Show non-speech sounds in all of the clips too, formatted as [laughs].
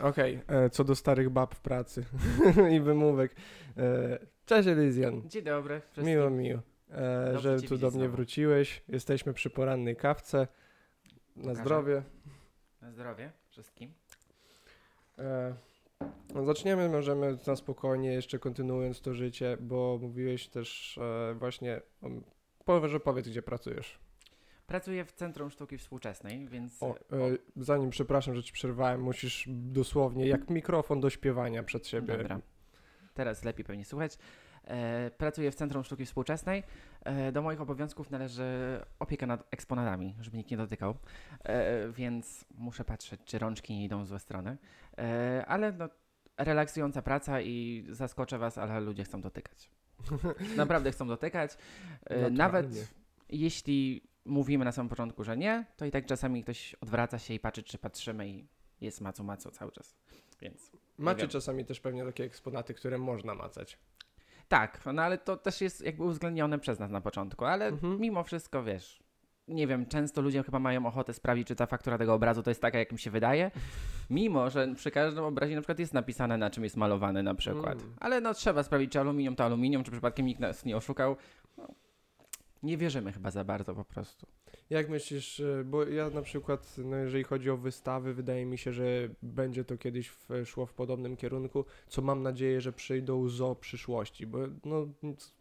Okej, e, co do starych bab w pracy [laughs] i wymówek. E, cześć Elyzjan, Dzień dobry. wszystkim. miło miło, e, że tu do mnie znowu. wróciłeś. Jesteśmy przy porannej kawce. Na Pokażę. zdrowie. Na zdrowie wszystkim. E, no zaczniemy, możemy na spokojnie, jeszcze kontynuując to życie, bo mówiłeś też e, właśnie, powiedz, że powiedz, gdzie pracujesz. Pracuję w Centrum Sztuki Współczesnej, więc O, e, zanim, przepraszam, że ci przerwałem, musisz dosłownie, jak mikrofon do śpiewania przed siebie. Dobra. Teraz lepiej pewnie słuchać. E, pracuję w Centrum Sztuki Współczesnej. E, do moich obowiązków należy opieka nad eksponatami, żeby nikt nie dotykał, e, więc muszę patrzeć, czy rączki nie idą w złe strony. E, ale no, relaksująca praca i zaskoczę Was, ale ludzie chcą dotykać. [laughs] Naprawdę chcą dotykać. E, Naturalnie. nawet jeśli mówimy na samym początku, że nie, to i tak czasami ktoś odwraca się i patrzy, czy patrzymy i jest macu macu cały czas. Więc Macie czasami też pewnie takie eksponaty, które można macać. tak, no ale to też jest jakby uwzględnione przez nas na początku, ale Mhm. mimo wszystko wiesz. Nie wiem, często ludzie chyba mają ochotę sprawdzić, czy ta faktura tego obrazu to jest taka, jak im się wydaje. [laughs] Mimo, że przy każdym obrazie na przykład jest napisane, na czym jest malowany na przykład. Mm. Ale no trzeba sprawdzić, czy aluminium to aluminium, czy przypadkiem nikt nas nie oszukał. No, nie wierzymy chyba za bardzo po prostu. Jak myślisz, e, bo ja na przykład, no jeżeli chodzi o wystawy, wydaje mi się, że będzie to kiedyś w, szło w podobnym kierunku, co mam nadzieję, że przyjdą zo przyszłości, bo no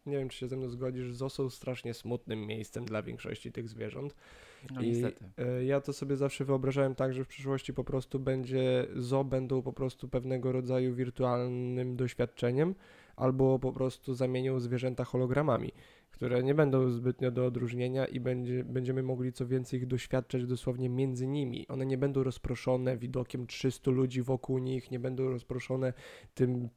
nie wiem, czy się ze mną zgodzisz, zo są strasznie smutnym miejscem dla większości tych zwierząt. No I niestety. e, ja to sobie zawsze wyobrażałem tak, że w przyszłości po prostu będzie zo będą po prostu pewnego rodzaju wirtualnym doświadczeniem, albo po prostu zamienią zwierzęta hologramami, które nie będą zbytnio do odróżnienia i będzie, będziemy mogli co więcej ich doświadczać dosłownie między nimi. One nie będą rozproszone widokiem 300 ludzi wokół nich, nie będą rozproszone tym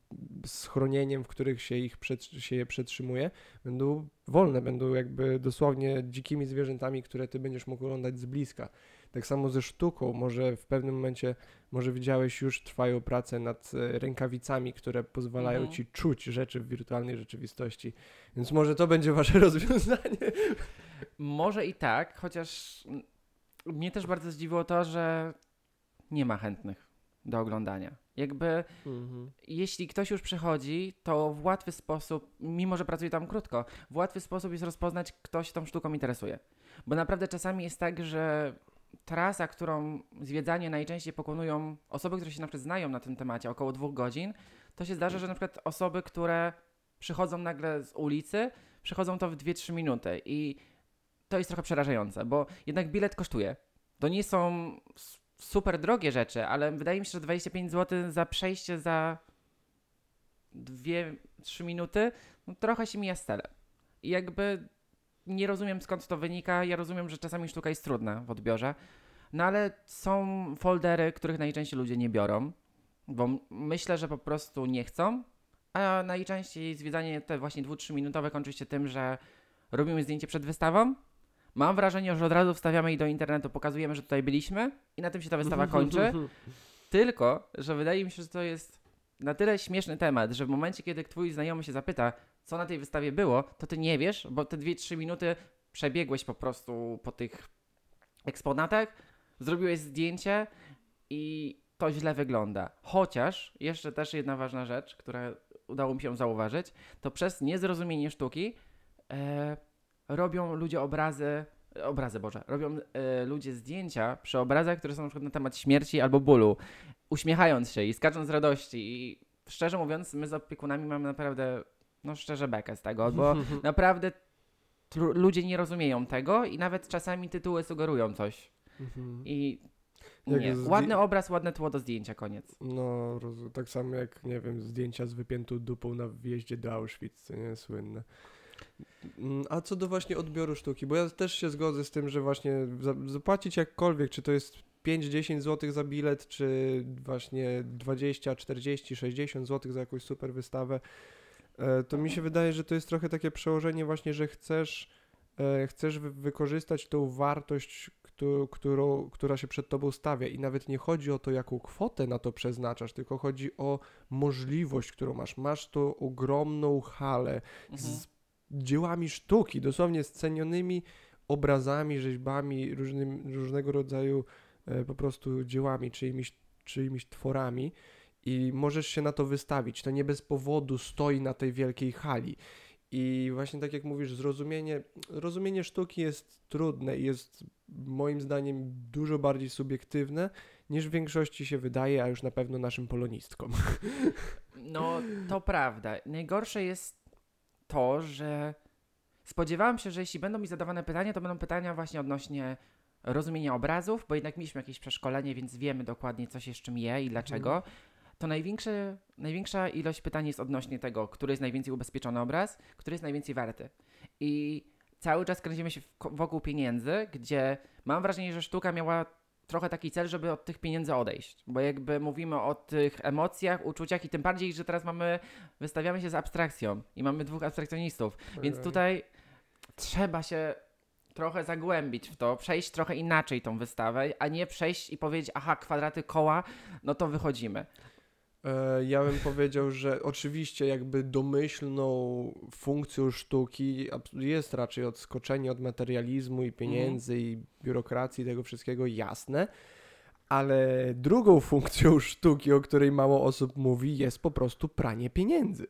schronieniem, w których się ich przed, się je przetrzymuje. Będą wolne, będą jakby dosłownie dzikimi zwierzętami, które ty będziesz mógł oglądać z bliska. Tak samo ze sztuką, może w pewnym momencie, może widziałeś, już trwają prace nad e, rękawicami, które pozwalają Mhm. ci czuć rzeczy w wirtualnej rzeczywistości. Więc może to będzie wasze [laughs] rozwiązanie. Może i tak, chociaż mnie też bardzo zdziwiło to, że nie ma chętnych do oglądania. Jakby jeśli ktoś już przychodzi, to w łatwy sposób, mimo że pracuje tam krótko, w łatwy sposób jest rozpoznać, kto się tą sztuką interesuje. Bo naprawdę czasami jest tak, że trasa, którą zwiedzanie najczęściej pokonują osoby, które się na przykład znają na tym temacie, około dwóch godzin, to się zdarza, że na przykład osoby, które przychodzą nagle z ulicy, przychodzą to w 2-3 minuty i to jest trochę przerażające, bo jednak bilet kosztuje. To nie są super drogie rzeczy, ale wydaje mi się, że 25 zł za przejście za 2-3 minuty, no trochę się mija z. I jakby nie rozumiem skąd to wynika. Ja rozumiem, że czasami sztuka jest trudna w odbiorze, no ale są foldery, których najczęściej ludzie nie biorą, bo myślę, że po prostu nie chcą, a najczęściej zwiedzanie te właśnie 2-3 minutowe kończy się tym, że robimy zdjęcie przed wystawą. Mam wrażenie, że od razu wstawiamy je do internetu, pokazujemy, że tutaj byliśmy i na tym się ta wystawa [laughs] kończy. Tylko, że wydaje mi się, że to jest na tyle śmieszny temat, że w momencie, kiedy twój znajomy się zapyta, co na tej wystawie było, to ty nie wiesz, bo te 2-3 minuty przebiegłeś po prostu po tych eksponatach, zrobiłeś zdjęcie i to źle wygląda. Chociaż, jeszcze też jedna ważna rzecz, która udało mi się zauważyć, to przez niezrozumienie sztuki e, robią ludzie obrazy, obrazy Boże, robią e, ludzie zdjęcia przy obrazach, które są na przykład na temat śmierci albo bólu, uśmiechając się i skacząc z radości i szczerze mówiąc, my z opiekunami mamy naprawdę, no szczerze bekę z tego, bo [laughs] naprawdę ludzie nie rozumieją tego i nawet czasami tytuły sugerują coś Mhm. i nie, ładny obraz, ładne tło do zdjęcia, koniec. No, tak samo jak, nie wiem, zdjęcia z wypiętą dupą na wjeździe do Auschwitz, co nie, słynne. Mm, A co do właśnie odbioru sztuki, bo ja też się zgodzę z tym, że właśnie za, zapłacić jakkolwiek, czy to jest 5-10 zł za bilet, czy właśnie 20, 40, 60 zł za jakąś super wystawę, to mi się wydaje, że to jest trochę takie przełożenie właśnie, że chcesz, e, chcesz wy- wykorzystać tą wartość, któ- którą, która się przed tobą stawia i nawet nie chodzi o to, jaką kwotę na to przeznaczasz, tylko chodzi o możliwość, którą masz. Masz tą ogromną halę Mhm. z dziełami sztuki, dosłownie scenionymi obrazami, rzeźbami, różnym, różnego rodzaju e, po prostu dziełami czyimiś czyimiś tworami i możesz się na to wystawić. To nie bez powodu stoi na tej wielkiej hali. I właśnie tak jak mówisz, zrozumienie, rozumienie sztuki jest trudne i jest moim zdaniem dużo bardziej subiektywne niż w większości się wydaje, a już na pewno naszym polonistkom. [laughs] No, to prawda. Najgorsze jest to, że spodziewałam się, że jeśli będą mi zadawane pytania, to będą pytania właśnie odnośnie rozumienia obrazów, bo jednak mieliśmy jakieś przeszkolenie, więc wiemy dokładnie, co się z czym je i dlaczego. To największe, największa ilość pytań jest odnośnie tego, który jest najwięcej ubezpieczony obraz, który jest najwięcej warty. I cały czas kręcimy się wokół pieniędzy, gdzie mam wrażenie, że sztuka miała trochę taki cel, żeby od tych pieniędzy odejść. Bo jakby mówimy o tych emocjach, uczuciach i tym bardziej, że teraz mamy, wystawiamy się z abstrakcją i mamy dwóch abstrakcjonistów. Więc tutaj trzeba się trochę zagłębić w to, przejść trochę inaczej tą wystawę, a nie przejść i powiedzieć, aha, kwadraty koła, no to wychodzimy. E, Ja bym powiedział, że oczywiście jakby domyślną funkcją sztuki jest raczej odskoczenie od materializmu i pieniędzy i biurokracji tego wszystkiego, jasne. Ale drugą funkcją sztuki, o której mało osób mówi, jest po prostu pranie pieniędzy.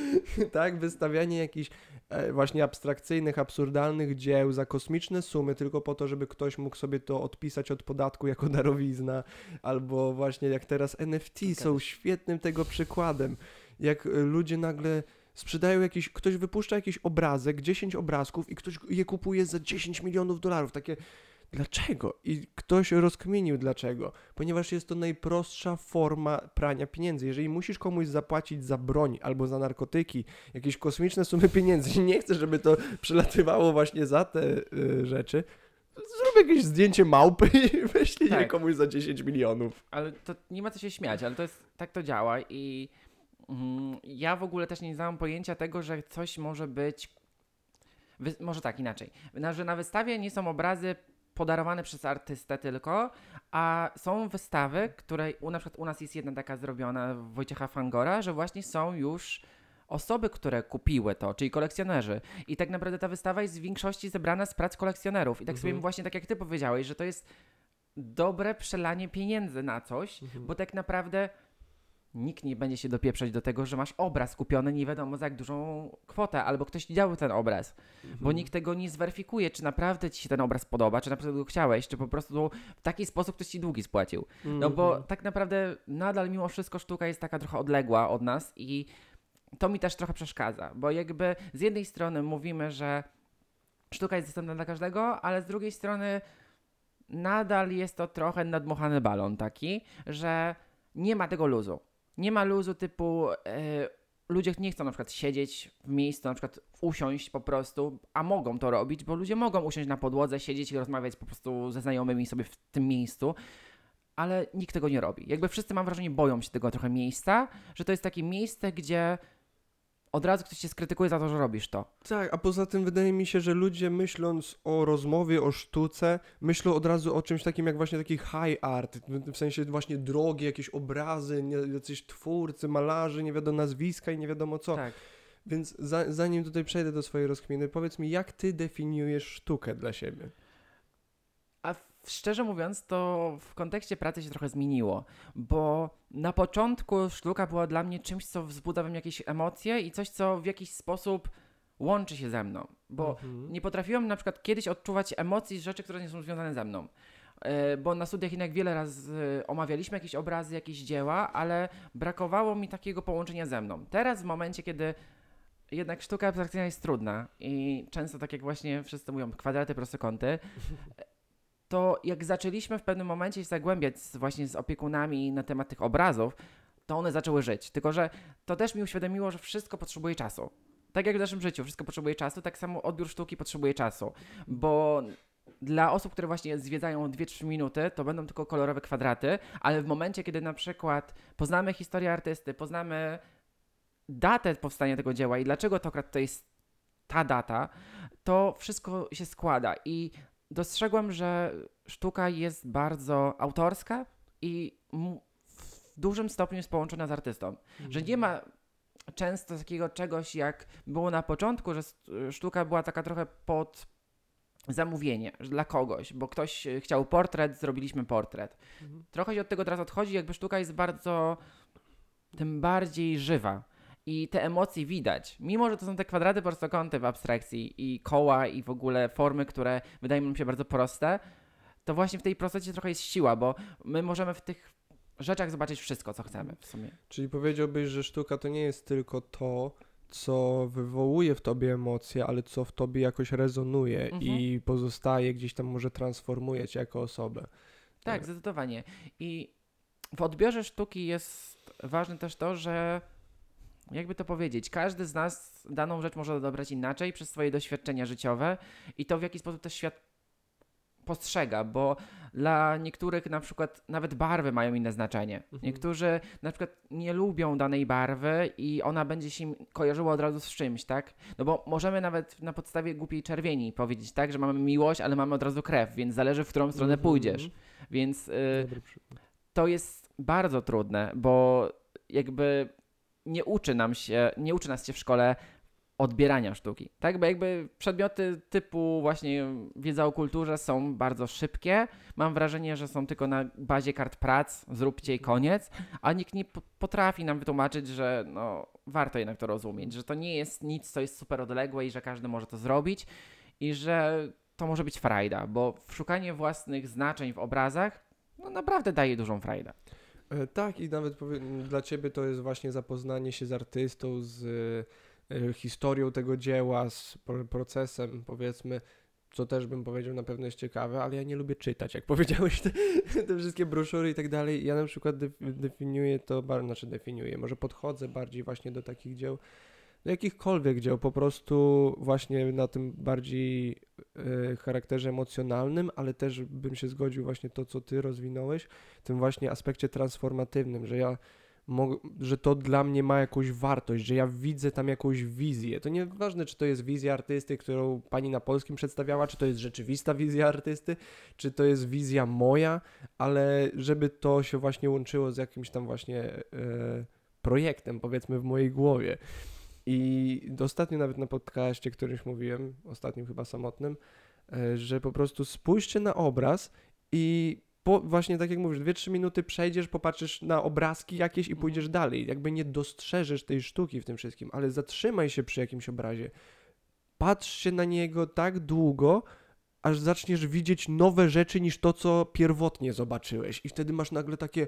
[laughs] tak, wystawianie jakichś e, właśnie abstrakcyjnych, absurdalnych dzieł za kosmiczne sumy, tylko po to, żeby ktoś mógł sobie to odpisać od podatku jako darowizna, albo właśnie jak teraz NFT są świetnym tego przykładem. Jak y, ludzie nagle sprzedają jakiś, ktoś wypuszcza jakiś obrazek, 10 obrazków i ktoś je kupuje za 10 milionów dolarów. Takie, dlaczego? I ktoś rozkminił dlaczego. Ponieważ jest to najprostsza forma prania pieniędzy. Jeżeli musisz komuś zapłacić za broń albo za narkotyki, jakieś kosmiczne sumy pieniędzy i [laughs] nie chcesz, żeby to przelatywało właśnie za te y, rzeczy, zrób jakieś zdjęcie małpy i [laughs] wyślij je Tak. komuś za 10 milionów. Ale to nie ma co się śmiać, ale to jest, tak to działa i mm, ja w ogóle też nie znam pojęcia tego, że coś może być, wy, może tak, inaczej, na, że na wystawie nie są obrazy podarowane przez artystę tylko, a są wystawy, które u, na przykład u nas jest jedna taka zrobiona Wojciecha Fangora, że właśnie są już osoby, które kupiły to, czyli kolekcjonerzy. I tak naprawdę ta wystawa jest w większości zebrana z prac kolekcjonerów. I tak sobie Mhm. właśnie tak jak ty powiedziałeś, że to jest dobre przelanie pieniędzy na coś, bo tak naprawdę nikt nie będzie się dopieprzać do tego, że masz obraz kupiony nie wiadomo za jak dużą kwotę, albo ktoś widział ten obraz, bo nikt tego nie zweryfikuje, czy naprawdę ci się ten obraz podoba, czy naprawdę go chciałeś, czy po prostu w taki sposób ktoś ci długi spłacił. No bo Mhm. tak naprawdę nadal mimo wszystko sztuka jest taka trochę odległa od nas i to mi też trochę przeszkadza, bo jakby z jednej strony mówimy, że sztuka jest dostępna dla każdego, ale z drugiej strony nadal jest to trochę nadmuchany balon taki, że nie ma tego luzu. Nie ma luzu typu e, ludzie nie chcą na przykład siedzieć w miejscu, na przykład usiąść po prostu, a mogą to robić, bo ludzie mogą usiąść na podłodze, siedzieć i rozmawiać po prostu ze znajomymi sobie w tym miejscu, ale nikt tego nie robi. Jakby wszyscy, mam wrażenie, boją się tego trochę miejsca, że to jest takie miejsce, gdzie od razu ktoś cię skrytykuje za to, że robisz to. Tak, a poza tym wydaje mi się, że ludzie myśląc o rozmowie, o sztuce, myślą od razu o czymś takim jak właśnie taki high art, w sensie właśnie drogie, jakieś obrazy, nie, jacyś twórcy, malarzy, nie wiadomo nazwiska i nie wiadomo co. Tak. Więc za, zanim tutaj przejdę do swojej rozkminy, powiedz mi, jak ty definiujesz sztukę dla siebie? Szczerze mówiąc, to w kontekście pracy się trochę zmieniło, bo na początku sztuka była dla mnie czymś, co wzbudza we mnie jakieś emocje i coś, co w jakiś sposób łączy się ze mną, bo Mhm. nie potrafiłem na przykład kiedyś odczuwać emocji z rzeczy, które nie są związane ze mną. E, Bo na studiach jednak wiele razy omawialiśmy jakieś obrazy, jakieś dzieła, ale brakowało mi takiego połączenia ze mną. Teraz w momencie, kiedy jednak sztuka abstrakcyjna jest trudna i często tak jak właśnie wszyscy mówią, kwadraty, prostokąty, [laughs] to jak zaczęliśmy w pewnym momencie się zagłębiać z, właśnie z opiekunami na temat tych obrazów, to one zaczęły żyć. Tylko, że to też mi uświadomiło, że wszystko potrzebuje czasu. Tak jak w naszym życiu, wszystko potrzebuje czasu, tak samo odbiór sztuki potrzebuje czasu. Bo dla osób, które właśnie zwiedzają 2-3 minuty, to będą tylko kolorowe kwadraty, ale w momencie, kiedy na przykład poznamy historię artysty, poznamy datę powstania tego dzieła i dlaczego to akurat to jest ta data, to wszystko się składa i dostrzegłem, że sztuka jest bardzo autorska i w dużym stopniu jest połączona z artystą. Że nie ma często takiego czegoś, jak było na początku, że sztuka była taka trochę pod zamówienie dla kogoś, bo ktoś chciał portret, zrobiliśmy portret. Mhm. Trochę się od tego teraz odchodzi, jakby sztuka jest bardzo tym bardziej żywa. I te emocje widać. Mimo, że to są te kwadraty prostokąty w abstrakcji i koła i w ogóle formy, które wydają nam się bardzo proste, to właśnie w tej prostocie trochę jest siła, bo my możemy w tych rzeczach zobaczyć wszystko, co chcemy w sumie. Czyli powiedziałbyś, że sztuka to nie jest tylko to, co wywołuje w tobie emocje, ale co w tobie jakoś rezonuje Mhm. i pozostaje gdzieś tam, może transformuje cię jako osobę. Tak, Tak. zdecydowanie. I w odbiorze sztuki jest ważne też to, że jakby to powiedzieć, każdy z nas daną rzecz może odebrać inaczej przez swoje doświadczenia życiowe i to w jaki sposób też świat postrzega, bo dla niektórych na przykład nawet barwy mają inne znaczenie. Mhm. Niektórzy na przykład nie lubią danej barwy i ona będzie się im kojarzyła od razu z czymś, tak? No bo możemy nawet na podstawie głupiej czerwieni powiedzieć tak, że mamy miłość, ale mamy od razu krew, więc zależy w którą stronę Mhm. pójdziesz. Więc y, to jest bardzo trudne, bo jakby nie uczy nam się, nie uczy nas się w szkole odbierania sztuki. Tak, bo jakby przedmioty typu właśnie wiedza o kulturze są bardzo szybkie. Mam wrażenie, że są tylko na bazie kart prac, zróbcie i koniec, a nikt nie potrafi nam wytłumaczyć, że no, warto jednak to rozumieć, że to nie jest nic, co jest super odległe i że każdy może to zrobić i że to może być frajda, bo szukanie własnych znaczeń w obrazach no naprawdę daje dużą frajdę. E, Tak, i nawet powie, dla ciebie to jest właśnie zapoznanie się z artystą, z e, historią tego dzieła, z pro- procesem, powiedzmy, co też bym powiedział na pewno jest ciekawe, ale ja nie lubię czytać, jak [laughs] powiedziałeś, te, te wszystkie broszury i tak dalej. Ja na przykład def, definiuję to, bar- znaczy definiuję, może podchodzę bardziej właśnie do takich dzieł, do jakichkolwiek dzieł, po prostu właśnie na tym bardziej e, charakterze emocjonalnym, ale też bym się zgodził właśnie to, co ty rozwinąłeś, tym właśnie aspekcie transformatywnym, że ja że to dla mnie ma jakąś wartość, że ja widzę tam jakąś wizję. To nieważne, czy to jest wizja artysty, którą pani na polskim przedstawiała, czy to jest rzeczywista wizja artysty, czy to jest wizja moja, ale żeby to się właśnie łączyło z jakimś tam właśnie e, projektem, powiedzmy, w mojej głowie. I ostatnio nawet na podcaście którymś mówiłem, ostatnim chyba samotnym, e, że po prostu spójrzcie na obraz i po, właśnie tak jak mówisz, 2-3 minuty przejdziesz, popatrzysz na obrazki jakieś i Mhm. pójdziesz dalej. Jakby nie dostrzeżesz tej sztuki w tym wszystkim, ale zatrzymaj się przy jakimś obrazie. Patrz się na niego tak długo, aż zaczniesz widzieć nowe rzeczy niż to, co pierwotnie zobaczyłeś. I wtedy masz nagle takie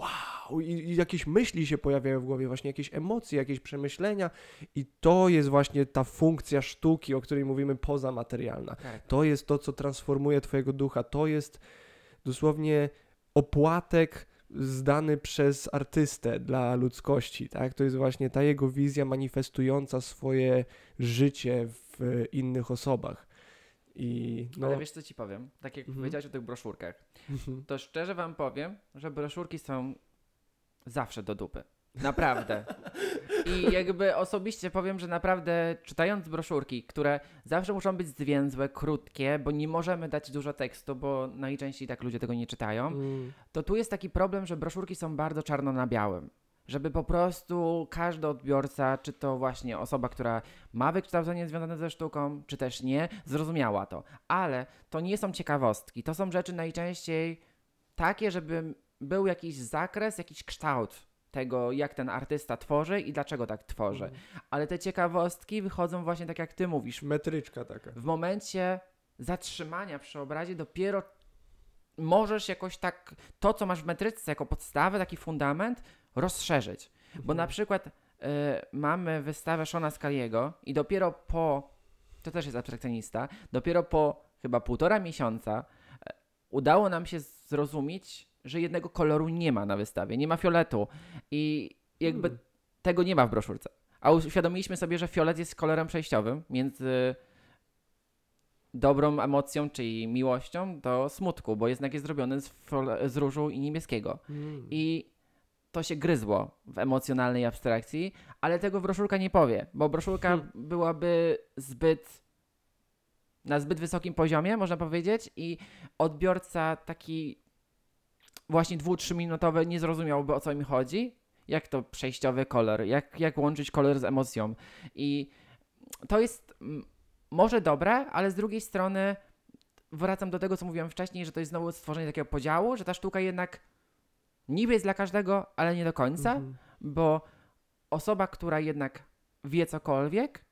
wow, i, i jakieś myśli się pojawiają w głowie, właśnie jakieś emocje, jakieś przemyślenia. I to jest właśnie ta funkcja sztuki, o której mówimy poza materialna. Tak. To jest to, co transformuje Twojego ducha. To jest dosłownie opłatek zdany przez artystę dla ludzkości, tak? To jest właśnie ta jego wizja manifestująca swoje życie w innych osobach. I no, Ale wiesz co ci powiem? Tak jak Mhm. powiedziałeś o tych broszurkach, mhm. to szczerze wam powiem, że broszurki są zawsze do dupy. Naprawdę. I jakby osobiście powiem, że naprawdę czytając broszurki, które zawsze muszą być zwięzłe, krótkie, bo nie możemy dać dużo tekstu, bo najczęściej tak ludzie tego nie czytają, Mm, to tu jest taki problem, że broszurki są bardzo czarno na białym. Żeby po prostu każdy odbiorca, czy to właśnie osoba, która ma wykształcenie związane ze sztuką, czy też nie, zrozumiała to. Ale to nie są ciekawostki. To są rzeczy najczęściej takie, żeby był jakiś zakres, jakiś kształt tego, jak ten artysta tworzy i dlaczego tak tworzy. mm. Ale te ciekawostki wychodzą właśnie tak, jak ty mówisz. Metryczka taka. W momencie zatrzymania przy obrazie dopiero możesz jakoś tak to, co masz w metryce jako podstawę, taki fundament, rozszerzyć. Bo na przykład y, mamy wystawę Shona Scaliego i dopiero po, to też jest abstrakcjonista, dopiero po chyba półtora miesiąca e, udało nam się zrozumieć, że jednego koloru nie ma na wystawie, nie ma fioletu i jakby Hmm. tego nie ma w broszurce. A uświadomiliśmy sobie, że fiolet jest kolorem przejściowym między dobrą emocją, czyli miłością, do smutku, bo jednak jest zrobiony z, z różu i niebieskiego. Mm. I to się gryzło w emocjonalnej abstrakcji, ale tego broszurka nie powie, bo broszurka Hmm. byłaby zbyt na zbyt wysokim poziomie, można powiedzieć, i odbiorca taki właśnie dwu, trzyminutowy nie zrozumiałby o co mi chodzi, jak to przejściowy kolor, jak, jak łączyć kolor z emocją. I to jest mm, może dobre, ale z drugiej strony wracam do tego, co mówiłem wcześniej, że to jest znowu stworzenie takiego podziału, że ta sztuka jednak niby jest dla każdego, ale nie do końca, Mhm. bo osoba, która jednak wie cokolwiek,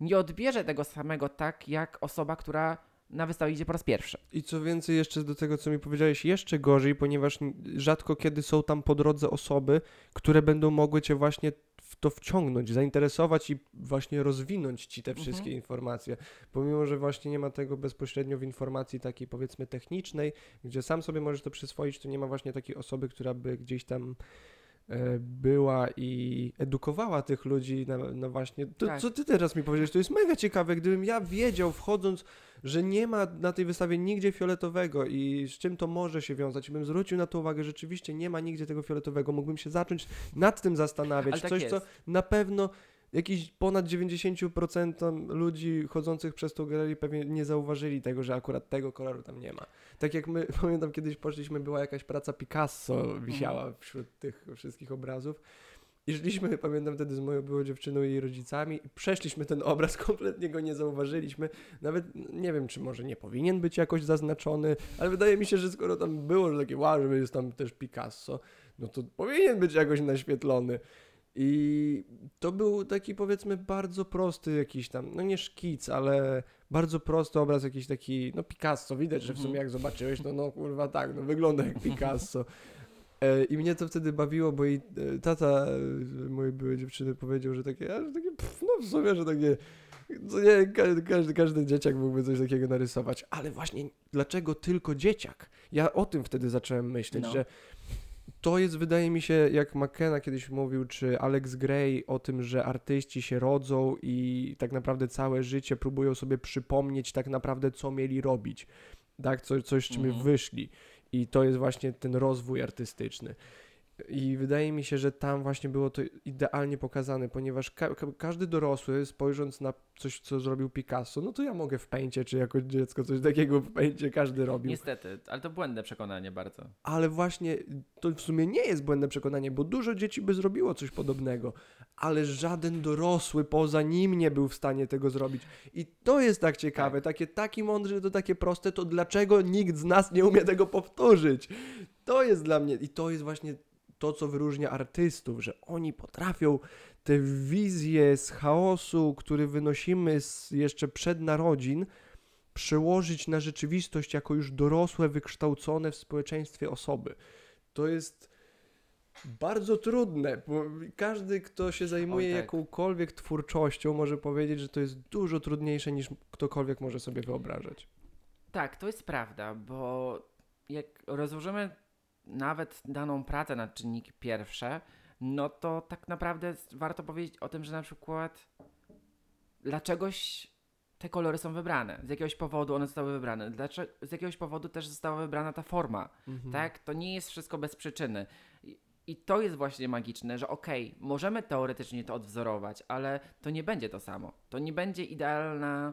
nie odbierze tego samego tak, jak osoba, która na wystawę idzie po raz pierwszy. I co więcej, jeszcze do tego, co mi powiedziałeś, jeszcze gorzej, ponieważ rzadko kiedy są tam po drodze osoby, które będą mogły cię właśnie w to wciągnąć, zainteresować i właśnie rozwinąć ci te Mhm. wszystkie informacje. Pomimo, że właśnie nie ma tego bezpośrednio w informacji takiej powiedzmy technicznej, gdzie sam sobie możesz to przyswoić, to nie ma właśnie takiej osoby, która by gdzieś tam e, była i edukowała tych ludzi na, na właśnie. To, Tak. Co ty teraz mi powiedziałeś, to jest mega ciekawe. Gdybym ja wiedział wchodząc, że nie ma na tej wystawie nigdzie fioletowego i z czym to może się wiązać, i bym zwrócił na to uwagę, że rzeczywiście nie ma nigdzie tego fioletowego, mógłbym się zacząć nad tym zastanawiać. Tak Coś, jest. co na pewno jakiś ponad 90% ludzi chodzących przez tą galerię pewnie nie zauważyli tego, że akurat tego koloru tam nie ma. Tak jak my, [laughs] pamiętam kiedyś poszliśmy, była jakaś praca Picasso wisiała wśród tych wszystkich obrazów. I szliśmy, [laughs] pamiętam wtedy z moją byłą dziewczyną i jej rodzicami i przeszliśmy ten obraz, [laughs] kompletnie go nie zauważyliśmy. Nawet nie wiem, czy może nie powinien być jakoś zaznaczony, ale wydaje mi się, że skoro tam było, że takie wow, że jest tam też Picasso, no to powinien być jakoś naświetlony. I to był taki powiedzmy bardzo prosty jakiś tam, no nie szkic, ale bardzo prosty obraz, jakiś taki, no Picasso, widać, że w sumie Mhm. jak zobaczyłeś, no no kurwa tak, no wygląda jak [laughs] Picasso. E, I mnie to wtedy bawiło, bo i e, tata e, mojej byłej dziewczyny powiedział, że takie, że takie pff, no w sumie, że takie, co nie, każdy, każdy, każdy dzieciak mógłby coś takiego narysować, ale właśnie dlaczego tylko dzieciak? Ja o tym wtedy zacząłem myśleć, No. że to jest, wydaje mi się, jak McKenna kiedyś mówił, czy Alex Gray o tym, że artyści się rodzą i tak naprawdę całe życie próbują sobie przypomnieć tak naprawdę, co mieli robić. Tak, Co, coś, z czym Mhm. wyszli. I to jest właśnie ten rozwój artystyczny. I wydaje mi się, że tam właśnie było to idealnie pokazane, ponieważ ka- ka- każdy dorosły, spojrząc na coś, co zrobił Picasso, no to ja mogę w pęcie, czy jako dziecko coś takiego w pęcie każdy robił. Niestety, ale to błędne przekonanie bardzo. Ale właśnie to w sumie nie jest błędne przekonanie, bo dużo dzieci by zrobiło coś podobnego, ale żaden dorosły poza nim nie był w stanie tego zrobić. I to jest tak ciekawe, takie taki mądry, to takie proste, to dlaczego nikt z nas nie umie tego powtórzyć? To jest dla mnie i to jest właśnie to, co wyróżnia artystów, że oni potrafią te wizje z chaosu, który wynosimy z jeszcze przed narodzin, przełożyć na rzeczywistość jako już dorosłe, wykształcone w społeczeństwie osoby. To jest bardzo trudne, bo każdy, kto się zajmuje tak. jakąkolwiek twórczością, może powiedzieć, że to jest dużo trudniejsze niż ktokolwiek może sobie wyobrażać. Tak, to jest prawda, bo jak rozłożymy nawet daną pracę na czynniki pierwsze, no to tak naprawdę warto powiedzieć o tym, że na przykład dlaczegoś te kolory są wybrane, z jakiegoś powodu one zostały wybrane, dlaczego, z jakiegoś powodu też została wybrana ta forma, Mhm. tak? To nie jest wszystko bez przyczyny. I, i to jest właśnie magiczne, że okej, możemy teoretycznie to odwzorować, ale to nie będzie to samo. To nie będzie idealna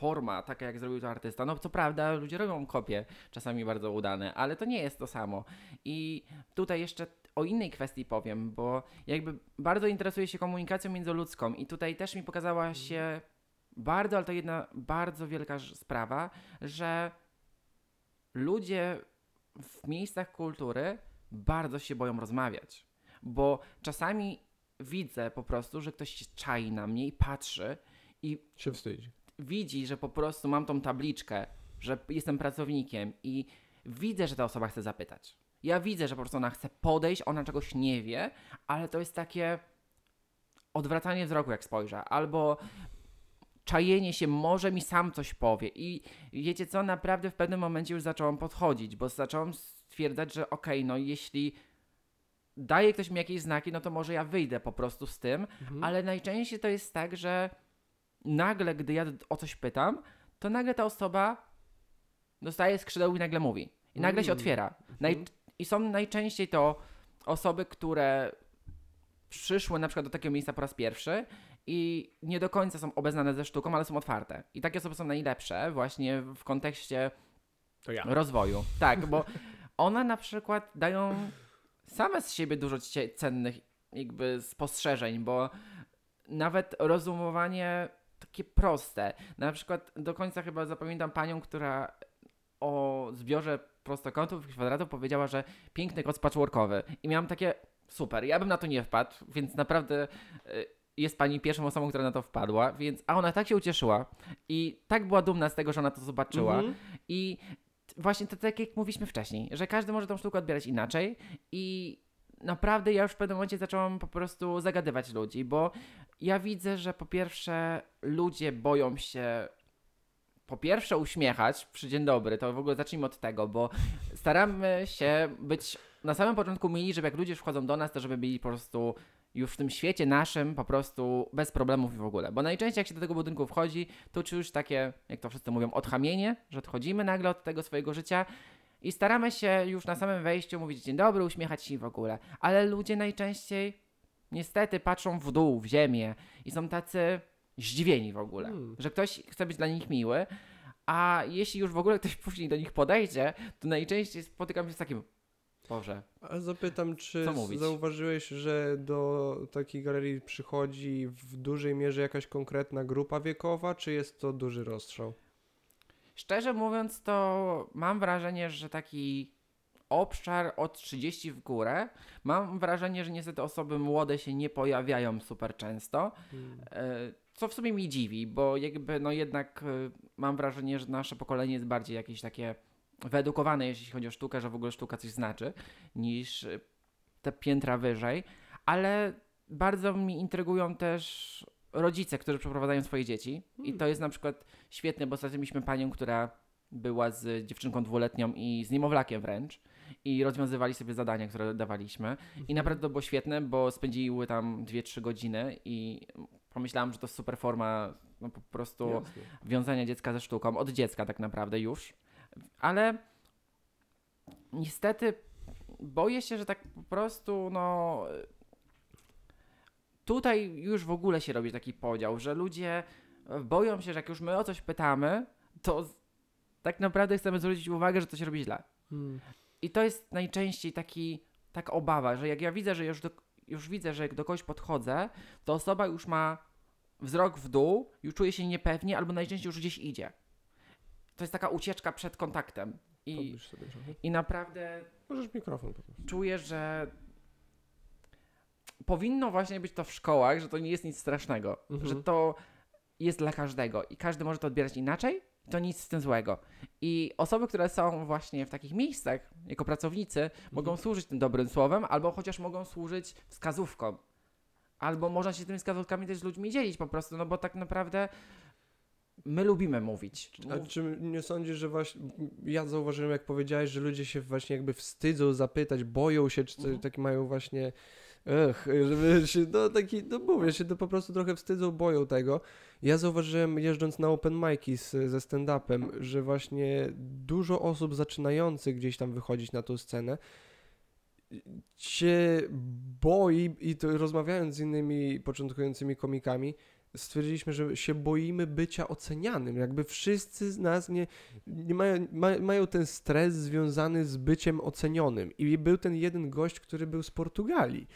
forma, taka jak zrobił to artysta. No co prawda, ludzie robią kopie, czasami bardzo udane, ale to nie jest to samo. I tutaj jeszcze o innej kwestii powiem, bo jakby bardzo interesuję się komunikacją międzyludzką i tutaj też mi pokazała się bardzo, ale to jedna bardzo wielka sprawa, że ludzie w miejscach kultury bardzo się boją rozmawiać, bo czasami widzę po prostu, że ktoś się czai na mnie i patrzy i Się wstydzi. Widzi, że po prostu mam tą tabliczkę, że jestem pracownikiem i widzę, że ta osoba chce zapytać. Ja widzę, że po prostu ona chce podejść, ona czegoś nie wie, ale to jest takie odwracanie wzroku, jak spojrzę, albo czajenie się, może mi sam coś powie. I wiecie co, naprawdę w pewnym momencie już zacząłem podchodzić, bo zacząłem stwierdzać, że okej, no jeśli daje ktoś mi jakieś znaki, no to może ja wyjdę po prostu z tym, Mhm. ale najczęściej to jest tak, że nagle, gdy ja o coś pytam, to nagle ta osoba dostaje skrzydeł i nagle mówi. I nagle się Mm. otwiera. Naj- Mhm. I są najczęściej to osoby, które przyszły na przykład do takiego miejsca po raz pierwszy i nie do końca są obeznane ze sztuką, ale są otwarte. I takie osoby są najlepsze właśnie w kontekście ja. rozwoju. Tak, bo [laughs] one na przykład dają same z siebie dużo cennych jakby spostrzeżeń, bo nawet rozumowanie takie proste. Na przykład do końca chyba zapamiętam panią, która o zbiorze prostokątów i kwadratów powiedziała, że piękny koc patchworkowy. I miałam takie, super, ja bym na to nie wpadł, więc naprawdę y, jest pani pierwszą osobą, która na to wpadła, więc, a ona tak się ucieszyła i tak była dumna z tego, że ona to zobaczyła. Mhm. I właśnie to tak jak mówiliśmy wcześniej, że każdy może tą sztukę odbierać inaczej i naprawdę ja już w pewnym momencie zaczęłam po prostu zagadywać ludzi, bo ja widzę, że po pierwsze ludzie boją się po pierwsze uśmiechać przy dzień dobry, to w ogóle zacznijmy od tego, bo staramy się być na samym początku mili, żeby jak ludzie wchodzą do nas, to żeby byli po prostu już w tym świecie naszym po prostu bez problemów w ogóle. Bo najczęściej jak się do tego budynku wchodzi, to już takie, jak to wszyscy mówią, odchamienie, że odchodzimy nagle od tego swojego życia i staramy się już na samym wejściu mówić dzień dobry, uśmiechać się w ogóle. Ale ludzie najczęściej niestety patrzą w dół, w ziemię i są tacy zdziwieni w ogóle, Hmm. że ktoś chce być dla nich miły, a jeśli już w ogóle ktoś później do nich podejdzie, to najczęściej spotykam się z takim, Boże, A zapytam, czy zauważyłeś, że do takiej galerii przychodzi w dużej mierze jakaś konkretna grupa wiekowa, czy jest to duży rozstrzał? Szczerze mówiąc, to mam wrażenie, że taki obszar od 30 w górę, mam wrażenie, że niestety osoby młode się nie pojawiają super często, Hmm. e, co w sumie mi dziwi, bo jakby no jednak e, mam wrażenie, że nasze pokolenie jest bardziej jakieś takie wyedukowane, jeśli chodzi o sztukę, że w ogóle sztuka coś znaczy, niż e, te piętra wyżej, ale bardzo mi intrygują też rodzice, którzy przeprowadzają swoje dzieci. I to jest na przykład świetne, bo ostatnio mieliśmy panią, która była z dziewczynką dwuletnią i z niemowlakiem wręcz. I rozwiązywali sobie zadania, które dawaliśmy. I naprawdę to było świetne, bo spędziły tam 2-3 godziny i pomyślałam, że to super forma no po prostu Jasne. wiązania dziecka ze sztuką, od dziecka tak naprawdę już, ale niestety boję się, że tak po prostu no tutaj już w ogóle się robi taki podział, że ludzie boją się, że jak już my o coś pytamy, to tak naprawdę chcemy zwrócić uwagę, że to się robi źle. Hmm. I to jest najczęściej taki, taka obawa, że jak ja widzę, że już, do, już widzę, że jak do kogoś podchodzę, to osoba już ma wzrok w dół, już czuje się niepewnie, albo najczęściej już gdzieś idzie. To jest taka ucieczka przed kontaktem. I, i naprawdę Możesz mikrofon czuję, że powinno właśnie być to w szkołach, że to nie jest nic strasznego, Mhm. że to jest dla każdego i każdy może to odbierać inaczej. To nic z tym złego. I osoby, które są właśnie w takich miejscach jako pracownicy, mogą służyć tym dobrym słowem, albo chociaż mogą służyć wskazówką. Albo można się tymi wskazówkami też z ludźmi dzielić po prostu, no bo tak naprawdę my lubimy mówić. A czy nie sądzisz, że właśnie, ja zauważyłem jak powiedziałeś, że ludzie się właśnie jakby wstydzą zapytać, boją się, czy coś Mhm. taki mają właśnie, ech, żeby się, no taki, no mówię, się to po prostu trochę wstydzą, boją tego. Ja zauważyłem jeżdżąc na open mic'i ze stand-upem, że właśnie dużo osób zaczynających gdzieś tam wychodzić na tą scenę się boi i to rozmawiając z innymi początkującymi komikami, stwierdziliśmy, że się boimy bycia ocenianym. Jakby wszyscy z nas nie, nie mają, ma, mają ten stres związany z byciem ocenionym. I był ten jeden gość, który był z Portugalii.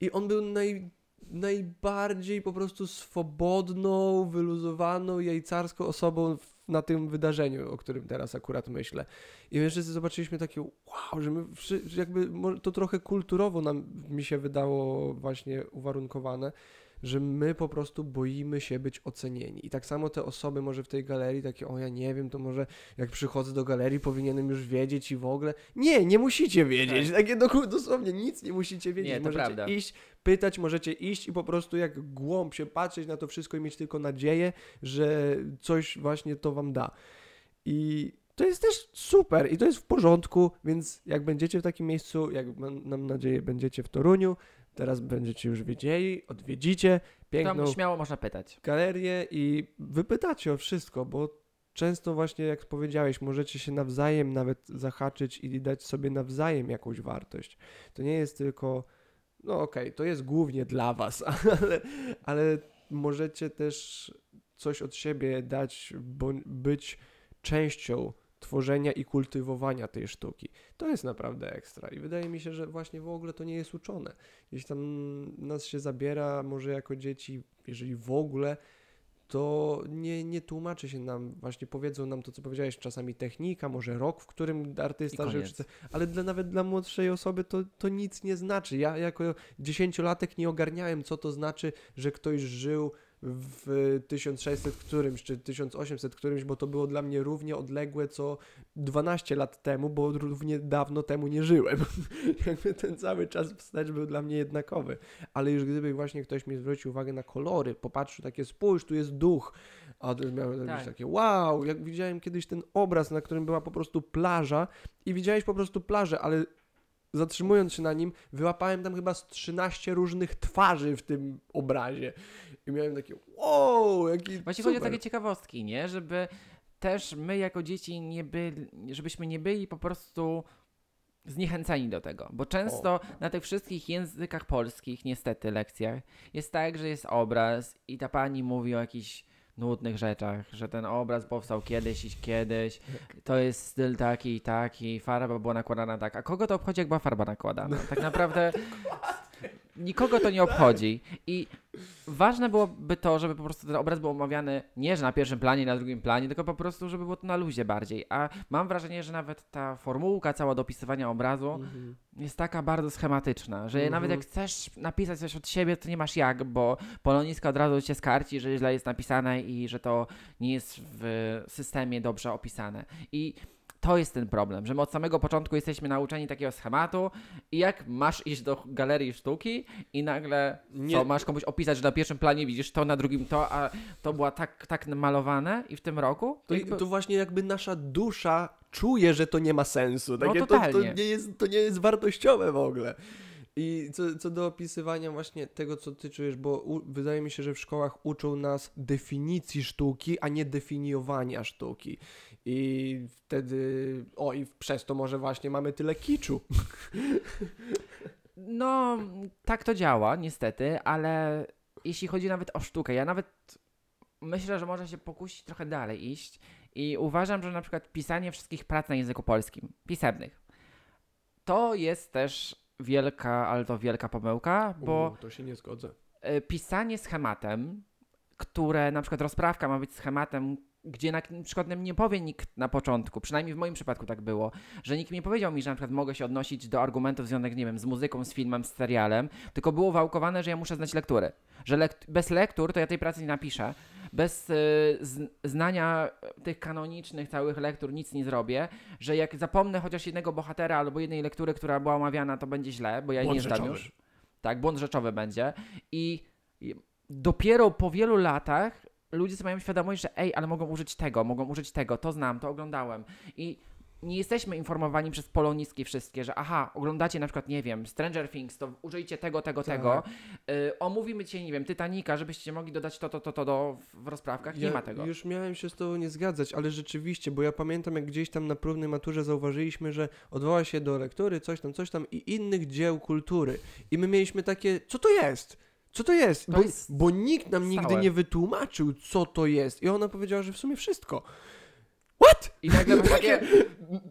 I on był naj, najbardziej po prostu swobodną, wyluzowaną, jajcarską osobą na tym wydarzeniu, o którym teraz akurat myślę. I my wszyscy zobaczyliśmy takie wow, że my jakby to trochę kulturowo nam mi się wydało właśnie uwarunkowane, że my po prostu boimy się być ocenieni. I tak samo te osoby może w tej galerii takie, o ja nie wiem, to może jak przychodzę do galerii powinienem już wiedzieć i w ogóle. Nie, nie musicie wiedzieć. Takie doku- dosłownie nic nie musicie wiedzieć. Nie, to możecie prawda. iść, pytać, możecie iść i po prostu jak głąb się patrzeć na to wszystko i mieć tylko nadzieję, że coś właśnie to wam da. I to jest też super i to jest w porządku, więc jak będziecie w takim miejscu, jak mam nadzieję będziecie w Toruniu, teraz będziecie już wiedzieli, odwiedzicie piękną Tam śmiało można pytać. galerię i wypytacie o wszystko, bo często właśnie jak powiedziałeś, możecie się nawzajem nawet zahaczyć i dać sobie nawzajem jakąś wartość. To nie jest tylko, no okej, to jest głównie dla was, [laughs] ale, ale możecie też coś od siebie dać, bo być częścią tworzenia i kultywowania tej sztuki. To jest naprawdę ekstra i wydaje mi się, że właśnie w ogóle to nie jest uczone. Gdzieś tam nas się zabiera, może jako dzieci, jeżeli w ogóle, to nie, nie tłumaczy się nam, właśnie powiedzą nam to, co powiedziałeś, czasami technika, może rok, w którym artysta żył, ale dla, nawet dla młodszej osoby to, to nic nie znaczy. Ja jako dziesięciolatek nie ogarniałem, co to znaczy, że ktoś żył w 1600 którymś, czy 1800 którymś, bo to było dla mnie równie odległe, co 12 lat temu, bo równie dawno temu nie żyłem. [laughs] Jakby ten cały czas wstecz był dla mnie jednakowy. Ale już gdyby właśnie ktoś mi zwrócił uwagę na kolory, popatrzył takie, spójrz, tu jest duch, a być Tak. takie, wow, jak widziałem kiedyś ten obraz, na którym była po prostu plaża i widziałeś po prostu plażę, ale zatrzymując się na nim, wyłapałem tam chyba z 13 różnych twarzy w tym obrazie. I miałem takie, wow, jaki Właśnie super. chodzi o takie ciekawostki, nie? Żeby też my jako dzieci nie byli, żebyśmy nie byli po prostu zniechęcani do tego, bo często na tych wszystkich językach polskich, niestety, lekcjach jest tak, że jest obraz i ta pani mówi o jakichś nudnych rzeczach, że ten obraz powstał kiedyś i kiedyś, to jest styl taki i taki, farba była nakładana tak, a kogo to obchodzi, jak była farba nakładana? Tak naprawdę [laughs] nikogo to nie obchodzi i ważne byłoby to, żeby po prostu ten obraz był omawiany nie, że na pierwszym planie, na drugim planie, tylko po prostu, żeby było to na luzie bardziej, a mam wrażenie, że nawet ta formułka cała do opisywania obrazu Mhm. jest taka bardzo schematyczna, że Mhm. nawet jak chcesz napisać coś od siebie, to nie masz jak, bo poloniska od razu cię skarci, że źle jest napisane i że to nie jest w systemie dobrze opisane. I to jest ten problem, że my od samego początku jesteśmy nauczeni takiego schematu i jak masz iść do galerii sztuki i nagle Nie- co, masz komuś opisać, że na pierwszym planie widzisz to, na drugim to, a to było tak, tak malowane i w tym roku? To, jakby- to właśnie jakby nasza dusza czuje, że to nie ma sensu. No, Takie to, to, totalnie. nie jest, to nie jest wartościowe w ogóle. I co, co do opisywania właśnie tego, co ty czujesz, bo u, wydaje mi się, że w szkołach uczą nas definicji sztuki, a nie definiowania sztuki. I wtedy, o i przez to może właśnie mamy tyle kiczu. No, tak to działa, niestety, ale jeśli chodzi nawet o sztukę, ja nawet myślę, że można się pokusić trochę dalej iść i uważam, że na przykład pisanie wszystkich prac na języku polskim, pisemnych, to jest też wielka, ale to wielka pomyłka, bo U, to się nie zgodzę. e, pisanie schematem, które na przykład rozprawka ma być schematem, gdzie na, na przykład nie powie nikt na początku, przynajmniej w moim przypadku tak było, że nikt nie powiedział mi, że na przykład mogę się odnosić do argumentów związanych, nie wiem, z muzyką, z filmem, z serialem, tylko było wałkowane, że ja muszę znać lektury. Że lekt bez lektur to ja tej pracy nie napiszę. Bez y, znania tych kanonicznych całych lektur nic nie zrobię, że jak zapomnę chociaż jednego bohatera albo jednej lektury, która była omawiana, to będzie źle, bo ja Błąd nie znam już. Tak, błąd rzeczowy będzie. I dopiero po wielu latach ludzie sobie mają świadomość, że ej, ale mogą użyć tego, mogą użyć tego, to znam, to oglądałem. I nie jesteśmy informowani przez poloniski wszystkie, że aha, oglądacie na przykład, nie wiem, Stranger Things, to użyjcie tego, tego, Tak. tego. Y, omówimy dzisiaj, nie wiem, Titanica, żebyście mogli dodać to, to, to, to do, w rozprawkach. Nie Ja ma tego. Już miałem się z tobą nie zgadzać, ale rzeczywiście, bo ja pamiętam, jak gdzieś tam na próbnej maturze zauważyliśmy, że odwoła się do lektury, coś tam, coś tam i innych dzieł kultury. I my mieliśmy takie, co to jest? Co to jest? To bo, jest bo nikt nam nigdy nie wytłumaczył, co to jest. I ona powiedziała, że w sumie wszystko. What? I nagle [laughs] masz takie,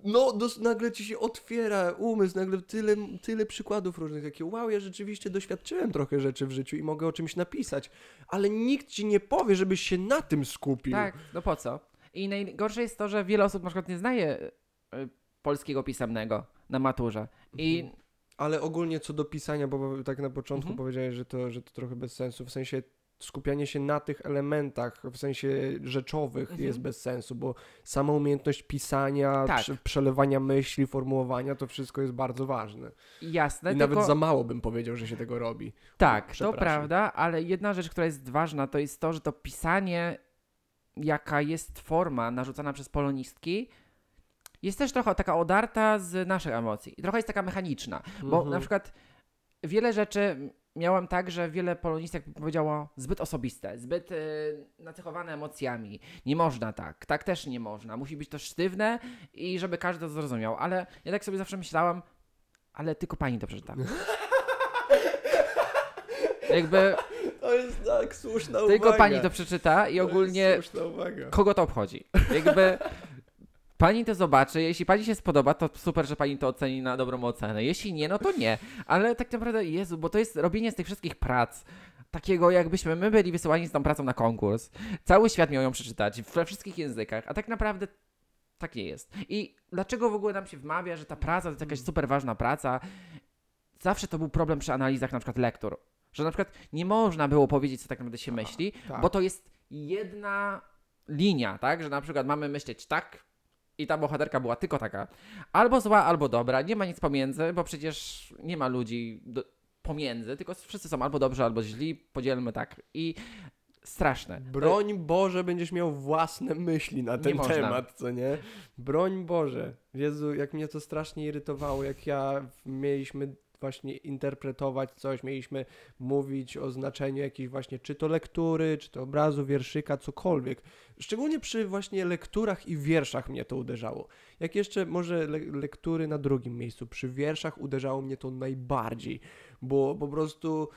No, dos- nagle ci się otwiera umysł, nagle tyle, tyle przykładów różnych, takie wow, ja rzeczywiście doświadczyłem trochę rzeczy w życiu i mogę o czymś napisać, ale nikt ci nie powie, żebyś się na tym skupił. tak, no po co? I najgorsze jest to, że wiele osób na przykład nie znaje y, polskiego pisemnego na maturze. I Mhm. Ale ogólnie co do pisania, bo tak na początku Mhm. powiedziałeś, że to, że to trochę bez sensu, w sensie skupianie się na tych elementach, w sensie rzeczowych Mhm. jest bez sensu, bo sama umiejętność pisania, Tak. prze- przelewania myśli, formułowania, to wszystko jest bardzo ważne. jasne, I tylko... nawet za mało bym powiedział, że się tego robi. Tak, to prawda, ale jedna rzecz, która jest ważna, to jest to, że to pisanie, jaka jest forma narzucana przez polonistki, jest też trochę taka odarta z naszych emocji. I trochę jest taka mechaniczna, bo Mhm. na przykład wiele rzeczy miałam tak, że wiele polonistek powiedziało zbyt osobiste, zbyt y, nacechowane emocjami. Nie można tak, tak też nie można. Musi być to sztywne i żeby każdy to zrozumiał. Ale ja tak sobie zawsze myślałam, ale tylko pani to przeczyta. [laughs] Jakby To jest tak słuszna uwaga. tylko pani to przeczyta i ogólnie kogo to obchodzi. Jakby pani to zobaczy, jeśli pani się spodoba, to super, że pani to oceni na dobrą ocenę. Jeśli nie, no to nie. Ale tak naprawdę, Jezu, bo to jest robienie z tych wszystkich prac takiego, jakbyśmy my byli wysyłani z tą pracą na konkurs. Cały świat miał ją przeczytać we wszystkich językach, a tak naprawdę tak nie jest. I dlaczego w ogóle nam się wmawia, że ta praca to jest jakaś super ważna praca? Zawsze to był problem przy analizach na przykład lektur. Że na przykład nie można było powiedzieć, co tak naprawdę się myśli, tak. bo to jest jedna linia, tak? Że na przykład mamy myśleć tak i ta bohaterka była tylko taka. Albo zła, albo dobra. Nie ma nic pomiędzy, bo przecież nie ma ludzi do, pomiędzy, tylko wszyscy są albo dobrzy, albo źli. Podzielmy tak. I straszne. Broń Boże, będziesz miał własne myśli na ten temat, co nie? Broń Boże. Jezu, jak mnie to strasznie irytowało, jak ja mieliśmy właśnie interpretować coś, mieliśmy mówić o znaczeniu jakiejś właśnie, czy to lektury, czy to obrazu, wierszyka, cokolwiek. Szczególnie przy właśnie lekturach i wierszach mnie to uderzało. Jak jeszcze może le lektury na drugim miejscu, przy wierszach uderzało mnie to najbardziej, bo po prostu...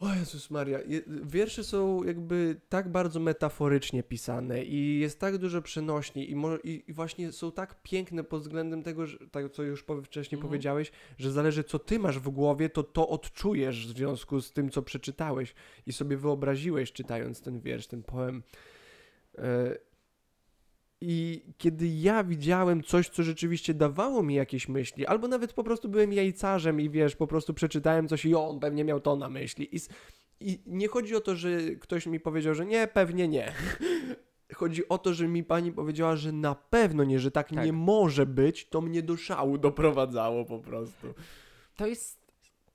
O Jezus Maria, wiersze są jakby tak bardzo metaforycznie pisane i jest tak dużo przenośni i, mo- i, i właśnie są tak piękne pod względem tego, że, tak co już wcześniej Mhm. powiedziałeś, że zależy co ty masz w głowie, to to odczujesz w związku z tym, co przeczytałeś i sobie wyobraziłeś czytając ten wiersz, ten poem. E, I kiedy ja widziałem coś, co rzeczywiście dawało mi jakieś myśli, albo nawet po prostu byłem jajcarzem i wiesz, po prostu przeczytałem coś i on pewnie miał to na myśli. I, I nie chodzi o to, że ktoś mi powiedział, że nie, pewnie nie. [laughs] Chodzi o to, że mi pani powiedziała, że na pewno nie, że tak, Tak. nie może być, to mnie do szału doprowadzało po prostu. to jest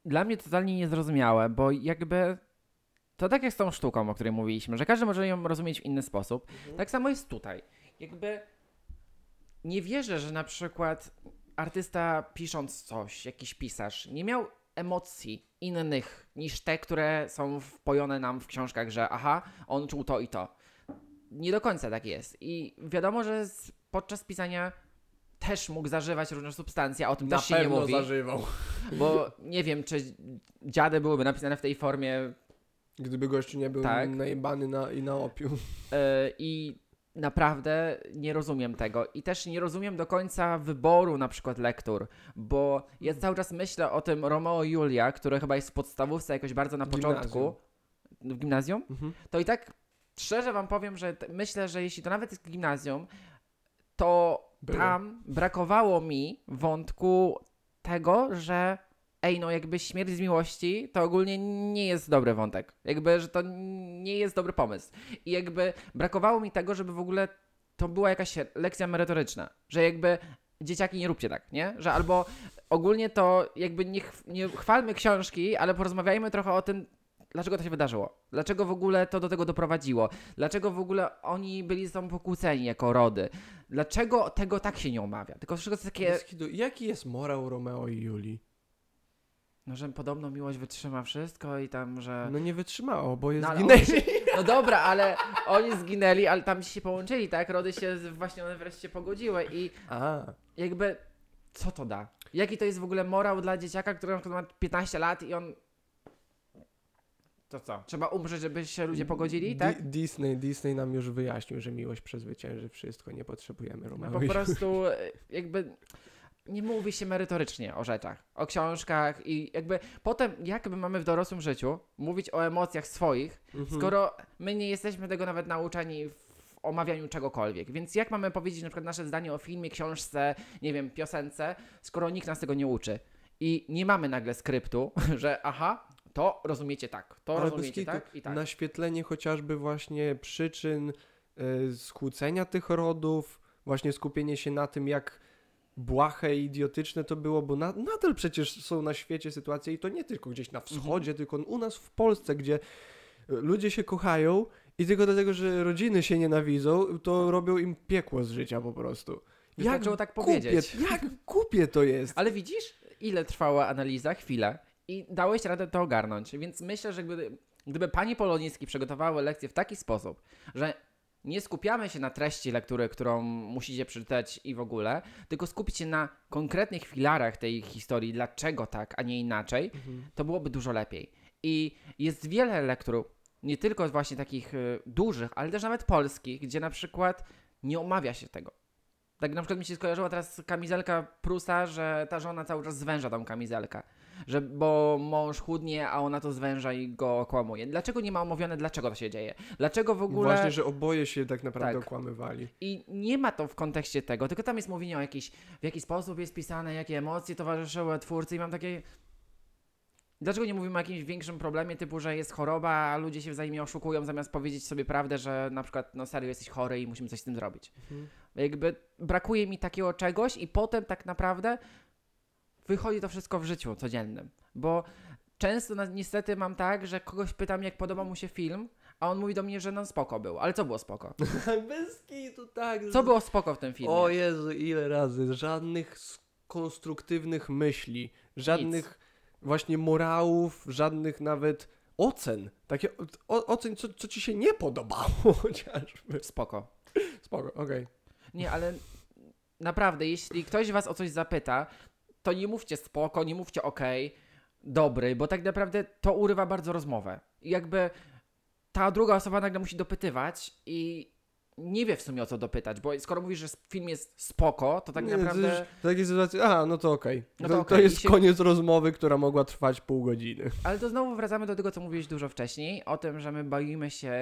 dla mnie totalnie niezrozumiałe, bo jakby to tak jak z tą sztuką, o której mówiliśmy, że każdy może ją rozumieć w inny sposób. Tak samo jest tutaj. Jakby nie wierzę, że na przykład artysta pisząc coś, jakiś pisarz, nie miał emocji innych niż te, które są wpojone nam w książkach, że aha, on czuł to i to. Nie do końca tak jest. I wiadomo, że z, podczas pisania też mógł zażywać różne substancje, a o tym Na też się nie pewno mówi. zażywał. Bo nie wiem, czy dziady byłyby napisane w tej formie Gdyby gościu nie był Tak. najebany na, i na opium. yy, i naprawdę nie rozumiem tego. I też nie rozumiem do końca wyboru na przykład lektur, bo ja cały czas myślę o tym Romeo i Julia, które chyba jest w podstawówce jakoś bardzo na początku. W gimnazjum? Mhm. To i tak szczerze wam powiem, że myślę, że jeśli to nawet jest gimnazjum, to Było. tam brakowało mi wątku tego, że ej, no jakby śmierć z miłości to ogólnie nie jest dobry wątek. Jakby, że to nie jest dobry pomysł. I jakby brakowało mi tego, żeby w ogóle to była jakaś lekcja merytoryczna. Że jakby dzieciaki nie róbcie tak, nie? Że albo ogólnie to jakby nie, chw- nie chwalmy książki, ale porozmawiajmy trochę o tym, dlaczego to się wydarzyło. Dlaczego w ogóle to do tego doprowadziło. Dlaczego w ogóle oni byli ze sobą pokłóceni jako rody. Dlaczego tego tak się nie omawia. Tylko wszystko jest takie. Jaki jest morał Romeo i Julii? No że podobno miłość wytrzyma wszystko i tam, że... No nie wytrzymało, bo jest No, zginęli. się- No dobra, ale oni zginęli, ale tam się połączyli, tak? Rody się właśnie one wreszcie pogodziły i A, jakby co to da? Jaki to jest w ogóle morał dla dzieciaka, który na przykład ma 15 lat i on. To co? Trzeba umrzeć, żeby się ludzie pogodzili, tak? Disney, Disney nam już wyjaśnił, że miłość przezwycięży wszystko, nie potrzebujemy No Romeo po prostu [laughs] jakby nie mówi się merytorycznie o rzeczach, o książkach i jakby potem jakby mamy w dorosłym życiu mówić o emocjach swoich, Mhm. skoro my nie jesteśmy tego nawet nauczeni w omawianiu czegokolwiek. Więc jak mamy powiedzieć na przykład nasze zdanie o filmie, książce, nie wiem, piosence, skoro nikt nas tego nie uczy? I nie mamy nagle skryptu, [laughs] że aha, to rozumiecie tak, to Ale rozumiecie tak i tak. Naświetlenie chociażby właśnie przyczyn y, skłócenia tych rodów, właśnie skupienie się na tym, jak błahe i idiotyczne to było, bo na, nadal przecież są na świecie sytuacje i to nie tylko gdzieś na wschodzie, Mhm. tylko u nas w Polsce, gdzie y, ludzie się kochają i tylko dlatego, że rodziny się nienawidzą, to robią im piekło z życia po prostu. Wystarczyło tak głupie- powiedzieć. Jak [laughs] głupie to jest. Ale widzisz, ile trwała analiza? Chwilę. I dałeś radę to ogarnąć. Więc myślę, że gdyby, gdyby pani Poloniecki przygotowały lekcję w taki sposób, że nie skupiamy się na treści lektury, którą musicie przeczytać i w ogóle, tylko skupić się na konkretnych filarach tej historii, dlaczego tak, a nie inaczej, Mhm. to byłoby dużo lepiej. I jest wiele lektur, nie tylko właśnie takich y, dużych, ale też nawet polskich, gdzie na przykład nie omawia się tego. Tak na przykład mi się skojarzyła teraz kamizelka Prusa, że ta żona cały czas zwęża tą kamizelkę. że bo mąż chudnie, a ona to zwęża i go okłamuje. Dlaczego nie ma omówione, dlaczego to się dzieje? Dlaczego w ogóle... Właśnie, że oboje się tak naprawdę Tak. okłamywali. I nie ma to w kontekście tego, tylko tam jest mówienie o jakiś, w jaki sposób jest pisane, jakie emocje towarzyszyły twórcy i mam takie... Dlaczego nie mówimy o jakimś większym problemie, typu, że jest choroba, a ludzie się wzajemnie oszukują, zamiast powiedzieć sobie prawdę, że na przykład, no serio, jesteś chory i musimy coś z tym zrobić. Mhm. Jakby brakuje mi takiego czegoś i potem tak naprawdę wychodzi to wszystko w życiu codziennym. Bo często na, niestety mam tak, że kogoś pytam, jak podoba mu się film, a on mówi do mnie, że no spoko był. Ale co było spoko? [laughs] Bez kitu, tak. Co było spoko w tym filmie? O Jezu, ile razy. Żadnych konstruktywnych myśli, żadnych właśnie morałów, żadnych nawet ocen. Takie o, ocen, co, co ci się nie podobało [laughs] chociażby. Spoko. Spoko, okej. Nie, ale naprawdę, jeśli ktoś was o coś zapyta, to nie mówcie spoko, nie mówcie okej, dobry, bo tak naprawdę to urywa bardzo rozmowę. I jakby ta druga osoba nagle musi dopytywać i nie wie w sumie o co dopytać, bo skoro mówisz, że film jest spoko, to tak Nie, naprawdę... To już w takiej sytuacji, aha, no to okej. No to, to to okej, jest się- koniec rozmowy, która mogła trwać pół godziny. Ale to znowu wracamy do tego, co mówiłeś dużo wcześniej, o tym, że my boimy się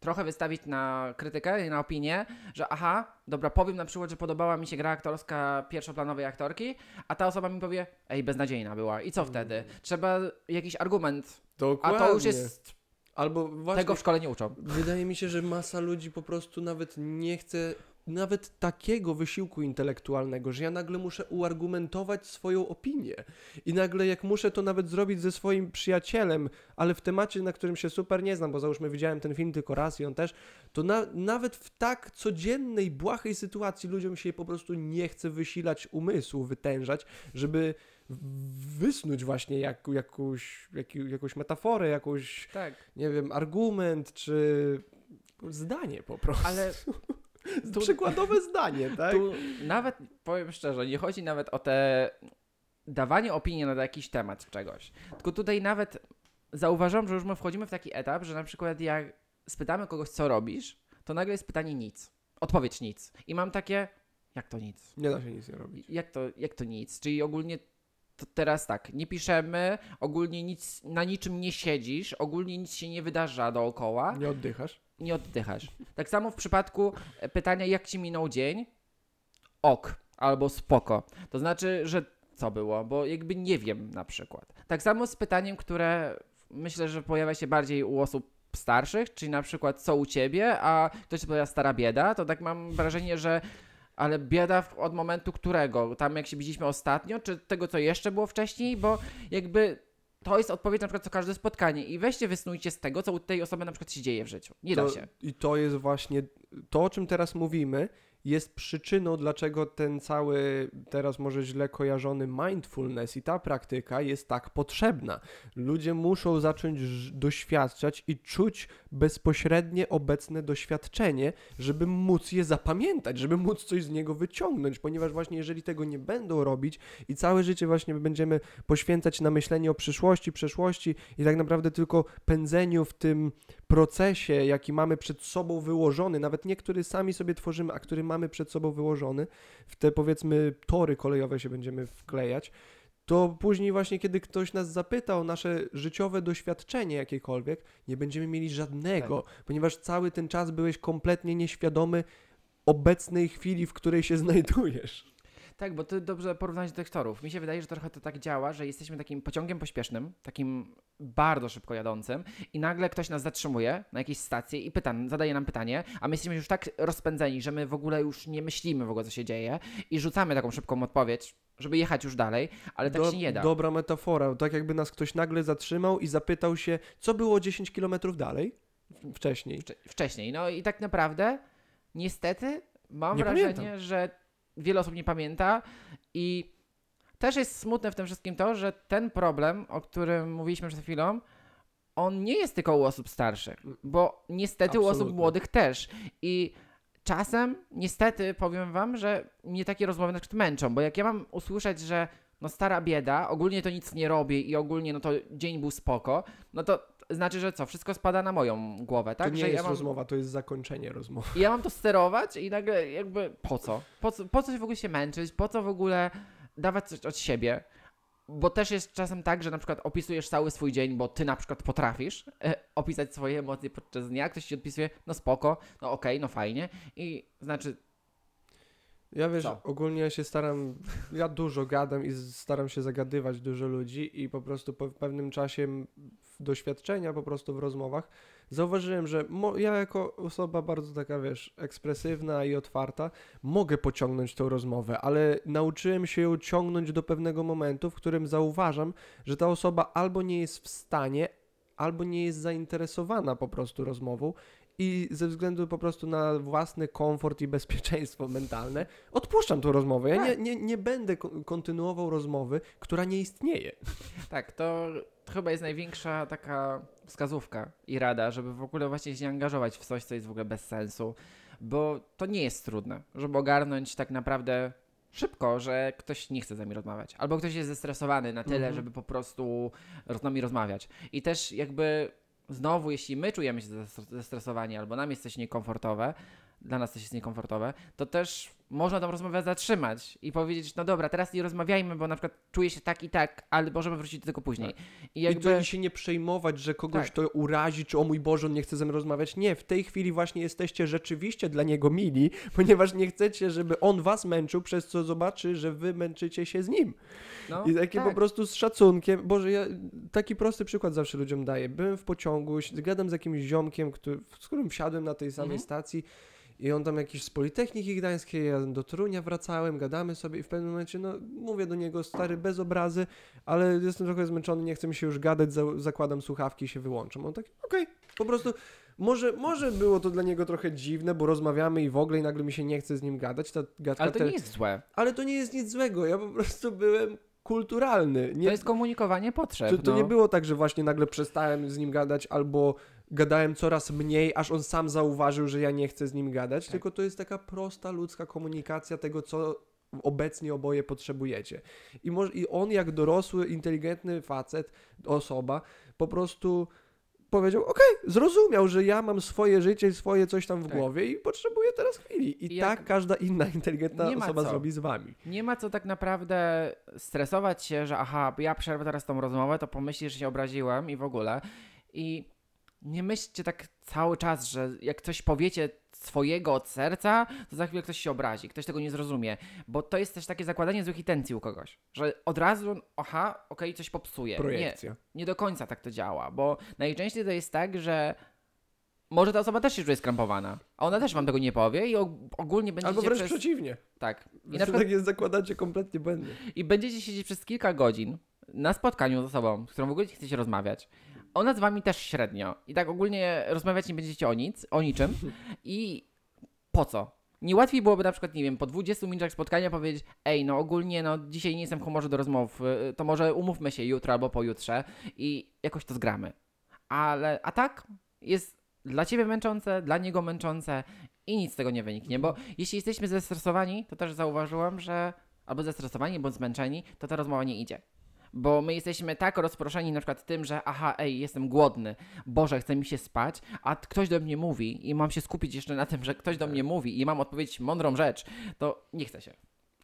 trochę wystawić na krytykę i na opinię, że aha, dobra, powiem na przykład, że podobała mi się gra aktorska pierwszoplanowej aktorki, a ta osoba mi powie, ej, beznadziejna była. I co wtedy? Trzeba jakiś argument, a Dokładnie. to już jest, Albo właśnie, tego w szkole nie uczą. wydaje mi się, że masa ludzi po prostu nawet nie chce nawet takiego wysiłku intelektualnego, że ja nagle muszę uargumentować swoją opinię. I nagle jak muszę to nawet zrobić ze swoim przyjacielem, ale w temacie, na którym się super nie znam, bo załóżmy widziałem ten film tylko raz i on też, to na, nawet w tak codziennej, błahej sytuacji ludziom się po prostu nie chce wysilać umysłu, wytężać, żeby wysnuć właśnie jak, jakąś, jak, jakąś metaforę, jakąś Tak, nie wiem, argument czy zdanie po prostu. ale [laughs] [laughs] tu- Przykładowe zdanie, tak? tu nawet, powiem szczerze, nie chodzi nawet o te dawanie opinii na jakiś temat czegoś. Tylko tutaj nawet zauważam, że już my wchodzimy w taki etap, że na przykład jak spytamy kogoś, co robisz, to nagle jest pytanie nic. Odpowiedź nic. I mam takie, jak to nic? Nie da się nic nie robić. Jak to, jak to nic? Czyli ogólnie to teraz tak, nie piszemy, ogólnie nic, na niczym nie siedzisz, ogólnie nic się nie wydarza dookoła Nie oddychasz. Nie oddychasz. Tak samo w przypadku e, pytania, jak ci minął dzień, ok, albo spoko. To znaczy, że co było, bo jakby nie wiem na przykład. Tak samo z pytaniem, które myślę, że pojawia się bardziej u osób starszych, czyli na przykład co u ciebie, a ktoś odpowiada stara bieda, to tak mam wrażenie, że ale bieda od momentu którego? Tam jak się widzieliśmy ostatnio, czy tego, co jeszcze było wcześniej? Bo jakby to jest odpowiedź na przykład co każde spotkanie i weźcie wysnujcie z tego, co u tej osoby na przykład się dzieje w życiu. Nie to, da się. I to jest właśnie to, o czym teraz mówimy, jest przyczyną, dlaczego ten cały teraz może źle kojarzony mindfulness i ta praktyka jest tak potrzebna. Ludzie muszą zacząć doświadczać i czuć bezpośrednie obecne doświadczenie, żeby móc je zapamiętać, żeby móc coś z niego wyciągnąć, ponieważ właśnie jeżeli tego nie będą robić i całe życie właśnie będziemy poświęcać na myślenie o przyszłości, przeszłości i tak naprawdę tylko pędzeniu w tym procesie, jaki mamy przed sobą wyłożony, nawet nie który sami sobie tworzymy, a który mamy przed sobą wyłożony, w te powiedzmy tory kolejowe się będziemy wklejać, to później właśnie, kiedy ktoś nas zapyta o nasze życiowe doświadczenie jakiekolwiek, nie będziemy mieli żadnego, ponieważ cały ten czas byłeś kompletnie nieświadomy obecnej chwili, w której się znajdujesz. Tak, bo ty dobrze porównałeś do tych torów. Mi się wydaje, że trochę to tak działa, że jesteśmy takim pociągiem pośpiesznym, takim bardzo szybko jadącym i nagle ktoś nas zatrzymuje na jakiejś stacji i pyta, zadaje nam pytanie, a my jesteśmy już tak rozpędzeni, że my w ogóle już nie myślimy w ogóle, co się dzieje i rzucamy taką szybką odpowiedź, żeby jechać już dalej, ale tak Do- się nie da. Dobra metafora, tak jakby nas ktoś nagle zatrzymał i zapytał się, co było 10 kilometrów dalej, wcześniej. Wcze- wcześniej. No i tak naprawdę, niestety, mam Nie wrażenie, pamiętam. że wiele osób nie pamięta i też jest smutne w tym wszystkim to, że ten problem, o którym mówiliśmy przed chwilą, on nie jest tylko u osób starszych, bo niestety u osób Absolutnie. młodych też. I czasem, niestety, powiem wam, że mnie takie rozmowy na przykład męczą, bo jak ja mam usłyszeć, że no stara bieda, ogólnie to nic nie robię i ogólnie no to dzień był spoko, no to znaczy, że co, wszystko spada na moją głowę, tak? to nie że jest ja mam... rozmowa, to jest zakończenie rozmowy. I ja mam to sterować i nagle jakby po co? Po co, po co w ogóle się męczyć? Po co w ogóle dawać coś od siebie? Bo też jest czasem tak, że na przykład opisujesz cały swój dzień, bo ty na przykład potrafisz e, opisać swoje emocje podczas dnia, ktoś ci odpisuje, no spoko, no okej, no fajnie i znaczy, Ja wiesz, Co? ogólnie ja się staram, ja dużo gadam i staram się zagadywać dużo ludzi i po prostu po pewnym czasie doświadczenia po prostu w rozmowach zauważyłem, że ja jako osoba bardzo taka, wiesz, ekspresywna i otwarta, mogę pociągnąć tą rozmowę, ale nauczyłem się ją ciągnąć do pewnego momentu, w którym zauważam, że ta osoba albo nie jest w stanie, albo nie jest zainteresowana po prostu rozmową i ze względu po prostu na własny komfort i bezpieczeństwo mentalne odpuszczam tą rozmowę. Ja nie, Tak. nie, nie będę ko- kontynuował rozmowy, która nie istnieje. [laughs] tak, to chyba jest największa taka wskazówka i rada, żeby w ogóle właśnie się angażować w coś, co jest w ogóle bez sensu, bo to nie jest trudne, żeby ogarnąć tak naprawdę szybko, że ktoś nie chce z nami rozmawiać, albo ktoś jest zestresowany na tyle, Mhm. żeby po prostu z nami rozmawiać. I też jakby znowu, jeśli my czujemy się zestres- zestresowani, albo nam jest coś niekomfortowe, dla nas coś jest niekomfortowe, to też można tą rozmowę zatrzymać i powiedzieć, no dobra, teraz nie rozmawiajmy, bo na przykład czuję się tak i tak, ale możemy wrócić do tego później. I I jakby... to się nie przejmować, że kogoś Tak. to urazi, czy o mój Boże, on nie chce ze mną rozmawiać. Nie, w tej chwili właśnie jesteście rzeczywiście dla niego mili, [laughs] ponieważ nie chcecie, żeby on was męczył, przez co zobaczy, że wy męczycie się z nim. no, I takie tak. po prostu z szacunkiem. Boże, ja taki prosty przykład zawsze ludziom daję. Byłem w pociągu, gadam z jakimś ziomkiem, który, z którym wsiadłem na tej samej Mhm. stacji i on tam jakiś z Politechniki Gdańskiej, ja do Torunia wracałem, gadamy sobie i w pewnym momencie, no mówię do niego, stary, bez obrazy, ale jestem trochę zmęczony, nie chce mi się już gadać, za, zakładam słuchawki i się wyłączam. On taki, okej, po prostu... Może, może było to dla niego trochę dziwne, bo rozmawiamy i w ogóle i nagle mi się nie chce z nim gadać. Ta gadka Ale to nie jest złe. ale to nie jest nic złego, ja po prostu byłem kulturalny. Nie, To jest komunikowanie potrzeb. to, to no. nie było tak, że właśnie nagle przestałem z nim gadać albo gadałem coraz mniej, aż on sam zauważył, że ja nie chcę z nim gadać, Tak. tylko to jest taka prosta ludzka komunikacja tego, co obecnie oboje potrzebujecie. I, może, I on jak dorosły, inteligentny facet, osoba, po prostu powiedział, okej, zrozumiał, że ja mam swoje życie, swoje coś tam w Tak. głowie i potrzebuję teraz chwili. I I tak każda inna inteligentna osoba co. zrobi z wami. Nie ma co tak naprawdę stresować się, że aha, ja przerwę teraz tą rozmowę, to pomyślisz, że się obraziłem i w ogóle. I nie myślcie tak cały czas, że jak coś powiecie swojego od serca, to za chwilę ktoś się obrazi, ktoś tego nie zrozumie. Bo to jest też takie zakładanie złych intencji u kogoś, że od razu, aha, okej, coś popsuje. Nie, Projekcja. nie do końca tak to działa, bo najczęściej to jest tak, że może ta osoba też się czuje skrępowana, a ona też wam tego nie powie i og- ogólnie będziecie Albo wręcz przez... przeciwnie. Tak. I na przykład tak jest zakładacie kompletnie błędnie. i będziecie siedzieć przez kilka godzin na spotkaniu z osobą, z którą w ogóle nie chcecie rozmawiać. Ona z wami też średnio. I tak ogólnie rozmawiać nie będziecie o nic, o niczym. I po co? Nie łatwiej byłoby na przykład, nie wiem, po 20 minutach spotkania powiedzieć, ej, no ogólnie, no dzisiaj nie jestem w humorze do rozmów, y, to może umówmy się jutro albo pojutrze i jakoś to zgramy. Ale, a tak jest dla ciebie męczące, dla niego męczące i nic z tego nie wyniknie, bo jeśli jesteśmy zestresowani, to też zauważyłam, że albo zestresowani, bądź zmęczeni, to ta rozmowa nie idzie. Bo my jesteśmy tak rozproszeni na przykład tym, że aha, ej, jestem głodny, Boże, chce mi się spać, a ktoś do mnie mówi i mam się skupić jeszcze na tym, że ktoś do mnie mówi i mam odpowiedzieć mądrą rzecz, to nie chce się.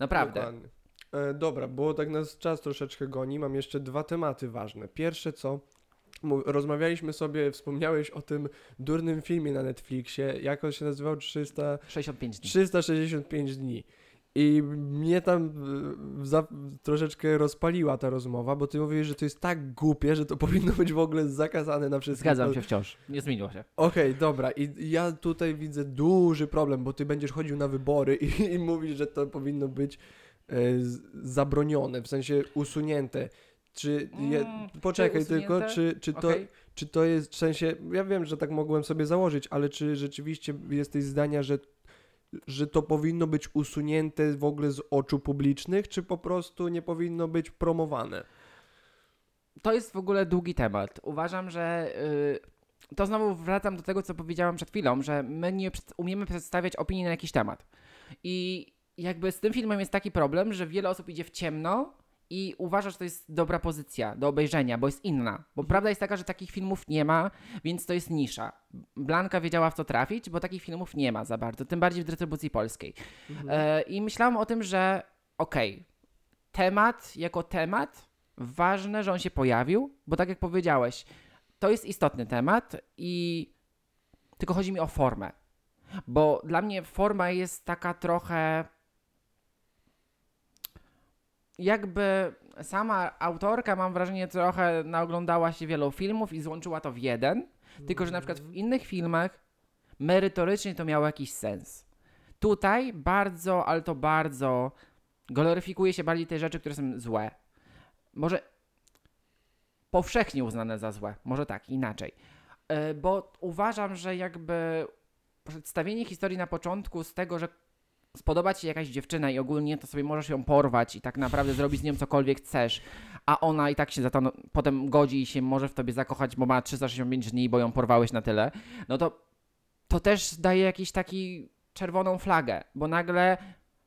Naprawdę. Dokładnie. E, dobra, bo tak nas czas troszeczkę goni. Mam jeszcze dwa tematy ważne. Pierwsze co, rozmawialiśmy sobie, wspomniałeś o tym durnym filmie na Netflixie, jak on się nazywał? 300, 65 dni. 365 dni. I mnie tam e, za, troszeczkę rozpaliła ta rozmowa, bo ty mówisz, że to jest tak głupie, że to [laughs] powinno być w ogóle zakazane na wszystkich. Zgadzam się wciąż. Nie zmieniło się. Okej, dobra. I ja tutaj widzę duży problem, bo ty będziesz chodził na wybory i, [laughs] i mówisz, że to powinno być e, z- zabronione, w sensie usunięte. Czy je, Mm, poczekaj czy tylko, czy, czy, to, Okej. czy to jest w sensie, ja wiem, że tak mogłem sobie założyć, ale czy rzeczywiście jesteś zdania, że, że to powinno być usunięte w ogóle z oczu publicznych, czy po prostu nie powinno być promowane? To jest w ogóle długi temat. Uważam, że y, to znowu wracam do tego, co powiedziałam przed chwilą, że my nie umiemy przedstawiać opinii na jakiś temat. I jakby z tym filmem jest taki problem, że wiele osób idzie w ciemno i uważa, że to jest dobra pozycja do obejrzenia, bo jest inna. Bo prawda jest taka, że takich filmów nie ma, więc to jest nisza. Blanka wiedziała w co trafić, bo takich filmów nie ma za bardzo, tym bardziej w dystrybucji polskiej. E, I myślałam o tym, że okej, temat jako temat ważne, że on się pojawił, bo tak jak powiedziałeś, to jest istotny temat i tylko chodzi mi o formę. Bo dla mnie forma jest taka trochę jakby sama autorka, mam wrażenie, trochę naoglądała się wielu filmów i złączyła to w jeden, tylko że na przykład w innych filmach merytorycznie to miało jakiś sens. Tutaj bardzo, ale to bardzo gloryfikuje się bardziej te rzeczy, które są złe. Może powszechnie uznane za złe, może tak, inaczej. Yy, Bo uważam, że jakby przedstawienie historii na początku z tego, że spodoba ci się jakaś dziewczyna i ogólnie to sobie możesz ją porwać i tak naprawdę zrobić z nią cokolwiek chcesz, a ona i tak się za to no, potem godzi i się może w tobie zakochać, bo ma 365 dni, bo ją porwałeś na tyle, no to to też daje jakiś taki czerwoną flagę, bo nagle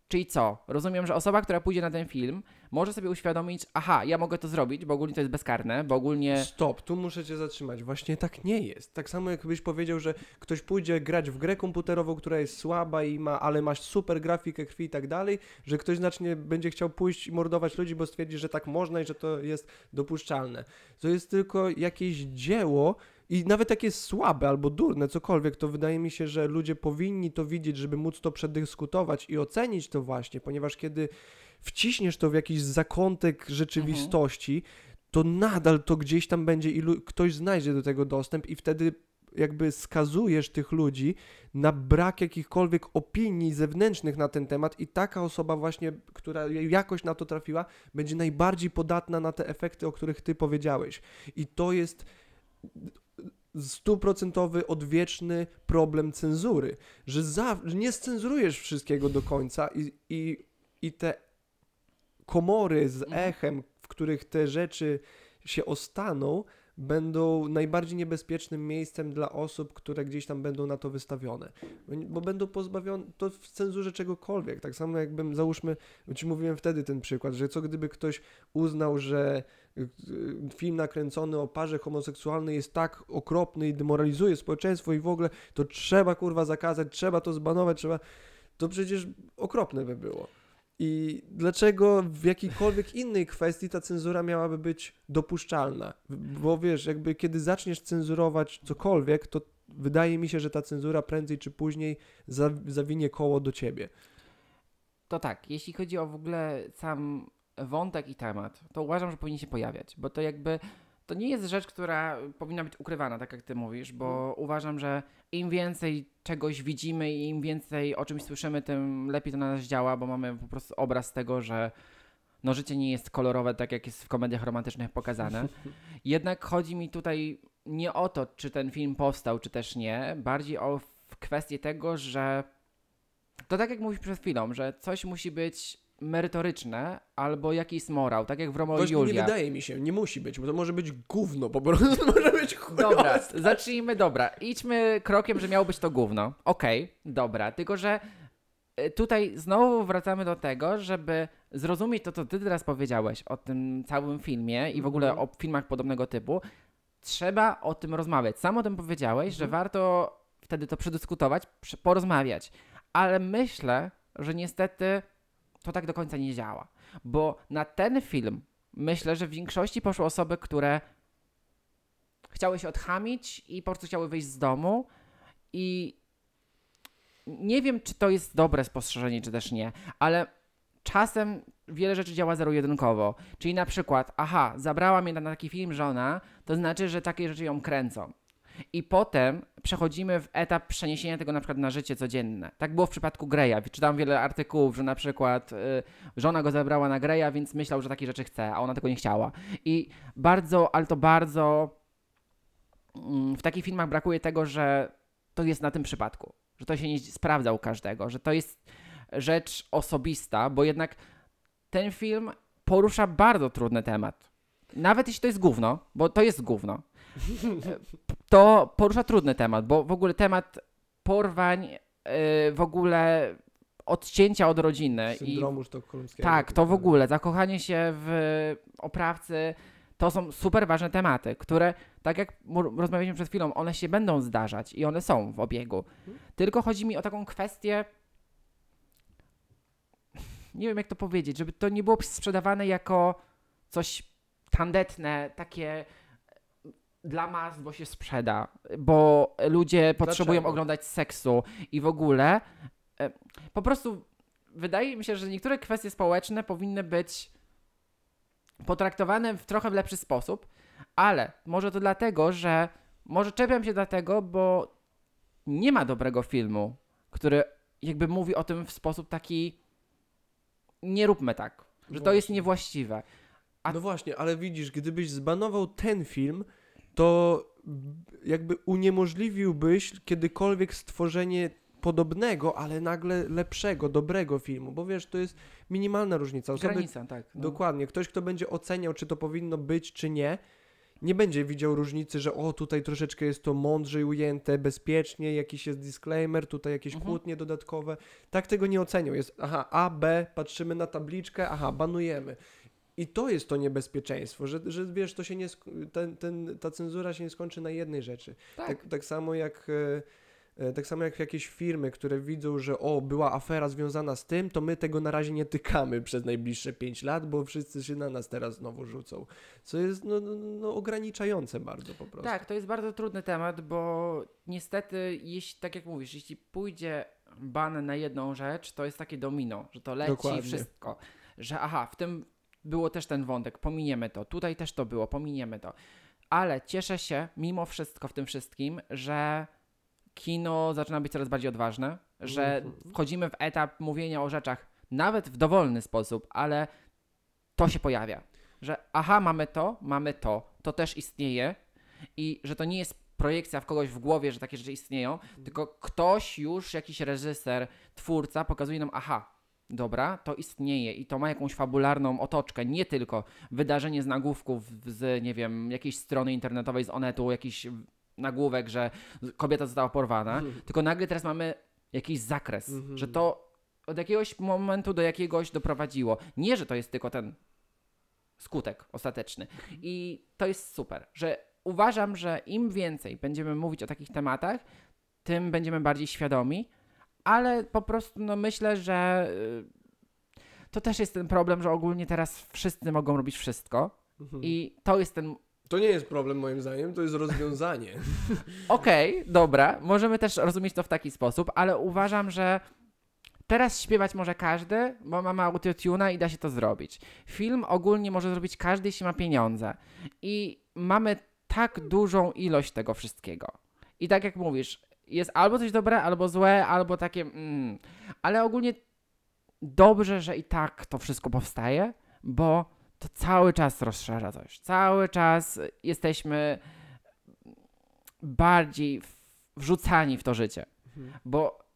Czyli co? Rozumiem, że osoba, która pójdzie na ten film, może sobie uświadomić, aha, ja mogę to zrobić, bo ogólnie to jest bezkarne, bo ogólnie. Stop, tu muszę cię zatrzymać. Właśnie tak nie jest. Tak samo jakbyś powiedział, że ktoś pójdzie grać w grę komputerową, która jest słaba i ma, ale masz super grafikę krwi i tak dalej, że ktoś znacznie będzie chciał pójść i mordować ludzi, bo stwierdzi, że tak można i że to jest dopuszczalne. To jest tylko jakieś dzieło i nawet jak jest słabe albo durne, cokolwiek, to wydaje mi się, że ludzie powinni to widzieć, żeby móc to przedyskutować i ocenić to właśnie, ponieważ kiedy wciśniesz to w jakiś zakątek rzeczywistości, to nadal to gdzieś tam będzie i ktoś znajdzie do tego dostęp i wtedy jakby skazujesz tych ludzi na brak jakichkolwiek opinii zewnętrznych na ten temat i taka osoba właśnie, która jakoś na to trafiła, będzie najbardziej podatna na te efekty, o których ty powiedziałeś. I to jest stuprocentowy, odwieczny problem cenzury, że, za, że nie scenzurujesz wszystkiego do końca i, i, i te komory z Mhm. echem, w których te rzeczy się ostaną, będą najbardziej niebezpiecznym miejscem dla osób, które gdzieś tam będą na to wystawione. Bo będą pozbawione, to w cenzurze czegokolwiek. Tak samo jakbym, załóżmy, ci mówiłem wtedy ten przykład, że co gdyby ktoś uznał, że y, y, film nakręcony o parze homoseksualnej jest tak okropny i demoralizuje społeczeństwo i w ogóle to trzeba kurwa zakazać, trzeba to zbanować, trzeba... To przecież okropne by było. I dlaczego w jakiejkolwiek innej kwestii ta cenzura miałaby być dopuszczalna? Bo wiesz, jakby kiedy zaczniesz cenzurować cokolwiek, to wydaje mi się, że ta cenzura prędzej czy później za, zawinie koło do ciebie. To tak, jeśli chodzi o w ogóle sam wątek i temat, to uważam, że powinien się pojawiać, bo to jakby to nie jest rzecz, która powinna być ukrywana, tak jak ty mówisz, bo uważam, że im więcej czegoś widzimy i im więcej o czymś słyszymy, tym lepiej to na nas działa, bo mamy po prostu obraz tego, że no życie nie jest kolorowe, tak jak jest w komediach romantycznych pokazane. [laughs] Jednak chodzi mi tutaj nie o to, czy ten film powstał, czy też nie, bardziej o kwestię tego, że to tak jak mówisz przed chwilą, że coś musi być merytoryczne albo jakiś morał, tak jak w Romeo i Właśnie nie Julia. wydaje mi się, nie musi być, bo to może być gówno po prostu, [laughs] może być chujowe. Dobra, zacznijmy, dobra. Idźmy krokiem, że miało być to gówno. Okej, dobra, tylko że y, tutaj znowu wracamy do tego, żeby zrozumieć to, co ty teraz powiedziałeś o tym całym filmie i w ogóle Mhm. o filmach podobnego typu, trzeba o tym rozmawiać. Sam o tym powiedziałeś, że Mhm. warto wtedy to przedyskutować, porozmawiać. Ale myślę, że niestety to tak do końca nie działa. Bo na ten film myślę, że w większości poszły osoby, które chciały się odchamić i po prostu chciały wyjść z domu i nie wiem, czy to jest dobre spostrzeżenie, czy też nie, ale czasem wiele rzeczy działa zero-jedynkowo. Czyli na przykład, aha, zabrała mnie na taki film żona, to znaczy, że takie rzeczy ją kręcą. I potem przechodzimy w etap przeniesienia tego na przykład na życie codzienne. Tak było w przypadku Greya. Czytałem wiele artykułów, że na przykład y, żona go zabrała na Greya, więc myślał, że takie rzeczy chce, a ona tego nie chciała. I bardzo, ale to bardzo mm, w takich filmach brakuje tego, że to jest na tym przypadku, że to się nie sprawdza u każdego, że to jest rzecz osobista, bo jednak ten film porusza bardzo trudny temat. Nawet jeśli to jest gówno, bo to jest gówno, [laughs] to porusza trudny temat, bo w ogóle temat porwań, yy, w ogóle odcięcia od rodziny i Syndromu sztokholmskiego. tak, to w ogóle zakochanie się w oprawcy to są super ważne tematy, które, tak jak rozmawialiśmy przed chwilą, one się będą zdarzać i one są w obiegu. Tylko chodzi mi o taką kwestię. Nie wiem, jak to powiedzieć, żeby to nie było sprzedawane jako coś tandetne, takie dla mas, bo się sprzeda, bo ludzie potrzebują Dlaczego? oglądać seksu i w ogóle. e, Po prostu wydaje mi się, że niektóre kwestie społeczne powinny być potraktowane w trochę lepszy sposób, ale może to dlatego, że może czepiam się dlatego, bo nie ma dobrego filmu, który jakby mówi o tym w sposób taki nie róbmy tak, że to jest Właśnie. niewłaściwe. A- No właśnie, ale widzisz, gdybyś zbanował ten film, to jakby uniemożliwiłbyś kiedykolwiek stworzenie podobnego, ale nagle lepszego, dobrego filmu, bo wiesz, to jest minimalna różnica. Osoby, Granica, tak. no. Dokładnie. Ktoś, kto będzie oceniał, czy to powinno być, czy nie, nie będzie widział różnicy, że o, tutaj troszeczkę jest to mądrzej ujęte, bezpiecznie, jakiś jest disclaimer, tutaj jakieś Mhm. kłótnie dodatkowe. Tak tego nie ocenią. Jest, aha, A, B, patrzymy na tabliczkę, aha, banujemy. I to jest to niebezpieczeństwo, że, że wiesz, to się nie, ten, ten, ta cenzura się nie skończy na jednej rzeczy. Tak. Tak, tak samo jak. e, e, Tak samo jak jakieś firmy, które widzą, że o, była afera związana z tym, to my tego na razie nie tykamy przez najbliższe 5 lat, bo wszyscy się na nas teraz znowu rzucą. Co jest no, no, no, ograniczające bardzo po prostu. Tak, to jest bardzo trudny temat, bo niestety, jeśli, tak jak mówisz, jeśli pójdzie ban na jedną rzecz, to jest takie domino, że to leci Dokładnie. wszystko. Że aha, w tym było też ten wątek, pominiemy to, tutaj też to było, pominiemy to. Ale cieszę się mimo wszystko w tym wszystkim, że kino zaczyna być coraz bardziej odważne, że Mhm. wchodzimy w etap mówienia o rzeczach nawet w dowolny sposób, ale to się pojawia. Że aha, mamy to, mamy to, to też istnieje i że to nie jest projekcja w kogoś w głowie, że takie rzeczy istnieją, tylko ktoś już, jakiś reżyser, twórca pokazuje nam, aha, dobra, to istnieje i to ma jakąś fabularną otoczkę, nie tylko wydarzenie z nagłówków z, nie wiem, jakiejś strony internetowej z Onetu, jakiś nagłówek, że kobieta została porwana, Mhm. tylko nagle teraz mamy jakiś zakres, Mhm. że to od jakiegoś momentu do jakiegoś doprowadziło. Nie, że to jest tylko ten skutek ostateczny. I to jest super, że uważam, że im więcej będziemy mówić o takich tematach, tym będziemy bardziej świadomi, ale po prostu no, myślę, że y, to też jest ten problem, że ogólnie teraz wszyscy mogą robić wszystko Mhm. i to jest ten To nie jest problem moim zdaniem, to jest rozwiązanie. [laughs] Okej, dobra, możemy też rozumieć to w taki sposób, ale uważam, że teraz śpiewać może każdy, bo mamy autotuna i da się to zrobić. Film ogólnie może zrobić każdy, jeśli ma pieniądze. I mamy tak dużą ilość tego wszystkiego. I tak jak mówisz, jest albo coś dobre, albo złe, albo takie. Mm. Ale ogólnie dobrze, że i tak to wszystko powstaje, bo to cały czas rozszerza coś. Cały czas jesteśmy bardziej wrzucani w to życie. Mhm. Bo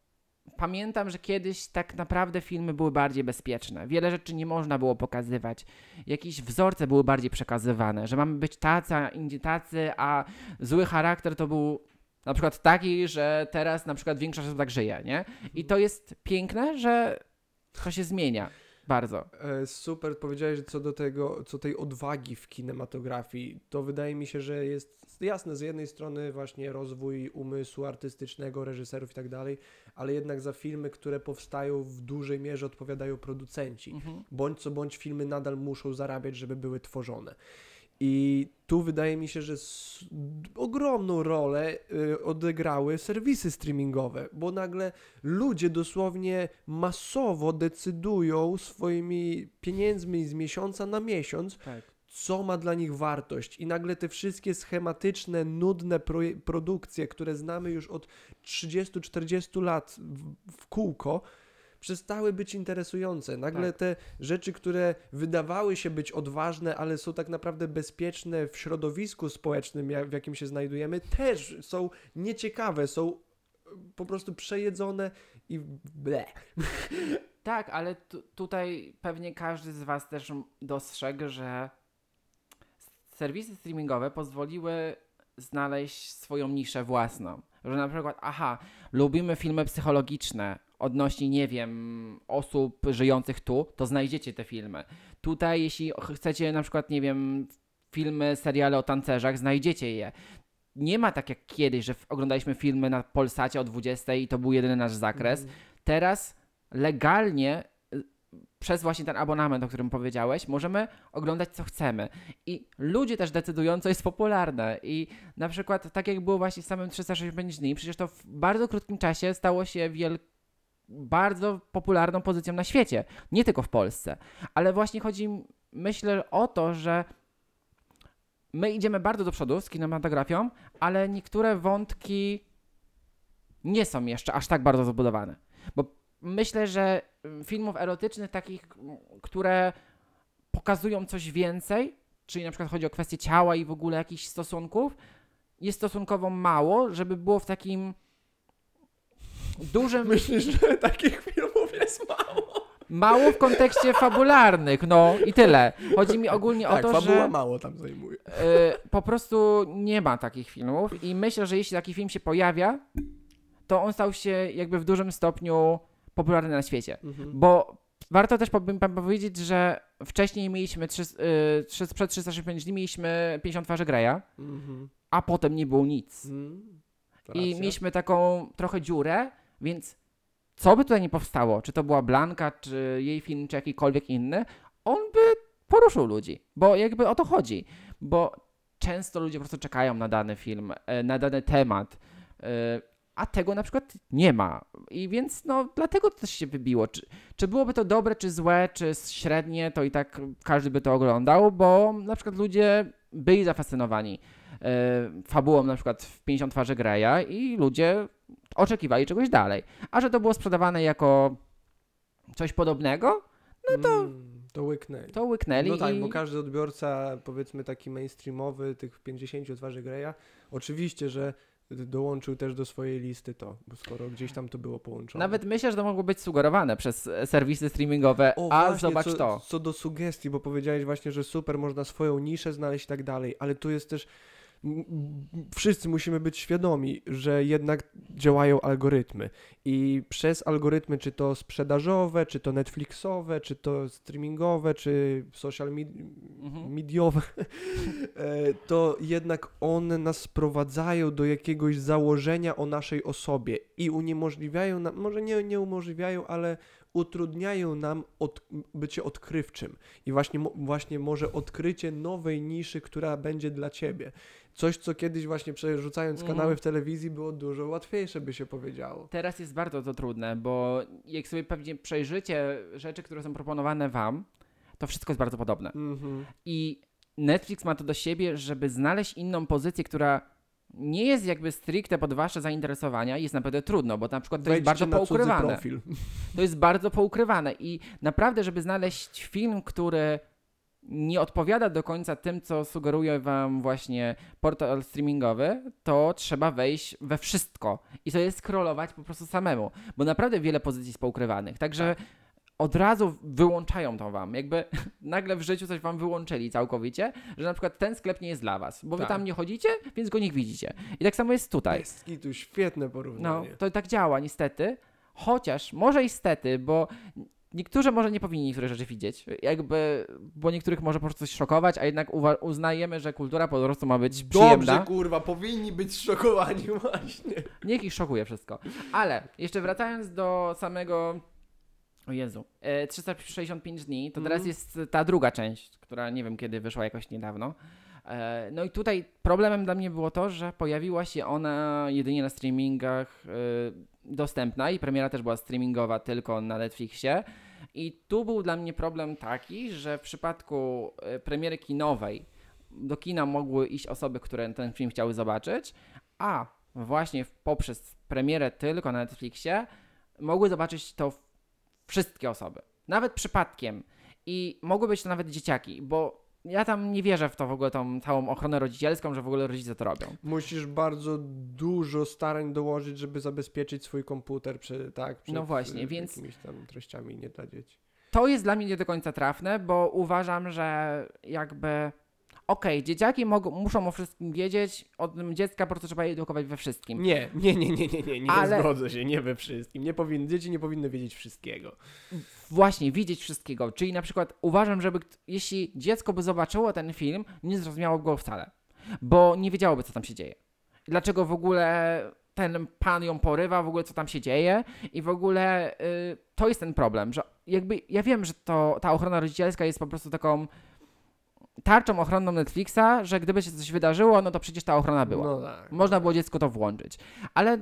pamiętam, że kiedyś tak naprawdę filmy były bardziej bezpieczne. Wiele rzeczy nie można było pokazywać. Jakieś wzorce były bardziej przekazywane, że mamy być tacy, a inni tacy, a zły charakter to był na przykład taki, że teraz na przykład większość osób tak żyje, nie? I to jest piękne, że to się zmienia bardzo. E, Super powiedziałeś, że co do tego, co tej odwagi w kinematografii, to wydaje mi się, że jest jasne, z jednej strony właśnie rozwój umysłu artystycznego, reżyserów i tak dalej, ale jednak za filmy, które powstają w dużej mierze odpowiadają producenci. Mhm. Bądź co bądź filmy nadal muszą zarabiać, żeby były tworzone. I tu wydaje mi się, że ogromną rolę y, odegrały serwisy streamingowe, bo nagle ludzie dosłownie masowo decydują swoimi pieniędzmi z miesiąca na miesiąc, Tak. co ma dla nich wartość. I nagle te wszystkie schematyczne, nudne proje- produkcje, które znamy już od 30-40 lat w, w kółko, przestały być interesujące. Nagle Tak. te rzeczy, które wydawały się być odważne, ale są tak naprawdę bezpieczne w środowisku społecznym, w jakim się znajdujemy, też są nieciekawe, są e, po prostu przejedzone i ble. [laughs] Tak, ale tu, tutaj pewnie każdy z Was też dostrzegł, że serwisy streamingowe pozwoliły znaleźć swoją niszę własną. Że na przykład, aha, lubimy filmy psychologiczne odnośnie, nie wiem, osób żyjących tu, to znajdziecie te filmy. Tutaj, jeśli ch- chcecie na przykład, nie wiem, filmy, seriale o tancerzach, znajdziecie je. Nie ma tak jak kiedyś, że w- oglądaliśmy filmy na Polsacie o 20 i to był jedyny nasz zakres. Teraz legalnie y, przez właśnie ten abonament, o którym powiedziałeś, możemy oglądać co chcemy. I ludzie też decydują, co jest popularne. I na przykład, tak jak było właśnie z samym 365 dni, przecież to w bardzo krótkim czasie stało się wiel... bardzo popularną pozycją na świecie. Nie tylko w Polsce. Ale właśnie chodzi, myślę, o to, że my idziemy bardzo do przodu z kinematografią, ale niektóre wątki nie są jeszcze aż tak bardzo zabudowane. Bo myślę, że filmów erotycznych, takich, które pokazują coś więcej, czyli na przykład chodzi o kwestię ciała i w ogóle jakichś stosunków, jest stosunkowo mało, żeby było w takim dużym. Myślisz, że takich filmów jest mało? Mało w kontekście fabularnych, no i tyle. Chodzi mi ogólnie tak, o to, fabuła że. mało tam zajmuje. Y, po prostu nie ma takich filmów i myślę, że jeśli taki film się pojawia, to on stał się jakby w dużym stopniu popularny na świecie. Mhm. Bo warto też powiedzieć, że wcześniej mieliśmy trzy, y, trzy, przed 365 dni mieliśmy 50 twarzy Greya, Mhm. a potem nie było nic. Mhm. I mieliśmy taką trochę dziurę, więc co by tutaj nie powstało, czy to była Blanka, czy jej film, czy jakikolwiek inny, on by poruszył ludzi, bo jakby o to chodzi, bo często ludzie po prostu czekają na dany film, e, na dany temat, e, a tego na przykład nie ma. I więc no dlatego to też się wybiło. Czy, czy byłoby to dobre, czy złe, czy średnie, to i tak każdy by to oglądał, bo na przykład ludzie byli zafascynowani e, fabułą na przykład w 50 twarzy Greya i ludzie oczekiwali czegoś dalej. A że to było sprzedawane jako coś podobnego, no to... to łyknęli. to łyknęli No tak, i... bo każdy odbiorca, powiedzmy taki mainstreamowy, tych 50 twarzy Greya, oczywiście, że dołączył też do swojej listy to, bo skoro gdzieś tam to było połączone. Nawet myślę, że to mogło być sugerowane przez e, serwisy streamingowe, O, a właśnie, zobacz co, to. Co do sugestii, bo powiedziałeś właśnie, że super, można swoją niszę znaleźć i tak dalej, ale tu jest też. Wszyscy musimy być świadomi, że jednak działają algorytmy i przez algorytmy, czy to sprzedażowe, czy to Netflixowe, czy to streamingowe, czy social med- Mhm. mediowe, [laughs] e, to jednak one nas sprowadzają do jakiegoś założenia o naszej osobie i uniemożliwiają nam, może nie, nie umożliwiają, ale utrudniają nam od, bycie odkrywczym i właśnie, właśnie może odkrycie nowej niszy, która będzie dla ciebie. Coś, co kiedyś właśnie przerzucając Mhm. kanały w telewizji było dużo łatwiejsze, by się powiedziało. Teraz jest bardzo to trudne, bo jak sobie pewnie przejrzycie rzeczy, które są proponowane wam, to wszystko jest bardzo podobne. Mhm. I Netflix ma to do siebie, żeby znaleźć inną pozycję, która nie jest jakby stricte pod wasze zainteresowania, jest naprawdę trudno, bo na przykład to jest Wejdźcie bardzo na cudzy poukrywane. To jest bardzo poukrywane i naprawdę, żeby znaleźć film, który nie odpowiada do końca tym, co sugeruje wam właśnie portal streamingowy, to trzeba wejść we wszystko i sobie scrollować po prostu samemu, bo naprawdę wiele pozycji jest poukrywanych, także od razu wyłączają to wam, jakby [laughs] nagle w życiu coś wam wyłączyli całkowicie, że na przykład ten sklep nie jest dla was, bo wy Tak. tam nie chodzicie, więc go nie widzicie. I tak samo jest tutaj. Jest i tu świetne No, porównanie. to tak działa niestety. Chociaż, może i stety, bo niektórzy może nie powinni niektórych rzeczy widzieć. Jakby, bo niektórych może po prostu coś szokować, a jednak uznajemy, że kultura po prostu ma być przyjemna. Dobrze, kurwa, powinni być zszokowani właśnie. Niech ich szokuje wszystko. Ale jeszcze wracając do samego. O Jezu. E, 365 dni, to teraz Mhm. jest ta druga część, która nie wiem kiedy wyszła jakoś niedawno. E, no i tutaj problemem dla mnie było to, że pojawiła się ona jedynie na streamingach e, dostępna i premiera też była streamingowa tylko na Netflixie. I tu był dla mnie problem taki, że w przypadku e, premiery kinowej do kina mogły iść osoby, które ten film chciały zobaczyć, a właśnie poprzez premierę tylko na Netflixie mogły zobaczyć to wszystkie osoby. Nawet przypadkiem. I mogły być to nawet dzieciaki, bo ja tam nie wierzę w to w ogóle tą całą ochronę rodzicielską, że w ogóle rodzice to robią. Musisz bardzo dużo starań dołożyć, żeby zabezpieczyć swój komputer przy, tak, przed No właśnie, więc- jakimiś tam treściami nie dla dzieci. To jest dla mnie nie do końca trafne, bo uważam, że jakby. Okej, dzieciaki mogą, muszą o wszystkim wiedzieć, od dziecka po prostu trzeba je edukować we wszystkim. Nie, nie, nie, nie, nie, nie, nie Ale- zgodzę się, nie we wszystkim. Nie powinny, dzieci nie powinny wiedzieć wszystkiego. Właśnie, widzieć wszystkiego. Czyli na przykład uważam, żeby kt- jeśli dziecko by zobaczyło ten film, nie zrozumiało go wcale, bo nie wiedziałoby, co tam się dzieje. Dlaczego w ogóle ten pan ją porywa, w ogóle co tam się dzieje i w ogóle y, to jest ten problem, że jakby ja wiem, że to ta ochrona rodzicielska jest po prostu taką tarczą ochronną Netflixa, że gdyby się coś wydarzyło, no to przecież ta ochrona była. No tak. Można było dziecku to włączyć. Ale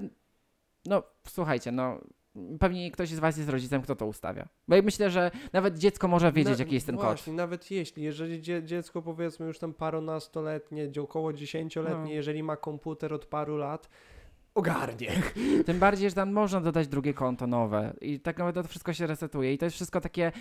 no słuchajcie, no pewnie ktoś z was jest rodzicem, kto to ustawia. Bo ja myślę, że nawet dziecko może wiedzieć, Na- jaki jest ten kod. Właśnie, nawet jeśli, jeżeli dzie dziecko powiedzmy już tam paronastoletnie, dzie- około dziesięcioletnie, No. jeżeli ma komputer od paru lat, ogarnie. [laughs] Tym bardziej, że tam można dodać drugie konto nowe i tak naprawdę to wszystko się resetuje i to jest wszystko takie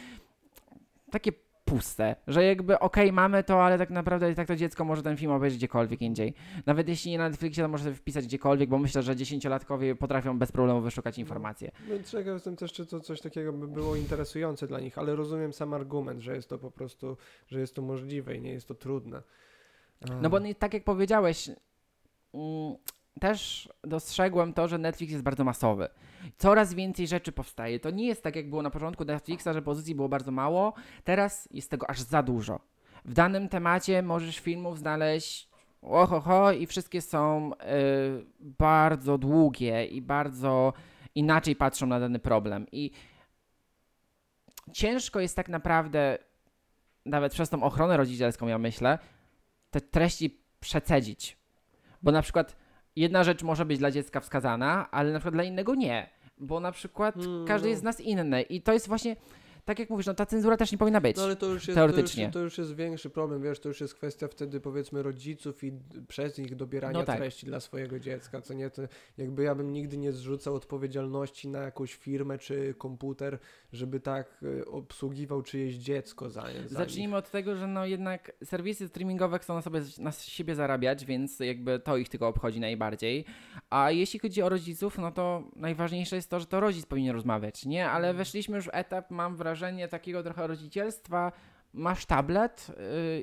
takie puste, że jakby okej, mamy to, ale tak naprawdę tak to dziecko może ten film obejrzeć gdziekolwiek indziej. Nawet jeśli nie na Netflixie, to może sobie wpisać gdziekolwiek, bo myślę, że dziesięciolatkowie potrafią bez problemu wyszukać informacje. No, ciekaw jestem też, czy to coś takiego by było interesujące dla nich, ale rozumiem sam argument, że jest to po prostu, że jest to możliwe i nie jest to trudne. A. No bo tak jak powiedziałeś, mm, też dostrzegłem to, że Netflix jest bardzo masowy. Coraz więcej rzeczy powstaje. To nie jest tak, jak było na początku Netflixa, że pozycji było bardzo mało. Teraz jest tego aż za dużo. W danym temacie możesz filmów znaleźć ohoho i wszystkie są y, bardzo długie i bardzo inaczej patrzą na dany problem. I ciężko jest tak naprawdę, nawet przez tą ochronę rodzicielską, ja myślę, te treści przecedzić. Bo na przykład jedna rzecz może być dla dziecka wskazana, ale na przykład dla innego nie. Bo na przykład Mm, każdy jest z nas inny. I to jest właśnie, tak jak mówisz, no ta cenzura też nie powinna być. No ale to już, jest, teoretycznie. To już, to już jest większy problem, wiesz, to już jest kwestia wtedy powiedzmy rodziców i przez nich dobierania No tak. treści dla swojego dziecka, co nie, to jakby ja bym nigdy nie zrzucał odpowiedzialności na jakąś firmę czy komputer, żeby tak y, obsługiwał czyjeś dziecko za, za nich. Zacznijmy od tego, że no jednak serwisy streamingowe chcą na, sobie, na siebie zarabiać, więc jakby to ich tylko obchodzi najbardziej. A jeśli chodzi o rodziców, no to najważniejsze jest to, że to rodzic powinien rozmawiać, nie? Mhm. Ale weszliśmy już w etap, mam wrażenie, takiego trochę rodzicielstwa. Masz tablet,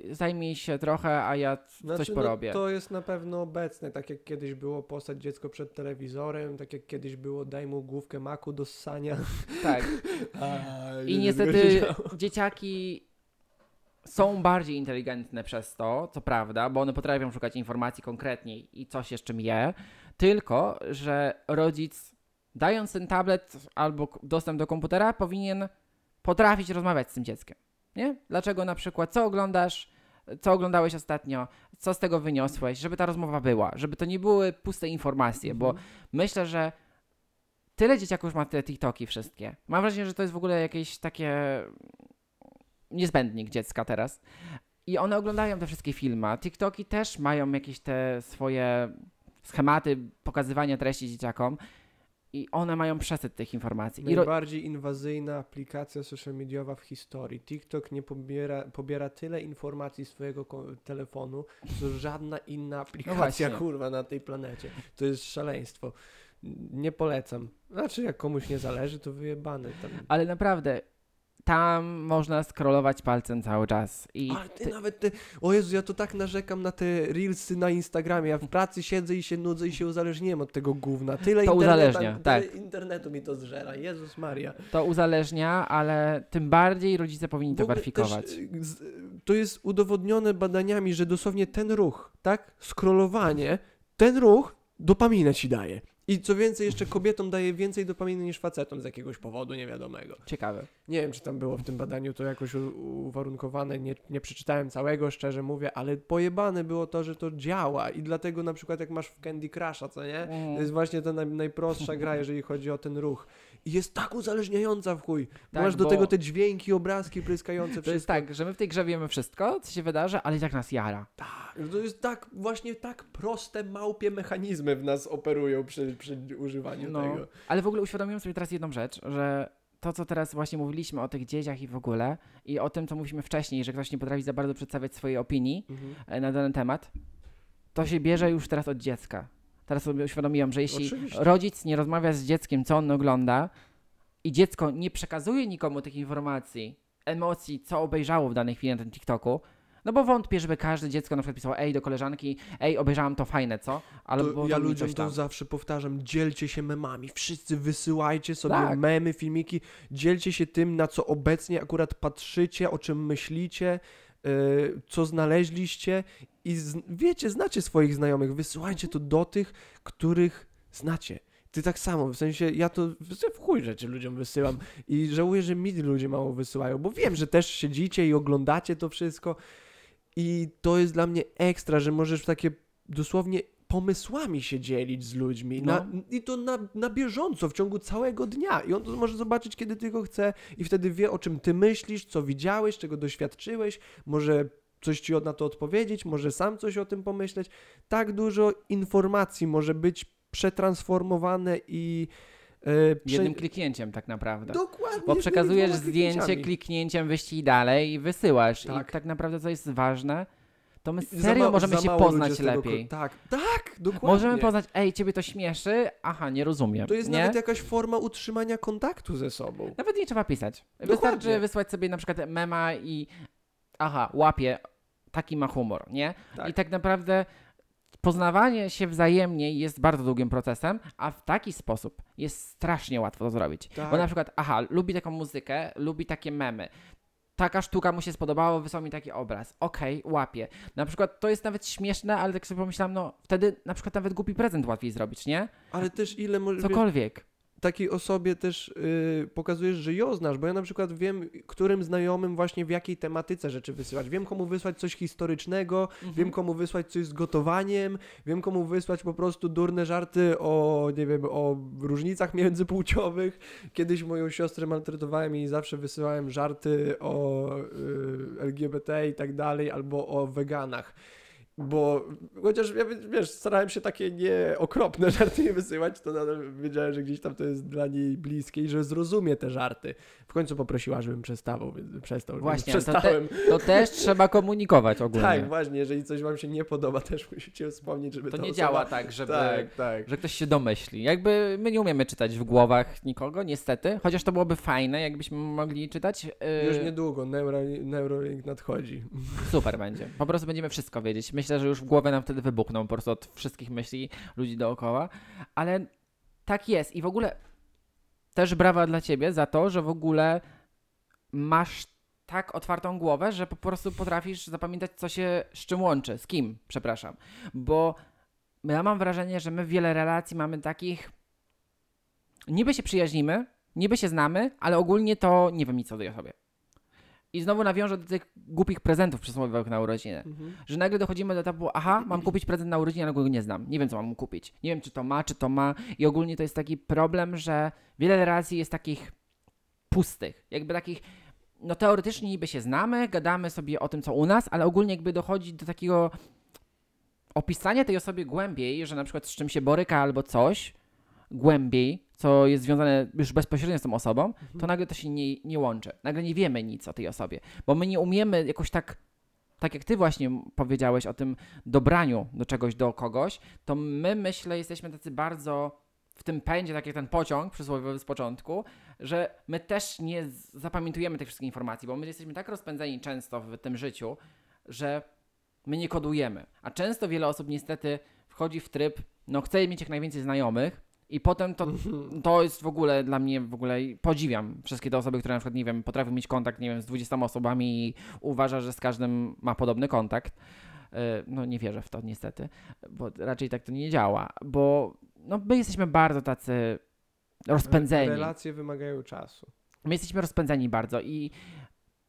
yy, zajmij się trochę, a ja coś Znaczy, porobię. No, to jest na pewno obecne, tak jak kiedyś było postać dziecko przed telewizorem, tak jak kiedyś było daj mu główkę maku do ssania. Tak. [laughs] A, I nie niestety dzieciaki są bardziej inteligentne przez to, co prawda, bo one potrafią szukać informacji konkretniej i coś jeszcze je, tylko że rodzic, dając ten tablet albo dostęp do komputera, powinien potrafić rozmawiać z tym dzieckiem. Nie? Dlaczego na przykład, co oglądasz, co oglądałeś ostatnio, co z tego wyniosłeś, żeby ta rozmowa była, żeby to nie były puste informacje, bo Mhm. myślę, że tyle dzieciaków ma te TikToki wszystkie. Mam wrażenie, że to jest w ogóle jakieś takie niezbędnik dziecka teraz. I one oglądają te wszystkie filmy. TikToki też mają jakieś te swoje schematy pokazywania treści dzieciakom i one mają przesyt tych informacji. Najbardziej inwazyjna aplikacja social mediowa w historii. TikTok nie pobiera, pobiera tyle informacji z swojego telefonu, co żadna inna aplikacja, właśnie. kurwa, na tej planecie. To jest szaleństwo. Nie polecam. Znaczy, jak komuś nie zależy, to wyjebane. Tam. Ale naprawdę, tam można scrollować palcem cały czas. I Ale ty ty- nawet te... O Jezu, ja to tak narzekam na te reelsy na Instagramie. Ja w pracy siedzę i się nudzę i się uzależniłem od tego gówna. Tyle To uzależnia, tyle tak. internetu mi to zżera. Jezus Maria. to uzależnia, ale tym bardziej rodzice powinni to weryfikować. Też, to jest udowodnione badaniami, że dosłownie ten ruch, tak? Scrollowanie, ten ruch dopaminę ci daje. I co więcej, jeszcze kobietom daje więcej dopaminy niż facetom z jakiegoś powodu niewiadomego. Ciekawe. Nie wiem, czy tam było w tym badaniu to jakoś uwarunkowane, nie, nie przeczytałem całego, szczerze mówię, ale pojebane było to, że to działa i dlatego na przykład jak masz w Candy Crusha, co nie? To jest właśnie ta naj, najprostsza gra, jeżeli chodzi o ten ruch. I jest tak uzależniająca w chuj. Tak, Masz do bo- tego te dźwięki, obrazki pryskające, To wszystko. jest tak, że my w tej grze wiemy wszystko, co się wydarzy, ale i tak nas jara. Tak, to jest tak, właśnie tak proste, małpie mechanizmy w nas operują przy, przy używaniu No, tego. ale w ogóle uświadomiłem sobie teraz jedną rzecz, że to, co teraz właśnie mówiliśmy o tych dzieciach i w ogóle, i o tym, co mówiliśmy wcześniej, że ktoś nie potrafi za bardzo przedstawiać swojej opinii Mhm. e, na dany temat, to się bierze już teraz od dziecka. Teraz sobie uświadomiłem, że jeśli Oczywiście. rodzic nie rozmawia z dzieckiem, co on ogląda, i dziecko nie przekazuje nikomu tych informacji, emocji, co obejrzało w danej chwili na tym TikToku, no bo wątpię, żeby każde dziecko na przykład pisało, ej, do koleżanki, ej, obejrzałam to fajne, co? Albo To ja ludziom to zawsze powtarzam, dzielcie się memami, wszyscy wysyłajcie sobie Tak. memy, filmiki, dzielcie się tym, na co obecnie akurat patrzycie, o czym myślicie, yy, co znaleźliście i z, wiecie, znacie swoich znajomych, wysyłajcie to do tych, których znacie. Ty tak samo, w sensie ja to w chuj rzeczy ludziom wysyłam i żałuję, że mi ludzie mało wysyłają, bo wiem, że też siedzicie i oglądacie to wszystko i to jest dla mnie ekstra, że możesz takie dosłownie pomysłami się dzielić z ludźmi na, i to na, na bieżąco w ciągu całego dnia. I on to może zobaczyć kiedy tylko chce i wtedy wie o czym ty myślisz, co widziałeś, czego doświadczyłeś, może coś ci na to odpowiedzieć, może sam coś o tym pomyśleć. Tak dużo informacji może być przetransformowane i e, prze... Jednym kliknięciem tak naprawdę. Dokładnie. Bo przekazujesz zdjęcie, kliknięciem wyścig dalej i wysyłasz. Tak. I tak naprawdę co jest ważne, to my serio ma- możemy się poznać tego lepiej. ko- Tak, tak, dokładnie. Możemy poznać, ej, ciebie to śmieszy, aha, nie rozumiem. To jest nie? nawet jakaś forma utrzymania kontaktu ze sobą. Nawet nie trzeba pisać. Dokładnie. Wystarczy wysłać sobie na przykład mema i aha, łapie, taki ma humor, nie? Tak. I tak naprawdę poznawanie się wzajemnie jest bardzo długim procesem, a w taki sposób jest strasznie łatwo to zrobić. Tak. Bo na przykład, aha, lubi taką muzykę, lubi takie memy. Taka sztuka mu się spodobała, wysłał mi taki obraz. Okej, łapie. Na przykład to jest nawet śmieszne, ale tak sobie pomyślałam, no wtedy na przykład nawet głupi prezent łatwiej zrobić, nie? Ale też ile może Cokolwiek. Takiej osobie też yy, pokazujesz, że ją znasz, bo ja na przykład wiem, którym znajomym właśnie w jakiej tematyce rzeczy wysyłać. Wiem, komu wysłać coś historycznego, Mhm. wiem, komu wysłać coś z gotowaniem, wiem, komu wysłać po prostu durne żarty o, nie wiem, o różnicach międzypłciowych. Kiedyś moją siostrę maltretowałem i zawsze wysyłałem żarty o y, LGBT i tak dalej, albo o weganach. Bo chociaż ja wiesz, starałem się takie nieokropne [laughs] żarty nie wysyłać, to nadal wiedziałem, że gdzieś tam to jest dla niej bliskie i że zrozumie te żarty. W końcu poprosiła, żebym przestawał, więc przestał. Właśnie, więc to te- przestałem. To też trzeba komunikować ogólnie. Tak, właśnie, jeżeli coś wam się nie podoba, też musicie wspomnieć, żeby To nie osoba... działa tak, żeby, Tak, tak. że ktoś się domyśli. Jakby my nie umiemy czytać w głowach nikogo, niestety. Chociaż to byłoby fajne, jakbyśmy mogli czytać. Yy, Już niedługo, Neuralink nadchodzi. Super będzie. Po prostu będziemy wszystko wiedzieć. Myślę, że już w głowę nam wtedy wybuchną po prostu od wszystkich myśli ludzi dookoła. Ale tak jest. I w ogóle też brawa dla ciebie za to, że w ogóle masz tak otwartą głowę, że po prostu potrafisz zapamiętać, co się z czym łączy. Z kim, przepraszam. Bo ja mam wrażenie, że my wiele relacji mamy takich. Niby się przyjaźnimy, niby się znamy, ale ogólnie to nie wiem nic o tej osobie. I znowu nawiążę do tych głupich prezentów przysłowiowych na urodziny. Że nagle dochodzimy do etapu, aha, mam kupić prezent na urodziny, ale go nie znam. Nie wiem, co mam mu kupić. Nie wiem, czy to ma, czy to ma. I ogólnie to jest taki problem, że wiele relacji jest takich pustych. Jakby takich, no teoretycznie niby się znamy, gadamy sobie o tym, co u nas, ale ogólnie jakby dochodzi do takiego opisania tej osoby głębiej, że na przykład z czym się boryka albo coś głębiej, co jest związane już bezpośrednio z tą osobą, to nagle to się nie, nie łączy. Nagle nie wiemy nic o tej osobie, bo my nie umiemy jakoś tak, tak jak ty właśnie powiedziałeś o tym dobraniu do czegoś, do kogoś, to my myślę jesteśmy tacy bardzo w tym pędzie, tak jak ten pociąg przysłowiowy z początku, że my też nie zapamiętujemy tych wszystkich informacji, bo my jesteśmy tak rozpędzeni często w tym życiu, że my nie kodujemy. A często wiele osób niestety wchodzi w tryb, no chce mieć jak najwięcej znajomych i potem to, to jest w ogóle dla mnie, w ogóle podziwiam wszystkie te osoby, które na przykład, nie wiem, potrafią mieć kontakt, nie wiem, z 20 osobami i uważa, że z każdym ma podobny kontakt. Yy, No nie wierzę w to niestety, bo raczej tak to nie działa, bo no, my jesteśmy bardzo tacy rozpędzeni. Relacje wymagają czasu. My jesteśmy rozpędzeni bardzo i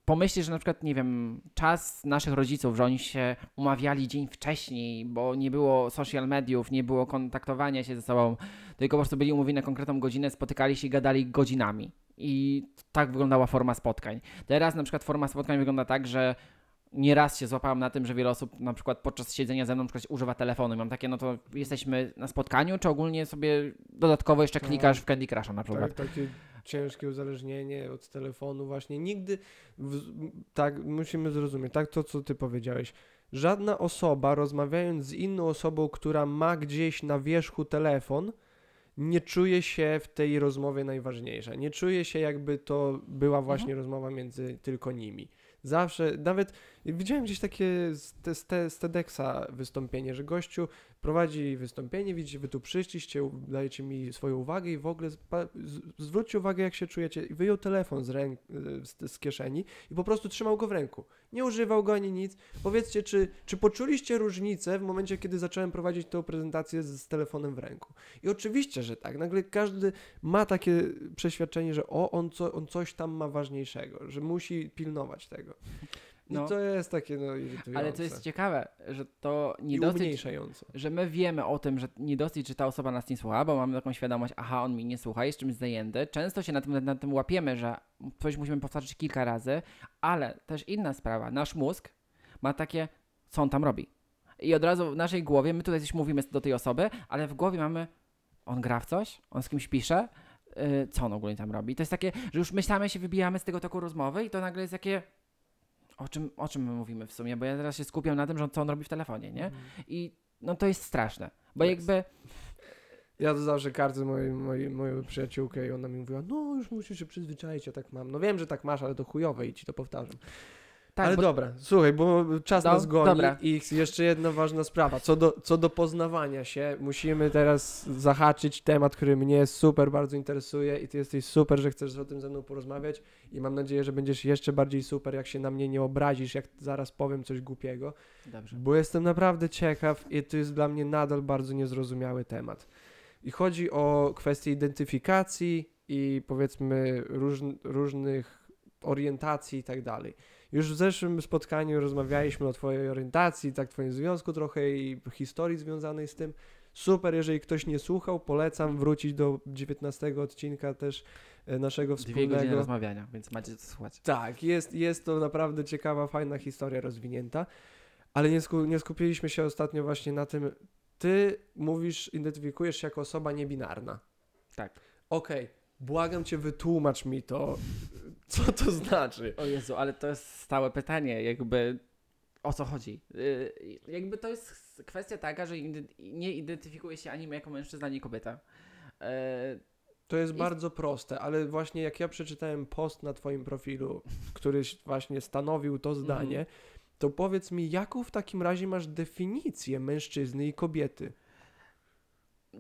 pomyśleć, że na przykład, nie wiem, czas naszych rodziców, że oni się umawiali dzień wcześniej, bo nie było social mediów, nie było kontaktowania się ze sobą, tylko po prostu byli umówieni na konkretną godzinę, spotykali się i gadali godzinami. I tak wyglądała forma spotkań. Teraz na przykład forma spotkań wygląda tak, że nieraz się złapałem na tym, że wiele osób na przykład podczas siedzenia ze mną na przykład używa telefonu. Mam takie, no to jesteśmy na spotkaniu, czy ogólnie sobie dodatkowo jeszcze Tak. klikasz w Candy Crusha na przykład. Tak, takie ciężkie uzależnienie od telefonu właśnie. Nigdy, w, tak, musimy zrozumieć, tak to, co ty powiedziałeś. Żadna osoba, rozmawiając z inną osobą, która ma gdzieś na wierzchu telefon, nie czuje się w tej rozmowie najważniejsza. Nie czuje się, jakby to była właśnie rozmowa między tylko nimi. Zawsze, nawet widziałem gdzieś takie z, te, z, te, z TEDxa wystąpienie, że gościu prowadzi wystąpienie, widzicie, wy tu przyszliście, dajecie mi swoją uwagę i w ogóle zwróćcie uwagę, jak się czujecie. I wyjął telefon z, ręk, z, z kieszeni i po prostu trzymał go w ręku. Nie używał go ani nic. Powiedzcie, czy, czy poczuliście różnicę w momencie, kiedy zacząłem prowadzić tę prezentację z, z telefonem w ręku? I oczywiście, że tak. Nagle każdy ma takie przeświadczenie, że o, on, co, on coś tam ma ważniejszego, że musi pilnować tego. I No. to jest takie, no, irytujące. Ale co jest ciekawe, że to I nie dosyć, że my wiemy o tym, że nie dosyć, że ta osoba nas nie słucha, bo mamy taką świadomość, aha, on mi nie słucha, jest czymś zajęty. Często się na tym, na tym łapiemy, że coś musimy powtarzać kilka razy, ale też inna sprawa, nasz mózg ma takie, co on tam robi. I od razu w naszej głowie, my tutaj coś mówimy do tej osoby, ale w głowie mamy, on gra w coś, on z kimś pisze, yy, co on ogólnie tam robi. To jest takie, że już myślamy się, wybijamy z tego toku rozmowy i to nagle jest takie, o czym, o czym my mówimy w sumie, bo ja teraz się skupiam na tym, że on, co on robi w telefonie, nie? I no to jest straszne, bo Jest. jakby Ja to zawsze karcę mojej, mojej, moją przyjaciółkę i ona mi mówiła, no już musisz się przyzwyczaić, ja tak mam. No wiem, że tak masz, ale to chujowe i ci to powtarzam. Tak, ale bo, dobra, słuchaj, bo czas No, nas goni dobra. i jeszcze jedna ważna sprawa. Co do, co do poznawania się, musimy teraz zahaczyć temat, który mnie super bardzo interesuje i ty jesteś super, że chcesz o tym ze mną porozmawiać i mam nadzieję, że będziesz jeszcze bardziej super, jak się na mnie nie obrazisz, jak zaraz powiem coś głupiego. Dobrze. Bo jestem naprawdę ciekaw i to jest dla mnie nadal bardzo niezrozumiały temat. I chodzi o kwestię identyfikacji i powiedzmy róż, różnych orientacji i tak dalej. Już w zeszłym spotkaniu rozmawialiśmy o Twojej orientacji, tak Twoim związku trochę i historii związanej z tym. Super, jeżeli ktoś nie słuchał, polecam wrócić do 19 odcinka też e, naszego Dwie wspólnego. godziny rozmawiania, więc macie co słuchać. Tak, jest, jest to naprawdę ciekawa, fajna historia rozwinięta, ale nie, sku, nie skupiliśmy się ostatnio właśnie na tym, ty mówisz, identyfikujesz się jako osoba niebinarna. Tak. Okej, błagam cię, wytłumacz mi to, co to znaczy. O Jezu, ale to jest stałe pytanie, jakby o co chodzi. Yy, jakby to jest kwestia taka, że nie identyfikuje się ani jako mężczyzna, ani kobieta. Yy, To jest I- bardzo proste, ale właśnie jak ja przeczytałem post na twoim profilu, który właśnie stanowił to zdanie, to powiedz mi, jaką w takim razie masz definicję mężczyzny i kobiety?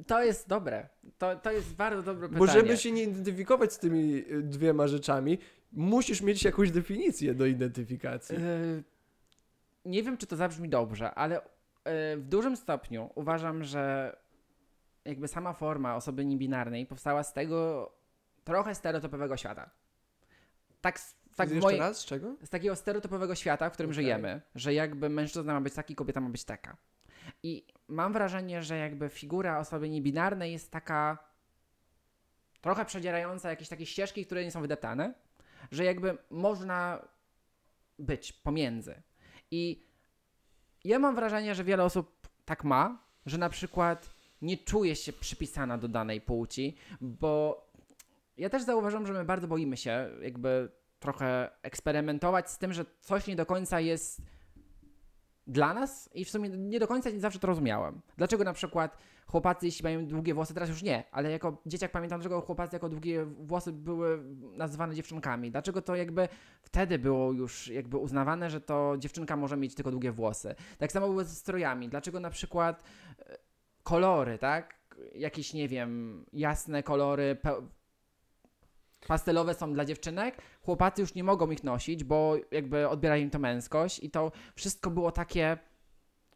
to jest dobre. To, to jest bardzo dobre pytanie. Bo żeby się nie identyfikować z tymi y, dwiema rzeczami, musisz mieć jakąś definicję do identyfikacji. Yy, nie wiem, czy to zabrzmi dobrze, ale yy, w dużym stopniu uważam, że jakby sama forma osoby niebinarnej powstała z tego trochę stereotypowego świata. Tak, tak Jeszcze mojej, raz, z czego? z takiego stereotypowego świata, w którym Okej. żyjemy, że jakby mężczyzna ma być taki, kobieta ma być taka. I mam wrażenie, że jakby figura osoby niebinarnej jest taka trochę przedzierająca jakieś takie ścieżki, które nie są wydeptane, że jakby można być pomiędzy. I ja mam wrażenie, że wiele osób tak ma, że na przykład nie czuje się przypisana do danej płci, bo ja też zauważam, że my bardzo boimy się jakby trochę eksperymentować z tym, że coś nie do końca jest dla nas i w sumie nie do końca nie zawsze to rozumiałem. Dlaczego na przykład chłopacy, jeśli mają długie włosy, teraz już nie, ale jako dzieciak pamiętam, dlaczego chłopacy jako długie włosy były nazywane dziewczynkami. Dlaczego to jakby wtedy było już jakby uznawane, że to dziewczynka może mieć tylko długie włosy. Tak samo było ze strojami. Dlaczego na przykład e, kolory, tak? Jakieś, nie wiem, jasne kolory, pastelowe są dla dziewczynek, chłopacy już nie mogą ich nosić, bo jakby odbiera im to męskość i to wszystko było takie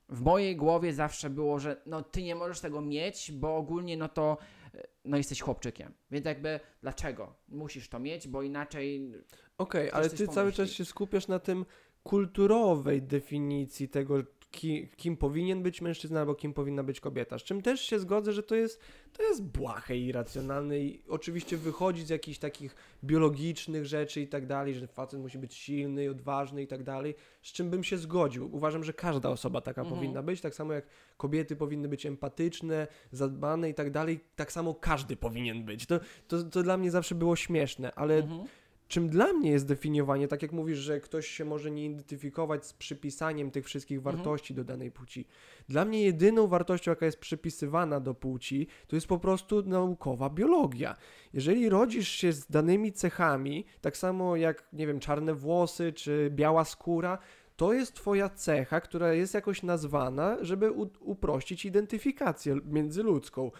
w mojej głowie zawsze było, że no ty nie możesz tego mieć, bo ogólnie no to e, no jesteś chłopczykiem. Więc jakby dlaczego musisz to mieć, bo inaczej Okej, Ktoś ale ty cały pomyśli. czas się skupiasz na tym kulturowej definicji tego, ki, kim powinien być mężczyzna albo kim powinna być kobieta. Z czym też się zgodzę, że to jest, to jest błahe i irracjonalne i oczywiście wychodzi z jakichś takich biologicznych rzeczy i tak dalej, że facet musi być silny i odważny i tak dalej, z czym bym się zgodził. Uważam, że każda osoba taka Mhm. powinna być, tak samo jak kobiety powinny być empatyczne, zadbane i tak dalej, tak samo każdy powinien być. To, to, to dla mnie zawsze było śmieszne, ale Mhm. Czym dla mnie jest definiowanie, tak jak mówisz, że ktoś się może nie identyfikować z przypisaniem tych wszystkich Mhm. wartości do danej płci. Dla mnie jedyną wartością, jaka jest przypisywana do płci, to jest po prostu naukowa biologia. Jeżeli rodzisz się z danymi cechami, tak samo jak, nie wiem, czarne włosy czy biała skóra, to jest twoja cecha, która jest jakoś nazwana, żeby uprościć identyfikację międzyludzką.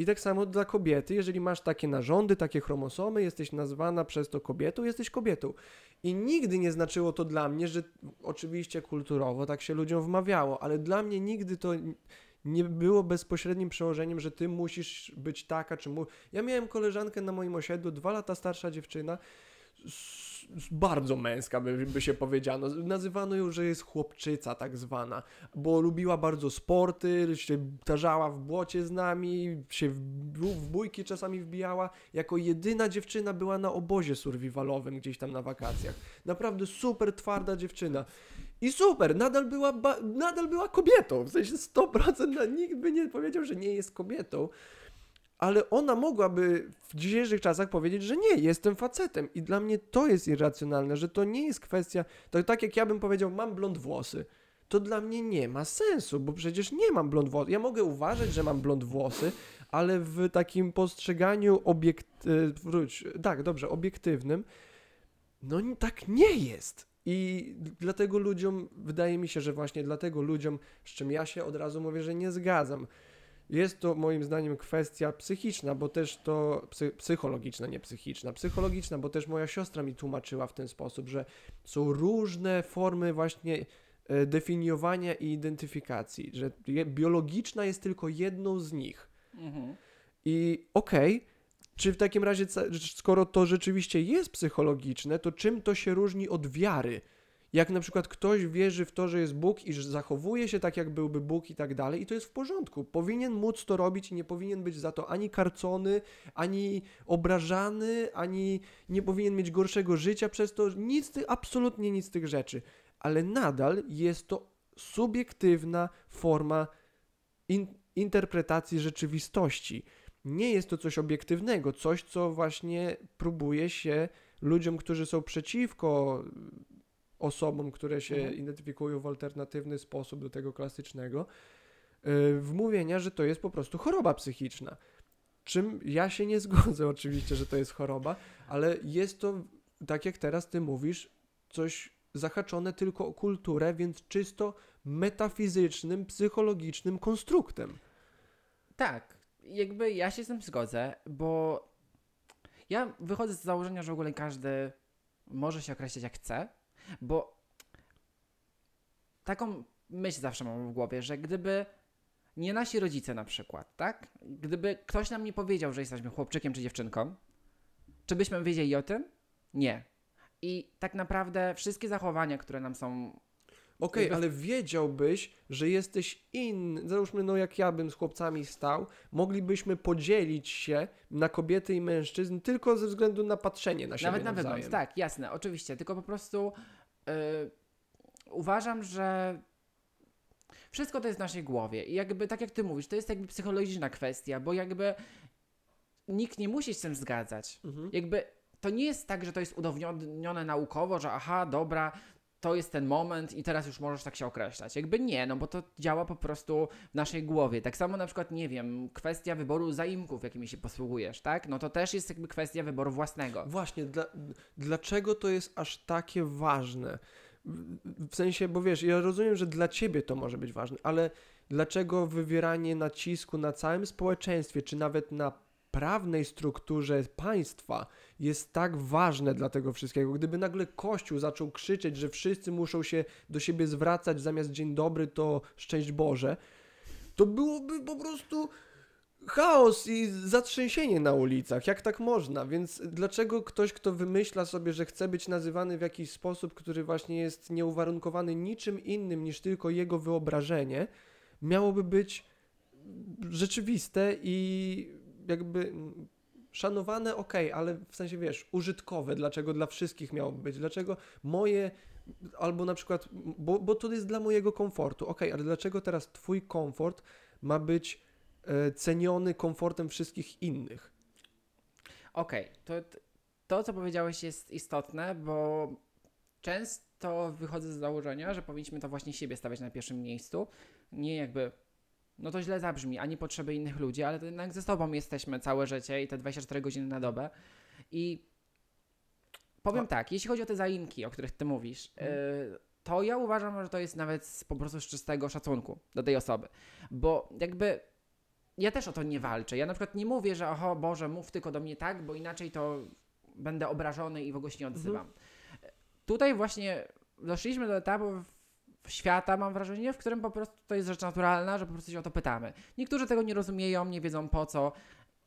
I tak samo dla kobiety, jeżeli masz takie narządy, takie chromosomy, jesteś nazwana przez to kobietą, jesteś kobietą. I nigdy nie znaczyło to dla mnie, że oczywiście kulturowo tak się ludziom wmawiało, ale dla mnie nigdy to nie było bezpośrednim przełożeniem, że ty musisz być taka, czy mu... Ja miałem koleżankę na moim osiedlu, dwa lata starsza dziewczyna, bardzo męska by, by się powiedziano. Nazywano ją, że jest chłopczyca tak zwana, bo lubiła bardzo sporty, się tarzała w błocie z nami, się w, w bójki czasami wbijała. Jako jedyna dziewczyna była na obozie survivalowym gdzieś tam na wakacjach. Naprawdę super twarda dziewczyna. I super, nadal była, nadal była kobietą, w sensie 100%, na- nikt by nie powiedział, że nie jest kobietą, ale ona mogłaby w dzisiejszych czasach powiedzieć, że nie, jestem facetem i dla mnie to jest irracjonalne, że to nie jest kwestia, to tak jak ja bym powiedział, mam blond włosy, to dla mnie nie ma sensu, bo przecież nie mam blond włosów. Ja mogę uważać, że mam blond włosy, ale w takim postrzeganiu obiekt... e, wróć, tak, dobrze, obiektywnym, no tak nie jest. I dlatego ludziom, wydaje mi się, że właśnie dlatego ludziom, z czym ja się od razu mówię, że nie zgadzam. Jest to moim zdaniem kwestia psychiczna, bo też to psy, psychologiczna, nie psychiczna, psychologiczna, bo też moja siostra mi tłumaczyła w ten sposób, że są różne formy właśnie e, definiowania i identyfikacji, że biologiczna jest tylko jedną z nich. Mhm. I okej, czy w takim razie, skoro to rzeczywiście jest psychologiczne, to czym to się różni od wiary? Jak na przykład ktoś wierzy w to, że jest Bóg i że zachowuje się tak, jak byłby Bóg i tak dalej, i to jest w porządku. Powinien móc to robić i nie powinien być za to ani karcony, ani obrażany, ani nie powinien mieć gorszego życia przez to. Nic, absolutnie nic z tych rzeczy. Ale nadal jest to subiektywna forma in, interpretacji rzeczywistości. Nie jest to coś obiektywnego, coś, co właśnie próbuje się ludziom, którzy są przeciwko osobom, które się Mhm. identyfikują w alternatywny sposób do tego klasycznego, yy, wmówienia, że to jest po prostu choroba psychiczna. Czym ja się nie [laughs] zgodzę oczywiście, że to jest choroba, ale jest to, tak jak teraz ty mówisz, coś zahaczone tylko o kulturę, więc czysto metafizycznym, psychologicznym konstruktem. Tak, jakby ja się z tym zgodzę, bo ja wychodzę z założenia, że w ogóle każdy może się określać jak chce, bo taką myśl zawsze mam w głowie, że gdyby nie nasi rodzice na przykład, tak? Gdyby ktoś nam nie powiedział, że jesteśmy chłopczykiem czy dziewczynką, czy byśmy wiedzieli o tym? Nie. I tak naprawdę wszystkie zachowania, które nam są Okej, Jakby- ale wiedziałbyś, że jesteś inny. Załóżmy, no jak ja bym z chłopcami stał, moglibyśmy podzielić się na kobiety i mężczyzn tylko ze względu na patrzenie na siebie Nawet na wygląd, tak, jasne, oczywiście. Tylko po prostu uważam, że wszystko to jest w naszej głowie. I jakby, tak jak ty mówisz, to jest jakby psychologiczna kwestia, bo jakby nikt nie musi się z tym zgadzać. Mhm. Jakby to nie jest tak, że to jest udowodnione naukowo, że aha, dobra, to jest ten moment i teraz już możesz tak się określać. Jakby nie, no bo to działa po prostu w naszej głowie. Tak samo na przykład, nie wiem, kwestia wyboru zaimków, jakimi się posługujesz, tak? No to też jest jakby kwestia wyboru własnego. Właśnie, dla, dlaczego to jest aż takie ważne? W- sensie, bo wiesz, ja rozumiem, że dla ciebie to może być ważne, ale dlaczego wywieranie nacisku na całym społeczeństwie, czy nawet na prawnej strukturze państwa jest tak ważne dla tego wszystkiego? Gdyby nagle Kościół zaczął krzyczeć, że wszyscy muszą się do siebie zwracać zamiast dzień dobry to szczęść Boże, to byłoby po prostu chaos i zatrzęsienie na ulicach. Jak tak można? Więc dlaczego ktoś, kto wymyśla sobie, że chce być nazywany w jakiś sposób, który właśnie jest nieuwarunkowany niczym innym niż tylko jego wyobrażenie, miałoby być rzeczywiste i jakby szanowane, ok, ale w sensie wiesz, użytkowe. Dlaczego dla wszystkich miałoby być? Dlaczego moje albo na przykład, bo, bo to jest dla mojego komfortu, ok, ale dlaczego teraz twój komfort ma być e, ceniony komfortem wszystkich innych. Okej, to, to co powiedziałeś jest istotne, bo często wychodzę z założenia, że powinniśmy to właśnie siebie stawiać na pierwszym miejscu. Nie jakby, no to źle zabrzmi, ani potrzeby innych ludzi, ale to jednak ze sobą jesteśmy całe życie i te 24 godziny na dobę. I powiem tak, jeśli chodzi o te zaimki, o których ty mówisz, Mhm. yy, to ja uważam, że to jest nawet z, po prostu z czystego szacunku do tej osoby. Bo jakby ja też o to nie walczę. Ja na przykład nie mówię, że oho Boże, mów tylko do mnie tak, bo inaczej to będę obrażony i w ogóle się nie odzywam. Tutaj właśnie doszliśmy do etapu świata, mam wrażenie, w którym po prostu to jest rzecz naturalna, że po prostu się o to pytamy. Niektórzy tego nie rozumieją, nie wiedzą po co,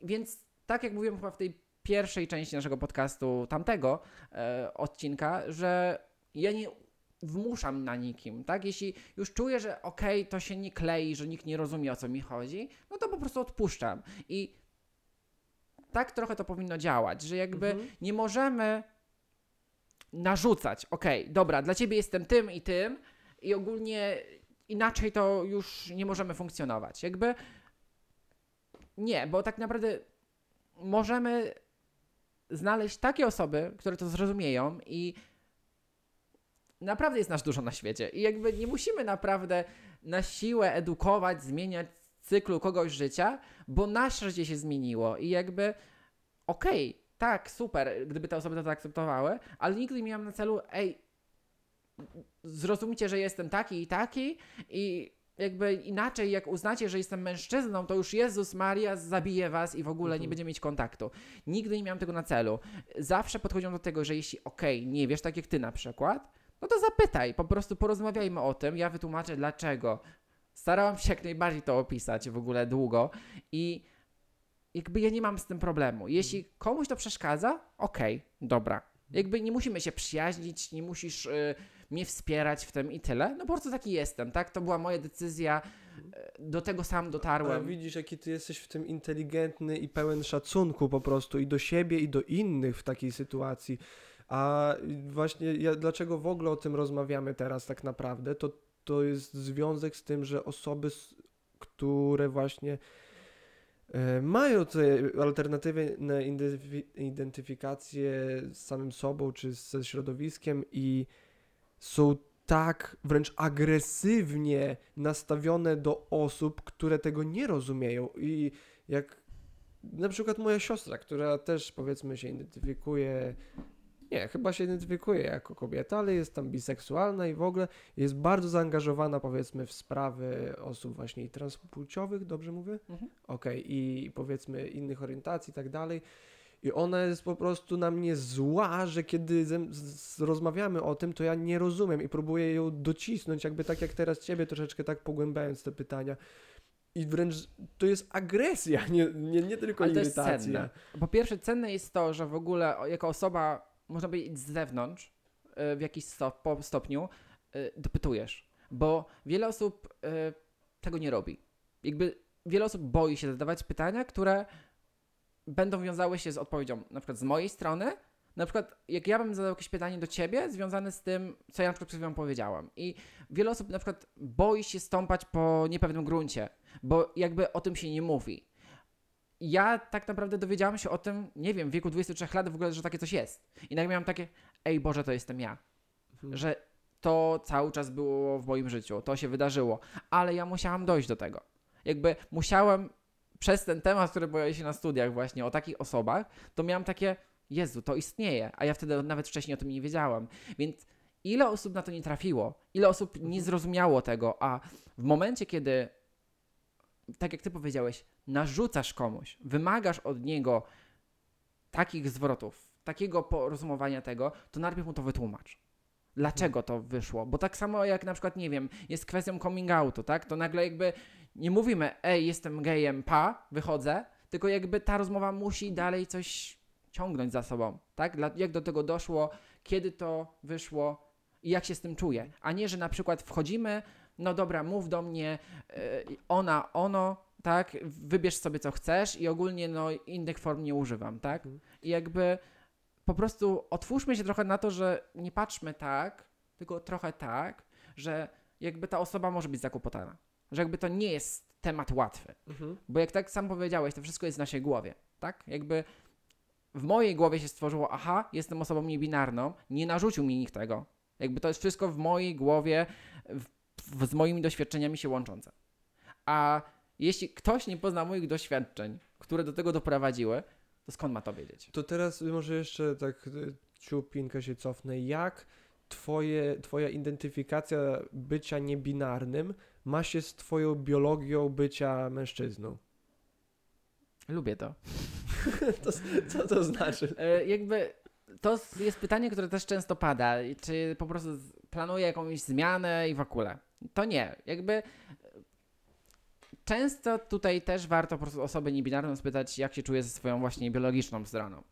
więc tak jak mówiłem chyba w tej pierwszej części naszego podcastu, tamtego e, odcinka, że ja nie wmuszam na nikim, tak? Jeśli już czuję, że okej, to się nie klei, że nikt nie rozumie o co mi chodzi, no to po prostu odpuszczam. I tak trochę to powinno działać, że jakby Mhm. nie możemy narzucać, okej, dobra, dla ciebie jestem tym i tym i ogólnie inaczej to już nie możemy funkcjonować. Jakby nie, bo tak naprawdę możemy znaleźć takie osoby, które to zrozumieją i naprawdę jest nas dużo na świecie i jakby nie musimy naprawdę na siłę edukować, zmieniać cyklu kogoś życia, bo nasze życie się zmieniło i jakby okej, tak, super, gdyby te osoby to zaakceptowały, ale nigdy nie miałam na celu, ej, zrozumcie, że jestem taki i taki i jakby inaczej, jak uznacie, że jestem mężczyzną, to już Jezus Maria zabije was i w ogóle nie Mhm. będziemy mieć kontaktu. Nigdy nie miałam tego na celu. Zawsze podchodziłam do tego, że jeśli okej, nie wiesz, tak jak ty na przykład, no to zapytaj, po prostu porozmawiajmy o tym, ja wytłumaczę dlaczego. Starałam się jak najbardziej to opisać w ogóle długo i jakby ja nie mam z tym problemu. Jeśli komuś to przeszkadza, okej, dobra. Jakby nie musimy się przyjaźnić, nie musisz y, mnie wspierać w tym i tyle. No po prostu taki jestem, tak? To była moja decyzja, y, do tego sam Ale dotarłem. widzisz, jaki ty jesteś w tym inteligentny i pełen szacunku po prostu i do siebie, i do innych w takiej sytuacji. A właśnie ja, dlaczego w ogóle o tym rozmawiamy teraz tak naprawdę, to, to jest związek z tym, że osoby, które właśnie e, mają te alternatywne identyfi- identyfikacje z samym sobą czy ze środowiskiem i są tak wręcz agresywnie nastawione do osób, które tego nie rozumieją. I jak na przykład moja siostra, która też powiedzmy się identyfikuje, nie, chyba się identyfikuje jako kobieta, ale jest tam biseksualna i w ogóle jest bardzo zaangażowana powiedzmy w sprawy osób właśnie transpłciowych, dobrze mówię? Mhm. Okej, i powiedzmy innych orientacji i tak dalej. I ona jest po prostu na mnie zła, że kiedy z, z, rozmawiamy o tym, to ja nie rozumiem i próbuję ją docisnąć, jakby tak jak teraz ciebie troszeczkę tak pogłębiając te pytania. I wręcz to jest agresja, [laughs] nie, nie, nie tylko Ale to jest irytacja. cenne. Po pierwsze, cenne jest to, że w ogóle jako osoba, można powiedzieć z zewnątrz, y, w jakiś stop, po stopniu, y, dopytujesz. Bo wiele osób y, tego nie robi. Jakby wiele osób boi się zadawać pytania, które będą wiązały się z odpowiedzią, na przykład z mojej strony. Na przykład, jak ja bym zadał jakieś pytanie do ciebie związane z tym, co ja na przykład przed chwilą powiedziałam. I wiele osób na przykład boi się stąpać po niepewnym gruncie, bo jakby o tym się nie mówi ja tak naprawdę dowiedziałam się o tym, nie wiem, w wieku 23 lat w ogóle, że takie coś jest. I nagle miałam takie, ej Boże, to jestem ja. Mhm. Że to cały czas było w moim życiu, to się wydarzyło, ale ja musiałam dojść do tego. Jakby musiałem przez ten temat, który pojawił się na studiach właśnie o takich osobach, to miałam takie, Jezu, to istnieje, a ja wtedy nawet wcześniej o tym nie wiedziałam. Więc ile osób na to nie trafiło, ile osób nie zrozumiało tego, a w momencie, kiedy tak jak ty powiedziałeś, narzucasz komuś, wymagasz od niego takich zwrotów, takiego porozumowania tego, to najpierw mu to wytłumacz. Dlaczego to wyszło? Bo tak samo jak na przykład, nie wiem, jest kwestią coming outu, tak? To nagle jakby nie mówimy, ej, jestem gejem, pa, wychodzę, tylko jakby ta rozmowa musi dalej coś ciągnąć za sobą, tak? Dla, jak do tego doszło, kiedy to wyszło i jak się z tym czuję. A nie, że na przykład wchodzimy, no dobra, mów do mnie, e, ona, ono, tak, wybierz sobie co chcesz i ogólnie no innych form nie używam, tak? Mhm. I jakby po prostu otwórzmy się trochę na to, że nie patrzmy tak, tylko trochę tak, że jakby ta osoba może być zakłopotana. Że jakby to nie jest temat łatwy. Mhm. Bo jak tak sam powiedziałeś, to wszystko jest w naszej głowie, tak? Jakby w mojej głowie się stworzyło, aha, jestem osobą niebinarną, nie narzucił mi nikt tego. Jakby to jest wszystko w mojej głowie, w, w, z moimi doświadczeniami się łączące. A jeśli ktoś nie pozna moich doświadczeń, które do tego doprowadziły, to skąd ma to wiedzieć? To teraz może jeszcze tak y, ciupinkę się cofnę. Jak twoje, twoja identyfikacja bycia niebinarnym ma się z twoją biologią bycia mężczyzną. Lubię to. [laughs] to co to znaczy? E, jakby to jest pytanie, które też często pada. Czy po prostu planuję jakąś zmianę i w ogóle. To nie. Jakby e, często tutaj też warto po prostu osobę niebinarną spytać, jak się czuje ze swoją właśnie biologiczną stroną.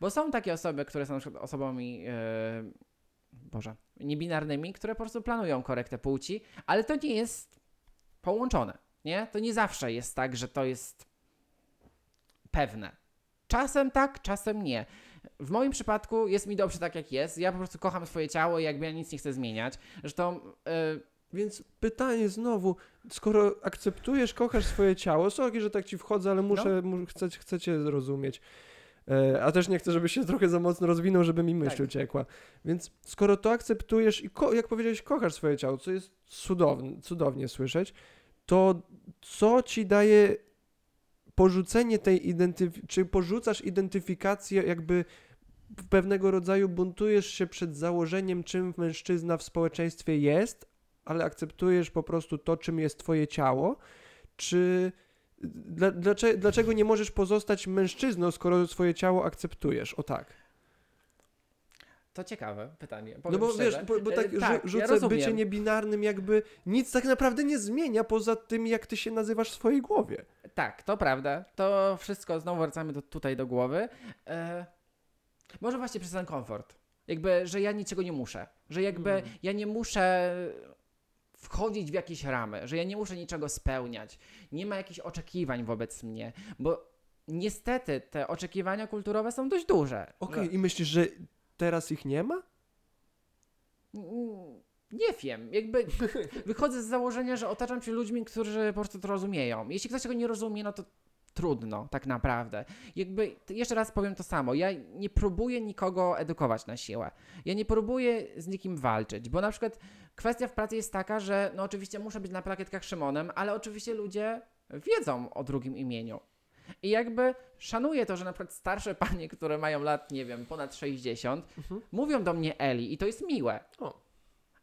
Bo są takie osoby, które są na przykład osobami, e, Boże, niebinarnymi, które po prostu planują korektę płci, ale to nie jest połączone, nie? To nie zawsze jest tak, że to jest pewne. Czasem tak, czasem nie. W moim przypadku jest mi dobrze tak, jak jest. Ja po prostu kocham swoje ciało i jakby ja nic nie chcę zmieniać. Zresztą e, Więc pytanie znowu, skoro akceptujesz, kochasz swoje ciało, sorry, że tak ci wchodzę, ale muszę, mu, chcę, chcę cię zrozumieć. E, a też nie chcę, żebyś się trochę za mocno rozwinął, żeby mi myśl Tak. uciekła. Więc skoro to akceptujesz i, jak powiedziałeś, kochasz swoje ciało, co jest cudowne, cudownie słyszeć, to co ci daje porzucenie tej identyfikacji, czy porzucasz identyfikację jakby pewnego rodzaju buntujesz się przed założeniem, czym mężczyzna w społeczeństwie jest, ale akceptujesz po prostu to, czym jest twoje ciało, czy dla, dlaczego, dlaczego nie możesz pozostać mężczyzną, skoro swoje ciało akceptujesz? O tak. to ciekawe pytanie. No powiem bo szczerze. wiesz, bo, bo E, tak, tak, rzu- ja rzucę rozumiem. bycie niebinarnym jakby nic tak naprawdę nie zmienia poza tym, jak ty się nazywasz w swojej głowie. Tak, to prawda. To wszystko znowu wracamy do, tutaj do głowy. E, może właśnie przez ten komfort. Jakby, że ja niczego nie muszę. Że jakby Mm. ja nie muszę wchodzić w jakieś ramy, że ja nie muszę niczego spełniać. Nie ma jakichś oczekiwań wobec mnie, bo niestety te oczekiwania kulturowe są dość duże. Okej, i myślisz, że teraz ich nie ma? Mm, Nie wiem, jakby [laughs] wychodzę z założenia, że otaczam się ludźmi, którzy po prostu to rozumieją. Jeśli ktoś tego nie rozumie, no to trudno, tak naprawdę. Jakby, jeszcze raz powiem to samo, ja nie próbuję nikogo edukować na siłę. Ja nie próbuję z nikim walczyć, bo na przykład kwestia w pracy jest taka, że no oczywiście muszę być na plakietkach Szymonem, ale oczywiście ludzie wiedzą o drugim imieniu. I jakby szanuję to, że na przykład starsze panie, które mają lat, nie wiem, ponad 60, Mhm. mówią do mnie Eli i to jest miłe. O.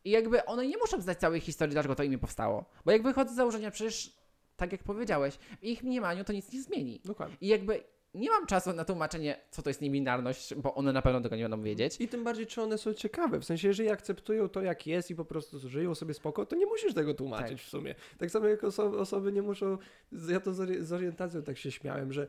I jakby one nie muszą znać całej historii, dlaczego to imię powstało. Bo jak wychodzę z założenia, przecież tak jak powiedziałeś, w ich mniemaniu to nic nie zmieni. Dokładnie. I jakby nie mam czasu na tłumaczenie, co to jest niebinarność, bo one na pewno tego nie będą wiedzieć. I tym bardziej, czy one są ciekawe. W sensie, jeżeli akceptują to, jak jest i po prostu żyją sobie spoko, to nie musisz tego tłumaczyć Tak. w sumie. Tak samo jak oso- osoby nie muszą. Ja to z ori- z orientacją tak się śmiałem, że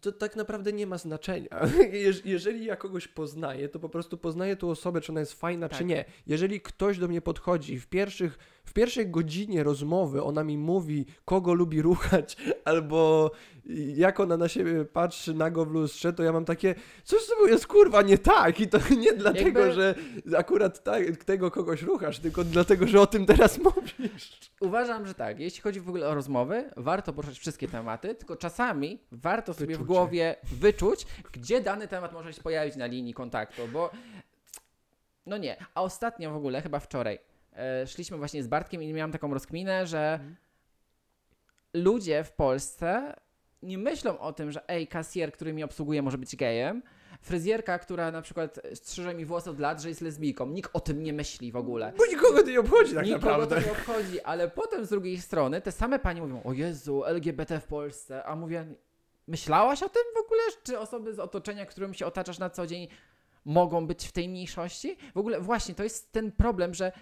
to tak naprawdę nie ma znaczenia. [laughs] Jeż- Jeżeli ja kogoś poznaję, to po prostu poznaję tą osobę, czy ona jest fajna, czy Tak. nie. Jeżeli ktoś do mnie podchodzi w pierwszych, w pierwszej godzinie rozmowy, ona mi mówi, kogo lubi ruchać, [laughs] albo jak ona na siebie patrzy nago w lustrze, to ja mam takie, coś z tobą jest kurwa nie tak i to [laughs] nie dlatego, Jakby- że akurat tego kogoś ruchasz, tylko dlatego, że o tym teraz [laughs] mówisz. Uważam, że tak, jeśli chodzi w ogóle o rozmowy, warto poruszać wszystkie tematy, tylko czasami warto sobie w Wyczucie. głowie wyczuć, gdzie dany temat może się pojawić na linii kontaktu, bo no nie. A ostatnio w ogóle, chyba wczoraj, szliśmy właśnie z Bartkiem i miałam taką rozkminę, że Mhm. ludzie w Polsce nie myślą o tym, że ej, kasjer, który mi obsługuje, może być gejem. Fryzjerka, która na przykład strzyże mi włosy od lat, że jest lesbijką. Nikt o tym nie myśli w ogóle. Bo nikogo to nie obchodzi tak Nikogo naprawdę. to nie obchodzi, ale potem z drugiej strony te same panie mówią, o Jezu, LGBT w Polsce, a mówię, myślałaś o tym w ogóle? Czy osoby z otoczenia, którym się otaczasz na co dzień, mogą być w tej mniejszości? W ogóle właśnie, to jest ten problem, że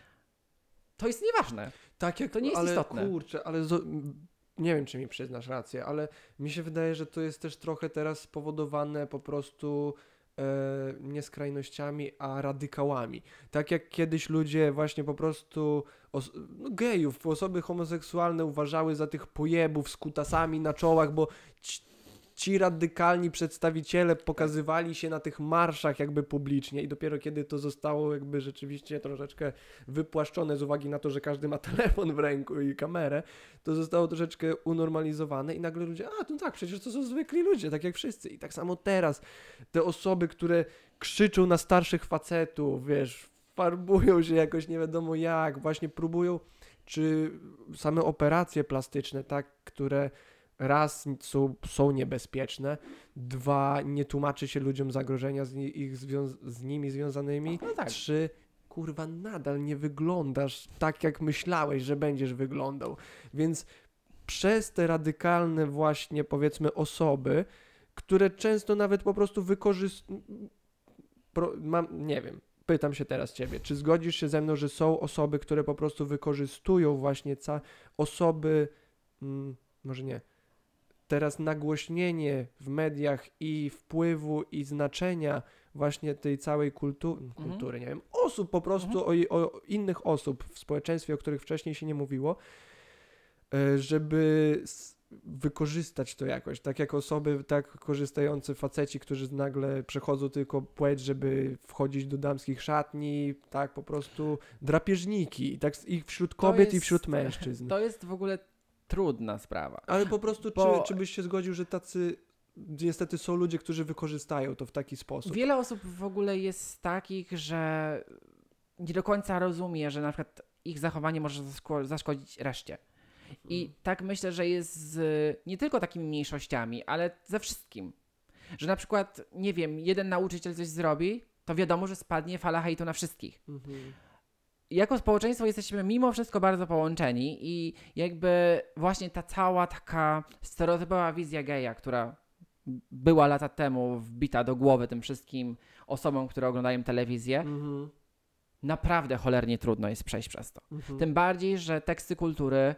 to jest nieważne. Tak jak, To nie jest ale istotne. kurczę, ale nie wiem, czy mi przyznasz rację, ale mi się wydaje, że to jest też trochę teraz spowodowane po prostu e, nie skrajnościami, a radykałami. Tak jak kiedyś ludzie właśnie po prostu os- no, gejów, osoby homoseksualne uważały za tych pojebów z kutasami na czołach, bo ci, radykalni przedstawiciele pokazywali się na tych marszach jakby publicznie i dopiero kiedy to zostało jakby rzeczywiście troszeczkę wypłaszczone z uwagi na to, że każdy ma [laughs] telefon w ręku i kamerę, to zostało troszeczkę unormalizowane i nagle ludzie, a no tak, przecież to są zwykli ludzie, tak jak wszyscy. I tak samo teraz te osoby, które krzyczą na starszych facetów, wiesz, farbują się jakoś nie wiadomo jak, właśnie próbują, czy same operacje plastyczne, tak, które raz są, są niebezpieczne, dwa nie tłumaczy się ludziom zagrożenia z, ni- ich z nimi związanymi, No tak. trzy kurwa, nadal nie wyglądasz tak, jak myślałeś, że będziesz wyglądał. Więc przez te radykalne właśnie, powiedzmy, osoby, które często nawet po prostu wykorzystują, mam, nie wiem, pytam się teraz ciebie, czy zgodzisz się ze mną, że są osoby, które po prostu wykorzystują właśnie ca osoby, mm, może nie, teraz nagłośnienie w mediach i wpływu i znaczenia właśnie tej całej kultu kultury, nie wiem, osób po prostu, o, o innych osób w społeczeństwie, o których wcześniej się nie mówiło, e, żeby wykorzystać to jakoś, tak jak osoby tak korzystające faceci, którzy nagle przechodzą tylko płeć, żeby wchodzić do damskich szatni, tak po prostu drapieżniki, tak i wśród kobiet i jest- wśród mężczyzn. [laughs] To jest w ogóle trudna sprawa. Ale po prostu, Bo- czy, czy byś się zgodził, że tacy niestety są ludzie, którzy wykorzystają to w taki sposób? Wiele osób w ogóle jest takich, że nie do końca rozumie, że na przykład ich zachowanie może zaszkodzić reszcie. I tak myślę, że jest z nie tylko takimi mniejszościami, ale ze wszystkim. Że na przykład, nie wiem, jeden nauczyciel coś zrobi, to wiadomo, że spadnie fala hejtu na wszystkich. Mhm. Jako społeczeństwo jesteśmy mimo wszystko bardzo połączeni i jakby właśnie ta cała taka stereotypowa wizja geja, która była lata temu wbita do głowy tym wszystkim osobom, które oglądają telewizję, Mhm. naprawdę cholernie trudno jest przejść przez to. Mhm. Tym bardziej, że teksty kultury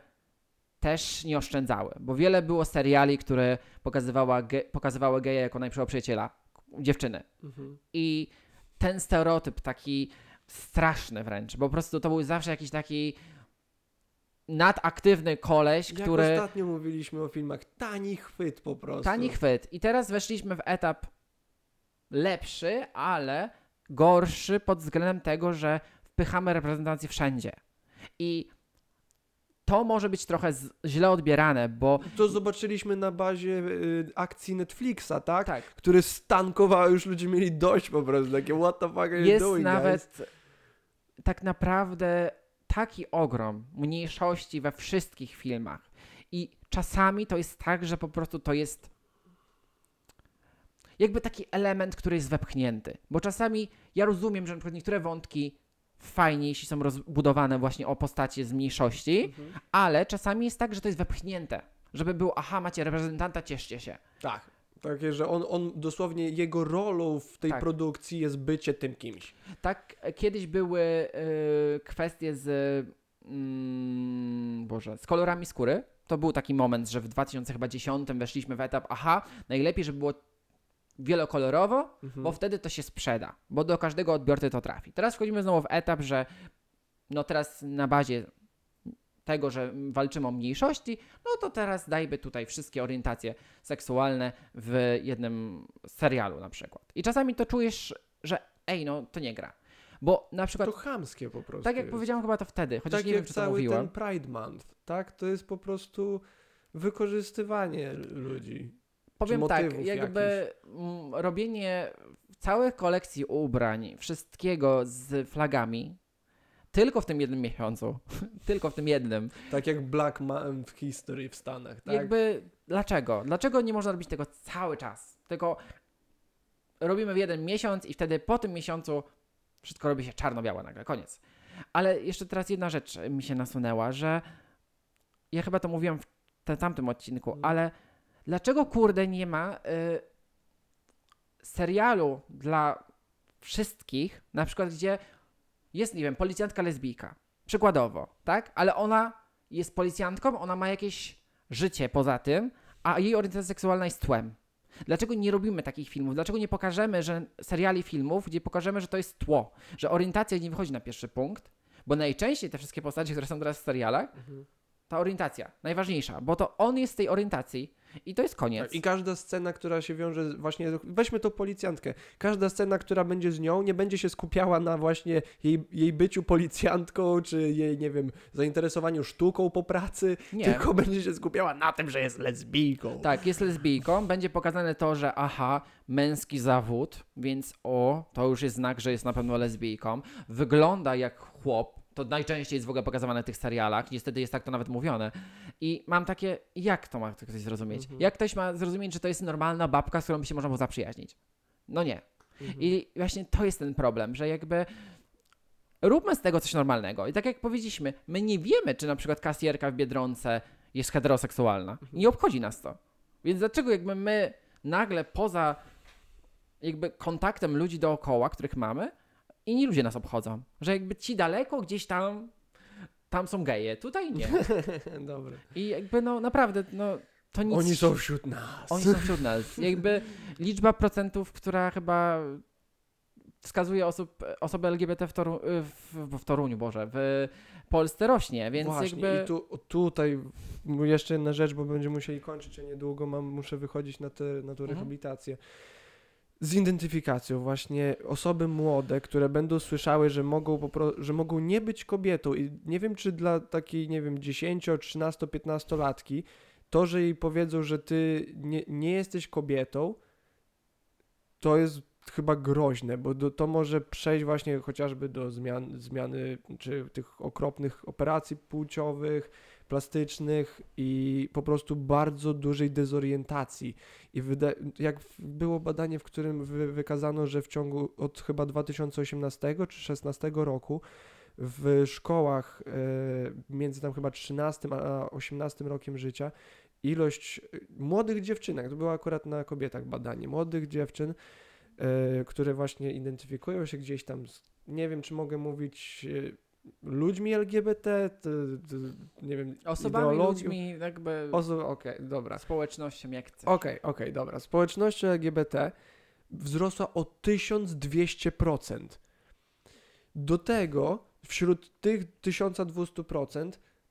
też nie oszczędzały, bo wiele było seriali, które pokazywała ge- pokazywały geja jako najlepszego przyjaciela dziewczyny. Mhm. I ten stereotyp taki straszny wręcz, bo po prostu to był zawsze jakiś taki nadaktywny koleś, Jak który ostatnio mówiliśmy o filmach, tani chwyt po prostu. tani chwyt. I teraz weszliśmy w etap lepszy, ale gorszy pod względem tego, że wpychamy reprezentację wszędzie. I to może być trochę z, źle odbierane, bo To zobaczyliśmy na bazie y, akcji Netflixa, tak? tak, Które stankowały, już ludzie mieli dość po prostu, takie what the fuck are you jest doing, guys? nawet tak naprawdę taki ogrom mniejszości we wszystkich filmach. I czasami to jest tak, że po prostu to jest jakby taki element, który jest wepchnięty. Bo czasami ja rozumiem, że na przykład niektóre wątki fajnie, jeśli są rozbudowane właśnie o postacie z mniejszości, Mhm. ale czasami jest tak, że to jest wepchnięte. Żeby było, aha, macie reprezentanta, cieszcie się. Tak. Takie, że on, on dosłownie, jego rolą w tej Tak. produkcji jest bycie tym kimś. Tak, e, kiedyś były y, kwestie z. Mm, Boże, z kolorami skóry. To był taki moment, że w 2010 weszliśmy w etap, aha, najlepiej, żeby było wielokolorowo, Mhm. bo wtedy to się sprzeda, bo do każdego odbiorcy to trafi. Teraz wchodzimy znowu w etap, że no teraz na bazie tego, że walczymy o mniejszości, no to teraz dajmy tutaj wszystkie orientacje seksualne w jednym serialu na przykład. I czasami to czujesz, że ej, no to nie gra. Bo na przykład, To chamskie po prostu tak jak jest. powiedziałem chyba to wtedy, chociaż tak nie wiem, czy to cały mówiłem. ten Pride Month, tak? To jest po prostu wykorzystywanie ludzi. Powiem tak, jakby mm, robienie całych kolekcji ubrań, wszystkiego z flagami, tylko w tym jednym miesiącu, [laughs] tylko w tym jednym, Tak jak Black Man w History w Stanach, tak? jakby dlaczego? Dlaczego nie można robić tego cały czas? Tylko robimy w jeden miesiąc i wtedy po tym miesiącu wszystko robi się czarno-białe nagle, koniec. Ale jeszcze teraz jedna rzecz mi się nasunęła, że ja chyba to mówiłem w tamtym odcinku, Mhm. ale dlaczego kurde nie ma y, serialu dla wszystkich, na przykład gdzie jest, nie wiem, policjantka lesbijka, przykładowo, tak? Ale ona jest policjantką, ona ma jakieś życie poza tym, a jej orientacja seksualna jest tłem. Dlaczego nie robimy takich filmów? Dlaczego nie pokażemy, że seriali filmów, gdzie pokażemy, że to jest tło, że orientacja nie wychodzi na pierwszy punkt, bo najczęściej te wszystkie postacie, które są teraz w serialach, Mhm. ta orientacja, najważniejsza, bo to on jest z tej orientacji i to jest koniec. Tak, I każda scena, która się wiąże z- właśnie, weźmy tą policjantkę, każda scena, która będzie z nią, nie będzie się skupiała na właśnie jej, jej byciu policjantką, czy jej, nie wiem, zainteresowaniu sztuką po pracy, Nie. tylko będzie się skupiała na tym, że jest lesbijką. Tak, jest lesbijką, będzie pokazane to, że aha, męski zawód, więc o, to już jest znak, że jest na pewno lesbijką. Wygląda jak chłop, to najczęściej jest w ogóle pokazywane w tych serialach, niestety jest tak to nawet mówione. I mam takie, jak to ma ktoś zrozumieć? Mhm. Jak ktoś ma zrozumieć, że to jest normalna babka, z którą by się można było zaprzyjaźnić? No nie. Mhm. I właśnie to jest ten problem, że jakby róbmy z tego coś normalnego. I tak jak powiedzieliśmy, my nie wiemy, czy na przykład kasjerka w Biedronce jest heteroseksualna. Nie obchodzi nas to. Więc dlaczego jakby my nagle poza jakby kontaktem ludzi dookoła, których mamy, inni ludzie nas obchodzą. Że jakby ci daleko gdzieś tam, tam są geje, tutaj nie. [laughs] Dobra. I jakby no naprawdę, no to nic... Oni są wśród nas. Oni są wśród nas. Jakby liczba procentów, która chyba wskazuje osób, osoby LGBT w, Toru, w, w Toruniu, Boże, w Polsce rośnie, więc Właśnie, jakby... i tu, tutaj jeszcze jedna rzecz, bo będziemy musieli kończyć, a niedługo mam, muszę wychodzić na, te, na tą Mhm. rehabilitację. Z identyfikacją właśnie osoby młode, które będą słyszały, że mogą, że mogą nie być kobietą. I nie wiem, czy dla takiej, nie wiem, 10, 13, 15 latki, to, że jej powiedzą, że ty nie, nie jesteś kobietą, to jest chyba groźne, bo do, to może przejść właśnie chociażby do zmian, zmiany czy tych okropnych operacji płciowych, plastycznych i po prostu bardzo dużej dezorientacji. I jak było badanie, w którym wy- wykazano, że w ciągu od chyba 2018 czy 2016 roku w szkołach e, między tam chyba 13 a 18 rokiem życia ilość e, młodych dziewczynek, to było akurat na kobietach badanie, młodych dziewczyn, e, które właśnie identyfikują się gdzieś tam, z, nie wiem czy mogę mówić e, ludźmi LGBT, t, t, nie wiem, Osobami, ludźmi, jakby Oso- Okej, dobra. społecznością, jak chcesz. Okej, okej, dobra. Społeczność LGBT wzrosła o 1200%. Do tego wśród tych 1200%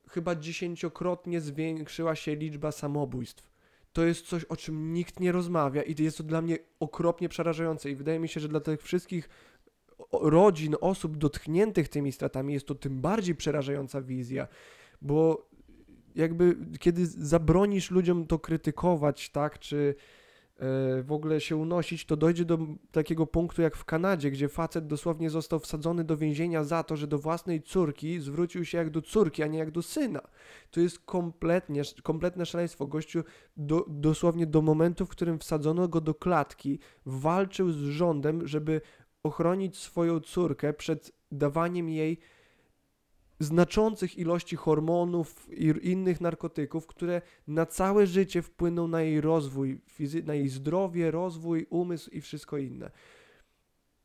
chyba dziesięciokrotnie zwiększyła się liczba samobójstw. To jest coś, o czym nikt nie rozmawia i jest to dla mnie okropnie przerażające i wydaje mi się, że dla tych wszystkich rodzin, osób dotkniętych tymi stratami jest to tym bardziej przerażająca wizja, bo jakby kiedy zabronisz ludziom to krytykować, tak, czy e, w ogóle się unosić, to dojdzie do takiego punktu jak w Kanadzie, gdzie facet dosłownie został wsadzony do więzienia za to, że do własnej córki zwrócił się jak do córki, a nie jak do syna. To jest kompletnie, kompletne szaleństwo. Gościu do, dosłownie do momentu, w którym wsadzono go do klatki, walczył z rządem, żeby ochronić swoją córkę przed dawaniem jej znaczących ilości hormonów i innych narkotyków, które na całe życie wpłyną na jej rozwój, na jej zdrowie, rozwój, umysł i wszystko inne.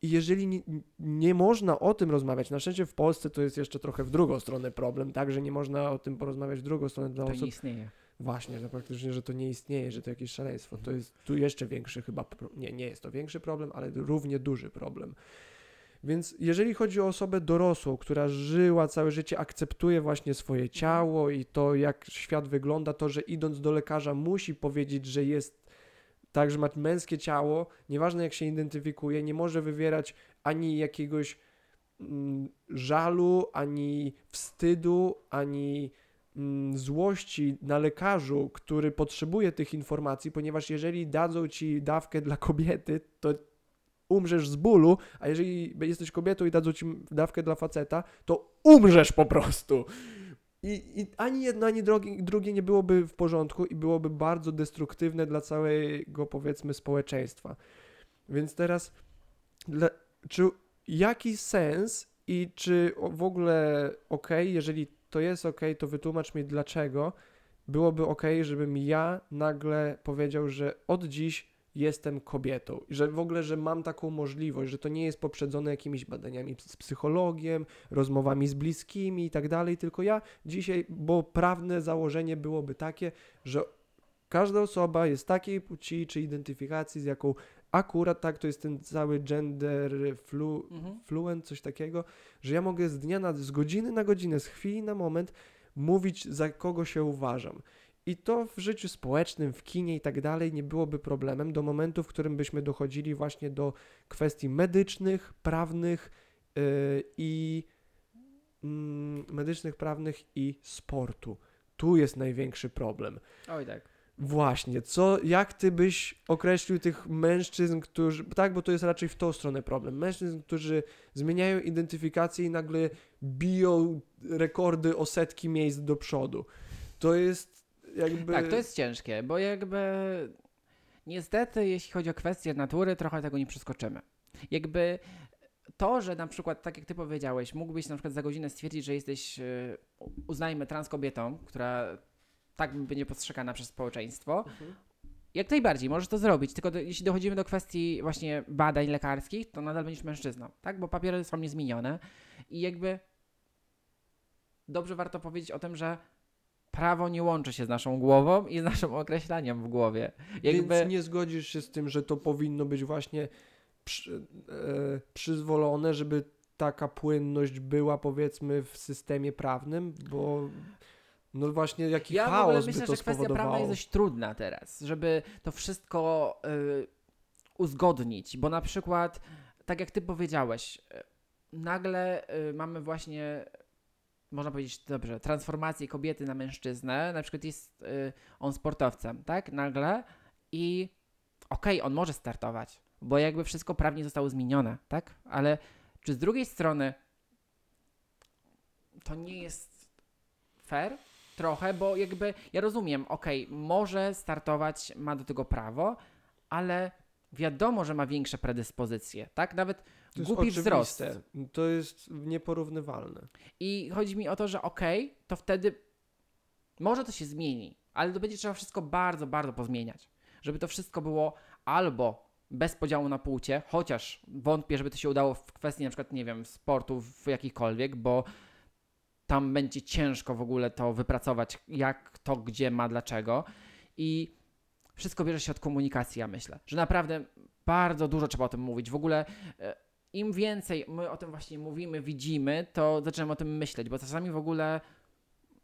I jeżeli nie, nie można o tym rozmawiać, na szczęście w Polsce to jest jeszcze trochę w drugą stronę problem, tak, że nie można o tym porozmawiać w drugą stronę dla To osób, nie istnieje. Właśnie, że praktycznie, że to nie istnieje, że to jakieś szaleństwo. To jest tu jeszcze większy chyba, nie, nie jest to większy problem, ale równie duży problem. Więc jeżeli chodzi o osobę dorosłą, która żyła całe życie, akceptuje właśnie swoje ciało i to, jak świat wygląda, to, że idąc do lekarza musi powiedzieć, że jest tak, że ma męskie ciało, nieważne jak się identyfikuje, nie może wywierać ani jakiegoś mm, żalu, ani wstydu, ani złości na lekarzu, który potrzebuje tych informacji, ponieważ jeżeli dadzą ci dawkę dla kobiety, to umrzesz z bólu, a jeżeli jesteś kobietą i dadzą ci dawkę dla faceta, to umrzesz po prostu. I, i ani jedno, ani drogi, drugie nie byłoby w porządku i byłoby bardzo destruktywne dla całego, powiedzmy, społeczeństwa. Więc teraz, czy jaki sens i czy w ogóle ok, jeżeli to jest ok, to wytłumacz mi dlaczego byłoby ok, żebym ja nagle powiedział, że od dziś jestem kobietą. Że w ogóle, że mam taką możliwość, że to nie jest poprzedzone jakimiś badaniami z psychologiem, rozmowami z bliskimi i tak dalej, tylko ja dzisiaj, bo prawne założenie byłoby takie, że każda osoba jest takiej płci czy identyfikacji, z jaką akurat tak, to jest ten cały gender flu, Mhm. fluent, coś takiego, że ja mogę z dnia na, z godziny na godzinę, z chwili na moment mówić, za kogo się uważam. I to w życiu społecznym, w kinie i tak dalej nie byłoby problemem do momentu, w którym byśmy dochodzili właśnie do kwestii medycznych, prawnych yy, i mm, medycznych, prawnych i sportu. Tu jest największy problem. Oj tak. Właśnie, co, jak ty byś określił tych mężczyzn, którzy, tak, bo to jest raczej w tą stronę problem, mężczyzn, którzy zmieniają identyfikację i nagle biją rekordy o setki miejsc do przodu. To jest jakby... Tak, to jest ciężkie, bo jakby niestety, jeśli chodzi o kwestie natury, trochę tego nie przeskoczymy. Jakby to, że na przykład, tak jak ty powiedziałeś, mógłbyś na przykład za godzinę stwierdzić, że jesteś, e, uznajmy, trans kobietą, która tak będzie postrzegana przez społeczeństwo, jak najbardziej, możesz to zrobić, tylko do, jeśli dochodzimy do kwestii właśnie badań lekarskich, to nadal będziesz mężczyzną, tak? Bo papiery są niezmienione i jakby dobrze warto powiedzieć o tym, że prawo nie łączy się z naszą głową i z naszym określaniem w głowie. Jakby... Więc nie zgodzisz się z tym, że to powinno być właśnie przy, e, przyzwolone, żeby taka płynność była powiedzmy w systemie prawnym, bo no właśnie jaki Ja w ogóle chaos myślę, by to że kwestia prawna jest dość trudna teraz, żeby to wszystko y, uzgodnić, bo na przykład, tak jak ty powiedziałeś, y, nagle y, mamy właśnie, można powiedzieć dobrze, transformację kobiety na mężczyznę, na przykład jest y, on sportowcem, tak, nagle i okej, on może startować, bo jakby wszystko prawnie zostało zmienione, tak, ale czy z drugiej strony to nie jest fair? Trochę, bo jakby ja rozumiem, okej, może startować, ma do tego prawo, ale wiadomo, że ma większe predyspozycje, tak? Nawet To głupi wzrost. To jest nieporównywalne. I chodzi mi o to, że okej, to wtedy może to się zmieni, ale to będzie trzeba wszystko bardzo, bardzo pozmieniać. Żeby to wszystko było albo bez podziału na płcie, chociaż wątpię, żeby to się udało w kwestii na przykład, nie wiem, sportów jakichkolwiek, bo tam będzie ciężko w ogóle to wypracować, jak to, gdzie ma, dlaczego. I wszystko bierze się od komunikacji, ja myślę, że naprawdę bardzo dużo trzeba o tym mówić. W ogóle e, im więcej my o tym właśnie mówimy, widzimy, to zaczynamy o tym myśleć, bo czasami w ogóle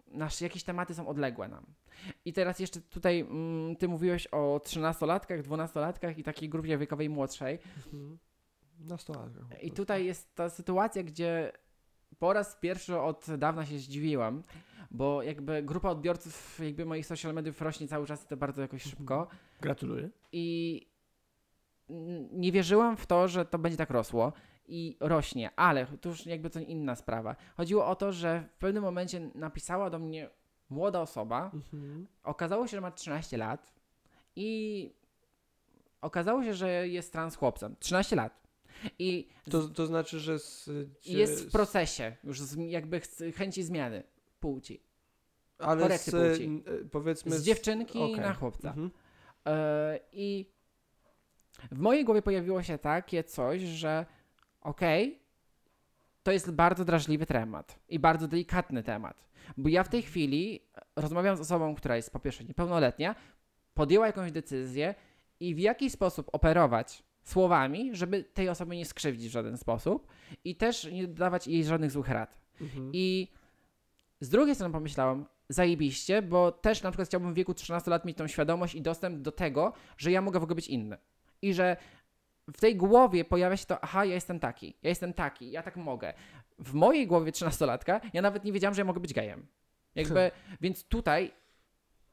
nasze jakieś tematy są odległe nam. I teraz jeszcze tutaj mm, ty mówiłeś o 13-latkach, 12-latkach i takiej grupie wiekowej młodszej. Mhm. Nastolatka. I tutaj jest ta sytuacja, gdzie po raz pierwszy od dawna się zdziwiłam, bo jakby grupa odbiorców jakby moich social mediów rośnie cały czas i to bardzo jakoś szybko. Gratuluję. I nie wierzyłam w to, że to będzie tak rosło i rośnie, ale to już jakby to inna sprawa. Chodziło o to, że w pewnym momencie napisała do mnie młoda osoba, Mhm. okazało się, że ma 13 lat i okazało się, że jest trans chłopcem. 13 lat. I To, to znaczy, że z, i jest w procesie już z, jakby chęci zmiany płci. ale korekty z, płci. e, powiedzmy Z dziewczynki okej. na chłopca. Mhm. E, I w mojej głowie pojawiło się takie coś, że okej, to jest bardzo drażliwy temat i bardzo delikatny temat. Bo ja w tej chwili rozmawiam z osobą, która jest po pierwsze niepełnoletnia, podjęła jakąś decyzję i w jaki sposób operować słowami, żeby tej osoby nie skrzywdzić w żaden sposób i też nie dawać jej żadnych złych rad. Mhm. I z drugiej strony pomyślałam, zajebiście, bo też na przykład chciałbym w wieku 13 lat mieć tą świadomość i dostęp do tego, że ja mogę w ogóle być inny. I że w tej głowie pojawia się to, aha, ja jestem taki, ja jestem taki, ja tak mogę. W mojej głowie 13-latka ja nawet nie wiedziałam, że ja mogę być gejem. Jakby, więc tutaj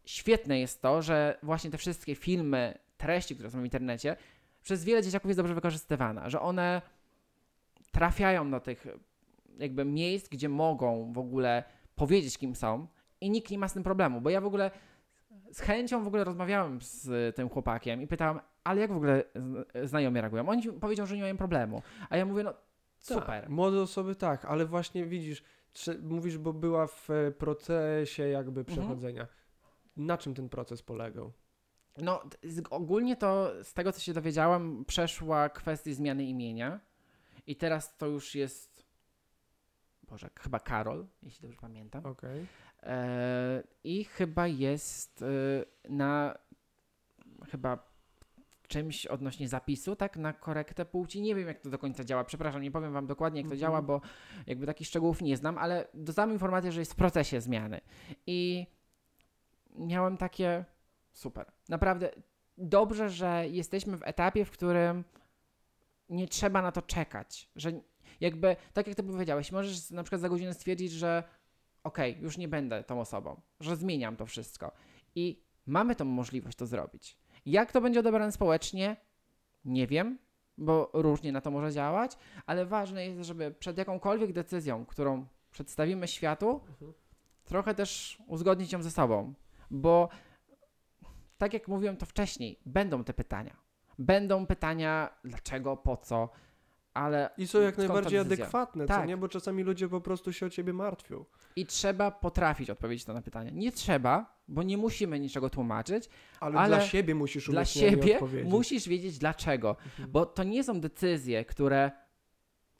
świetne jest to, że właśnie te wszystkie filmy, treści, które są w internecie, przez wiele dzieciaków jest dobrze wykorzystywana, że one trafiają do tych jakby miejsc, gdzie mogą w ogóle powiedzieć, kim są i nikt nie ma z tym problemu, bo ja w ogóle z chęcią w ogóle rozmawiałem z tym chłopakiem i pytałem, ale jak w ogóle znajomi reagują? Oni powiedział, że nie mają problemu, a ja mówię, no super. Tak, młode osoby tak, ale właśnie widzisz, mówisz, bo była w procesie jakby Mhm. przechodzenia. Na czym ten proces polegał? No, ogólnie to z tego, co się dowiedziałam, przeszła kwestia zmiany imienia i teraz to już jest, Boże, chyba Karol, jeśli dobrze pamiętam. Okej. E, I chyba jest e, na chyba czymś odnośnie zapisu, tak, na korektę płci. Nie wiem, jak to do końca działa. Przepraszam, nie powiem wam dokładnie, jak to Mhm. działa, bo jakby takich szczegółów nie znam, ale dostałam informację, że jest w procesie zmiany. I miałem takie super. Naprawdę dobrze, że jesteśmy w etapie, w którym nie trzeba na to czekać, że jakby, tak jak ty powiedziałeś, możesz na przykład za godzinę stwierdzić, że okej, już nie będę tą osobą, że zmieniam to wszystko. I mamy tą możliwość to zrobić. Jak to będzie odebrane społecznie? Nie wiem, bo różnie na to może działać, ale ważne jest, żeby przed jakąkolwiek decyzją, którą przedstawimy światu, Mhm. trochę też uzgodnić ją ze sobą, bo tak jak mówiłem to wcześniej, będą te pytania. Będą pytania dlaczego, po co, ale I są jak najbardziej adekwatne, co Tak. nie? Bo czasami ludzie po prostu się o ciebie martwią. i trzeba potrafić odpowiedzieć na to pytanie. Nie trzeba, bo nie musimy niczego tłumaczyć. Ale, Ale dla siebie musisz Dla siebie odpowiedzieć. musisz wiedzieć dlaczego, Mhm. bo to nie są decyzje, które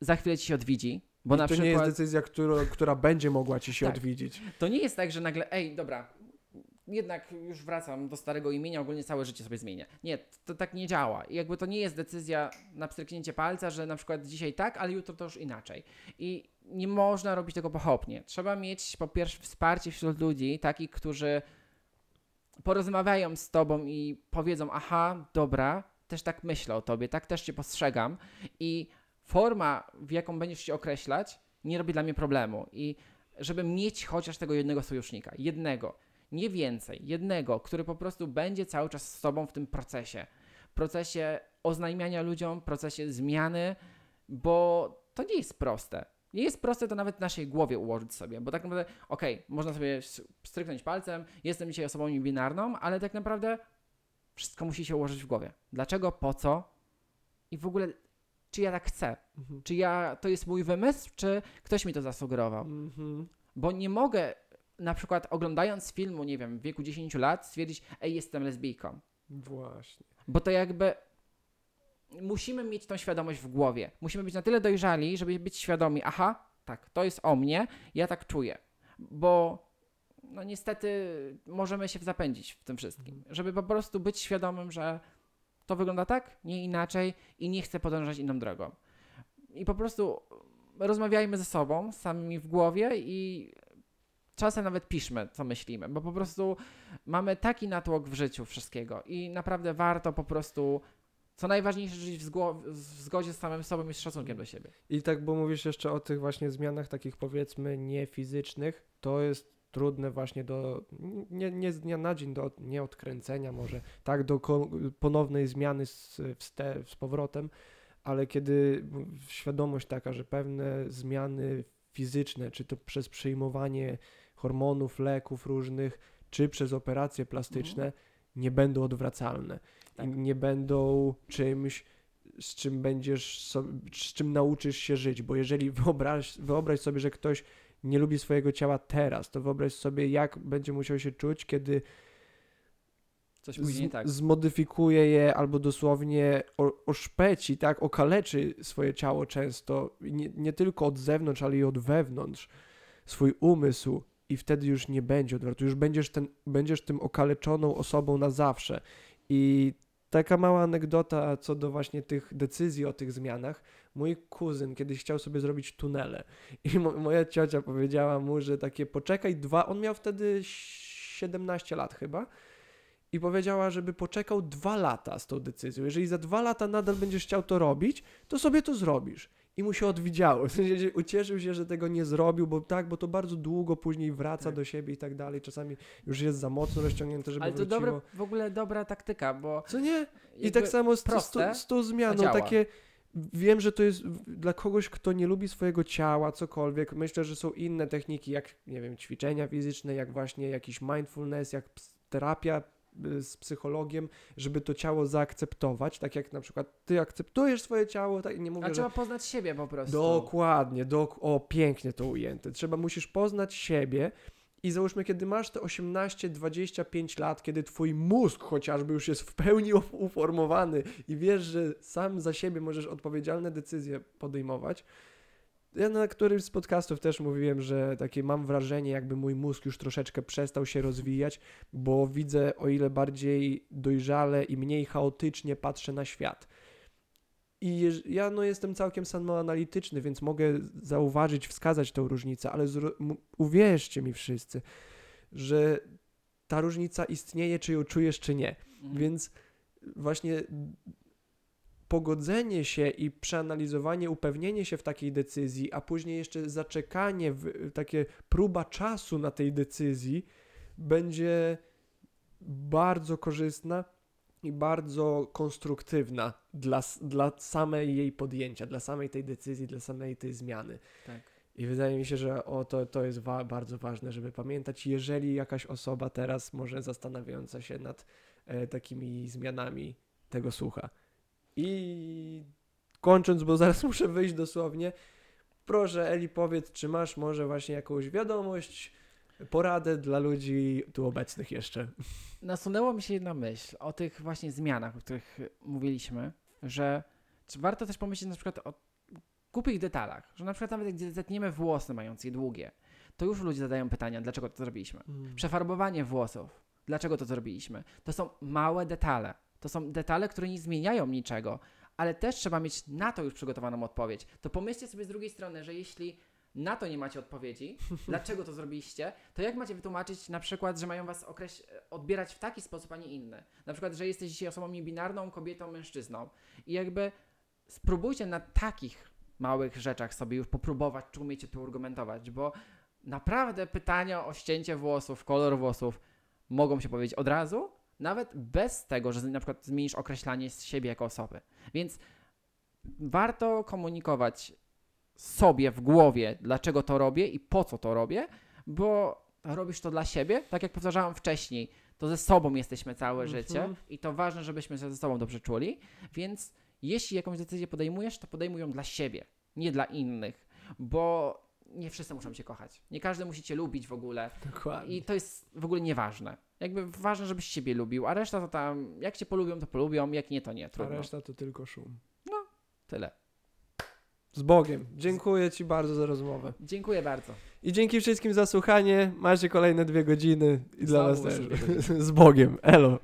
za chwilę ci się odwiedzi, bo I na to przykład nie jest decyzja, która, która będzie mogła ci się Tak. odwiedzić. to nie jest tak, że nagle ej, dobra, jednak już wracam do starego imienia, ogólnie całe życie sobie zmienię. Nie, to tak nie działa. I jakby to nie jest decyzja na pstryknięcie palca, że na przykład dzisiaj tak, ale jutro to już inaczej. I nie można robić tego pochopnie. Trzeba mieć po pierwsze wsparcie wśród ludzi, takich, którzy porozmawiają z tobą i powiedzą, aha, dobra, też tak myślę o tobie, tak też cię postrzegam i forma, w jaką będziesz się określać, nie robi dla mnie problemu. I żeby mieć chociaż tego jednego sojusznika, jednego, nie więcej, jednego, który po prostu będzie cały czas z tobą w tym procesie. Procesie oznajmiania ludziom, procesie zmiany, bo to nie jest proste. Nie jest proste to nawet w naszej głowie ułożyć sobie, bo tak naprawdę, okej, można sobie stryknąć palcem, jestem dzisiaj osobą niebinarną, ale tak naprawdę wszystko musi się ułożyć w głowie. Dlaczego, po co i w ogóle, czy ja tak chcę? Mhm. Czy ja, to jest mój wymysł, czy ktoś mi to zasugerował? Mhm. Bo nie mogę na przykład oglądając filmu, nie wiem, w wieku 10 lat stwierdzić, ej, jestem lesbijką. Właśnie. Bo to jakby musimy mieć tą świadomość w głowie. Musimy być na tyle dojrzali, żeby być świadomi, aha, tak, to jest o mnie, ja tak czuję. Bo no niestety możemy się zapędzić w tym wszystkim. Żeby po prostu być świadomym, że to wygląda tak, nie inaczej i nie chcę podążać inną drogą. I po prostu rozmawiajmy ze sobą, samymi w głowie i czasem nawet piszmy, co myślimy, bo po prostu mamy taki natłok w życiu wszystkiego i naprawdę warto po prostu, co najważniejsze, żyć w, w zgodzie z samym sobą i z szacunkiem do siebie. I tak, bo mówisz jeszcze o tych właśnie zmianach takich powiedzmy niefizycznych, to jest trudne właśnie do, nie, nie z dnia na dzień, do nie odkręcenia może, tak, do ponownej zmiany z, z powrotem, ale kiedy świadomość taka, że pewne zmiany fizyczne, czy to przez przyjmowanie hormonów, leków różnych, czy przez operacje plastyczne, nie będą odwracalne Tak. i nie będą czymś, z czym będziesz, z czym nauczysz się żyć, bo jeżeli wyobraź, wyobraź sobie, że ktoś nie lubi swojego ciała teraz, to wyobraź sobie, jak będzie musiał się czuć, kiedy Coś później tak. zmodyfikuje je albo dosłownie o, oszpeci, tak, okaleczy swoje ciało często, nie, nie tylko od zewnątrz, ale i od wewnątrz, swój umysł i wtedy już nie będzie odwrotu, już będziesz, ten, będziesz tym okaleczoną osobą na zawsze. I taka mała anegdota co do właśnie tych decyzji o tych zmianach. Mój kuzyn kiedyś chciał sobie zrobić tunele i mo- moja ciocia powiedziała mu, że takie poczekaj dwa, on miał wtedy 17 lat chyba, i powiedziała, żeby poczekał dwa lata z tą decyzją. Jeżeli za dwa lata nadal będziesz chciał to robić, to sobie to zrobisz. I mu się odwidziało. [laughs] W sensie, ucieszył się, że tego nie zrobił, bo tak, bo to bardzo długo później wraca Tak. do siebie i tak dalej. Czasami już jest za mocno rozciągnięte, żeby Ale to dobra, w ogóle dobra taktyka, bo Co nie? I tak samo z, z, proste, z tą zmianą, takie wiem, że to jest dla kogoś, kto nie lubi swojego ciała, cokolwiek. Myślę, że są inne techniki, jak nie wiem, ćwiczenia fizyczne, jak właśnie jakiś mindfulness, jak terapia z psychologiem, żeby to ciało zaakceptować, tak jak na przykład ty akceptujesz swoje ciało, tak nie mówię, A że trzeba poznać siebie po prostu. Dokładnie, dok o pięknie to ujęte. Trzeba, musisz poznać siebie i załóżmy, kiedy masz te 18-25 lat, kiedy twój mózg chociażby już jest w pełni uf- uformowany i wiesz, że sam za siebie możesz odpowiedzialne decyzje podejmować. Ja na którymś z podcastów też mówiłem, że takie mam wrażenie, jakby mój mózg już troszeczkę przestał się rozwijać, bo widzę o ile bardziej dojrzale i mniej chaotycznie patrzę na świat. I ja no, jestem całkiem samoanalityczny, więc mogę zauważyć, wskazać tą różnicę, ale uwierzcie mi wszyscy, że ta różnica istnieje, czy ją czujesz, czy nie. Mhm. Więc właśnie pogodzenie się i przeanalizowanie, upewnienie się w takiej decyzji, a później jeszcze zaczekanie, w, takie próba czasu na tej decyzji będzie bardzo korzystna i bardzo konstruktywna dla, dla samej jej podjęcia, dla samej tej decyzji, dla samej tej zmiany. Tak. I wydaje mi się, że o, to, to jest wa- bardzo ważne, żeby pamiętać, jeżeli jakaś osoba teraz może zastanawiająca się nad e, takimi zmianami tego słucha. I kończąc, bo zaraz [laughs] muszę wyjść dosłownie, proszę Eli powiedz, czy masz może właśnie jakąś wiadomość, poradę dla ludzi tu obecnych jeszcze. [laughs] Nasunęła mi się jedna myśl o tych właśnie zmianach, o których mówiliśmy, że warto też pomyśleć na przykład o głupich detalach, że na przykład nawet jak zetniemy włosy mając je długie, to już ludzie zadają pytania, dlaczego to zrobiliśmy. Przefarbowanie włosów. Dlaczego to zrobiliśmy? To są małe detale. To są detale, które nie zmieniają niczego, ale też trzeba mieć na to już przygotowaną odpowiedź. To pomyślcie sobie z drugiej strony, że jeśli na to nie macie odpowiedzi, [laughs] dlaczego to zrobiliście, to jak macie wytłumaczyć na przykład, że mają was okreś- odbierać w taki sposób, a nie inny? Na przykład, że jesteś dzisiaj osobą niebinarną, kobietą, mężczyzną. I jakby spróbujcie na takich małych rzeczach sobie już popróbować, czy umiecie tu argumentować, bo naprawdę pytania o ścięcie włosów, kolor włosów mogą się powiedzieć od razu, nawet bez tego, że na przykład zmienisz określanie z siebie jako osoby. Więc warto komunikować sobie w głowie, dlaczego to robię i po co to robię, bo robisz to dla siebie, tak jak powtarzałem wcześniej, to ze sobą jesteśmy całe Mhm. życie i to ważne, żebyśmy się ze sobą dobrze czuli, więc jeśli jakąś decyzję podejmujesz, to podejmuj ją dla siebie, nie dla innych, bo nie wszyscy muszą cię kochać. Nie każdy musi cię lubić w ogóle. Dokładnie. I to jest w ogóle nieważne. Jakby ważne, żebyś siebie lubił, a reszta to tam, jak cię polubią, to polubią, jak nie, to nie. A Trudno. reszta to tylko szum. Tyle. Z Bogiem. Dziękuję Ci bardzo za rozmowę. Dziękuję bardzo. I dzięki wszystkim za słuchanie. Macie kolejne dwie godziny i dla Znowu nas już też. [laughs] Z Bogiem. Elo.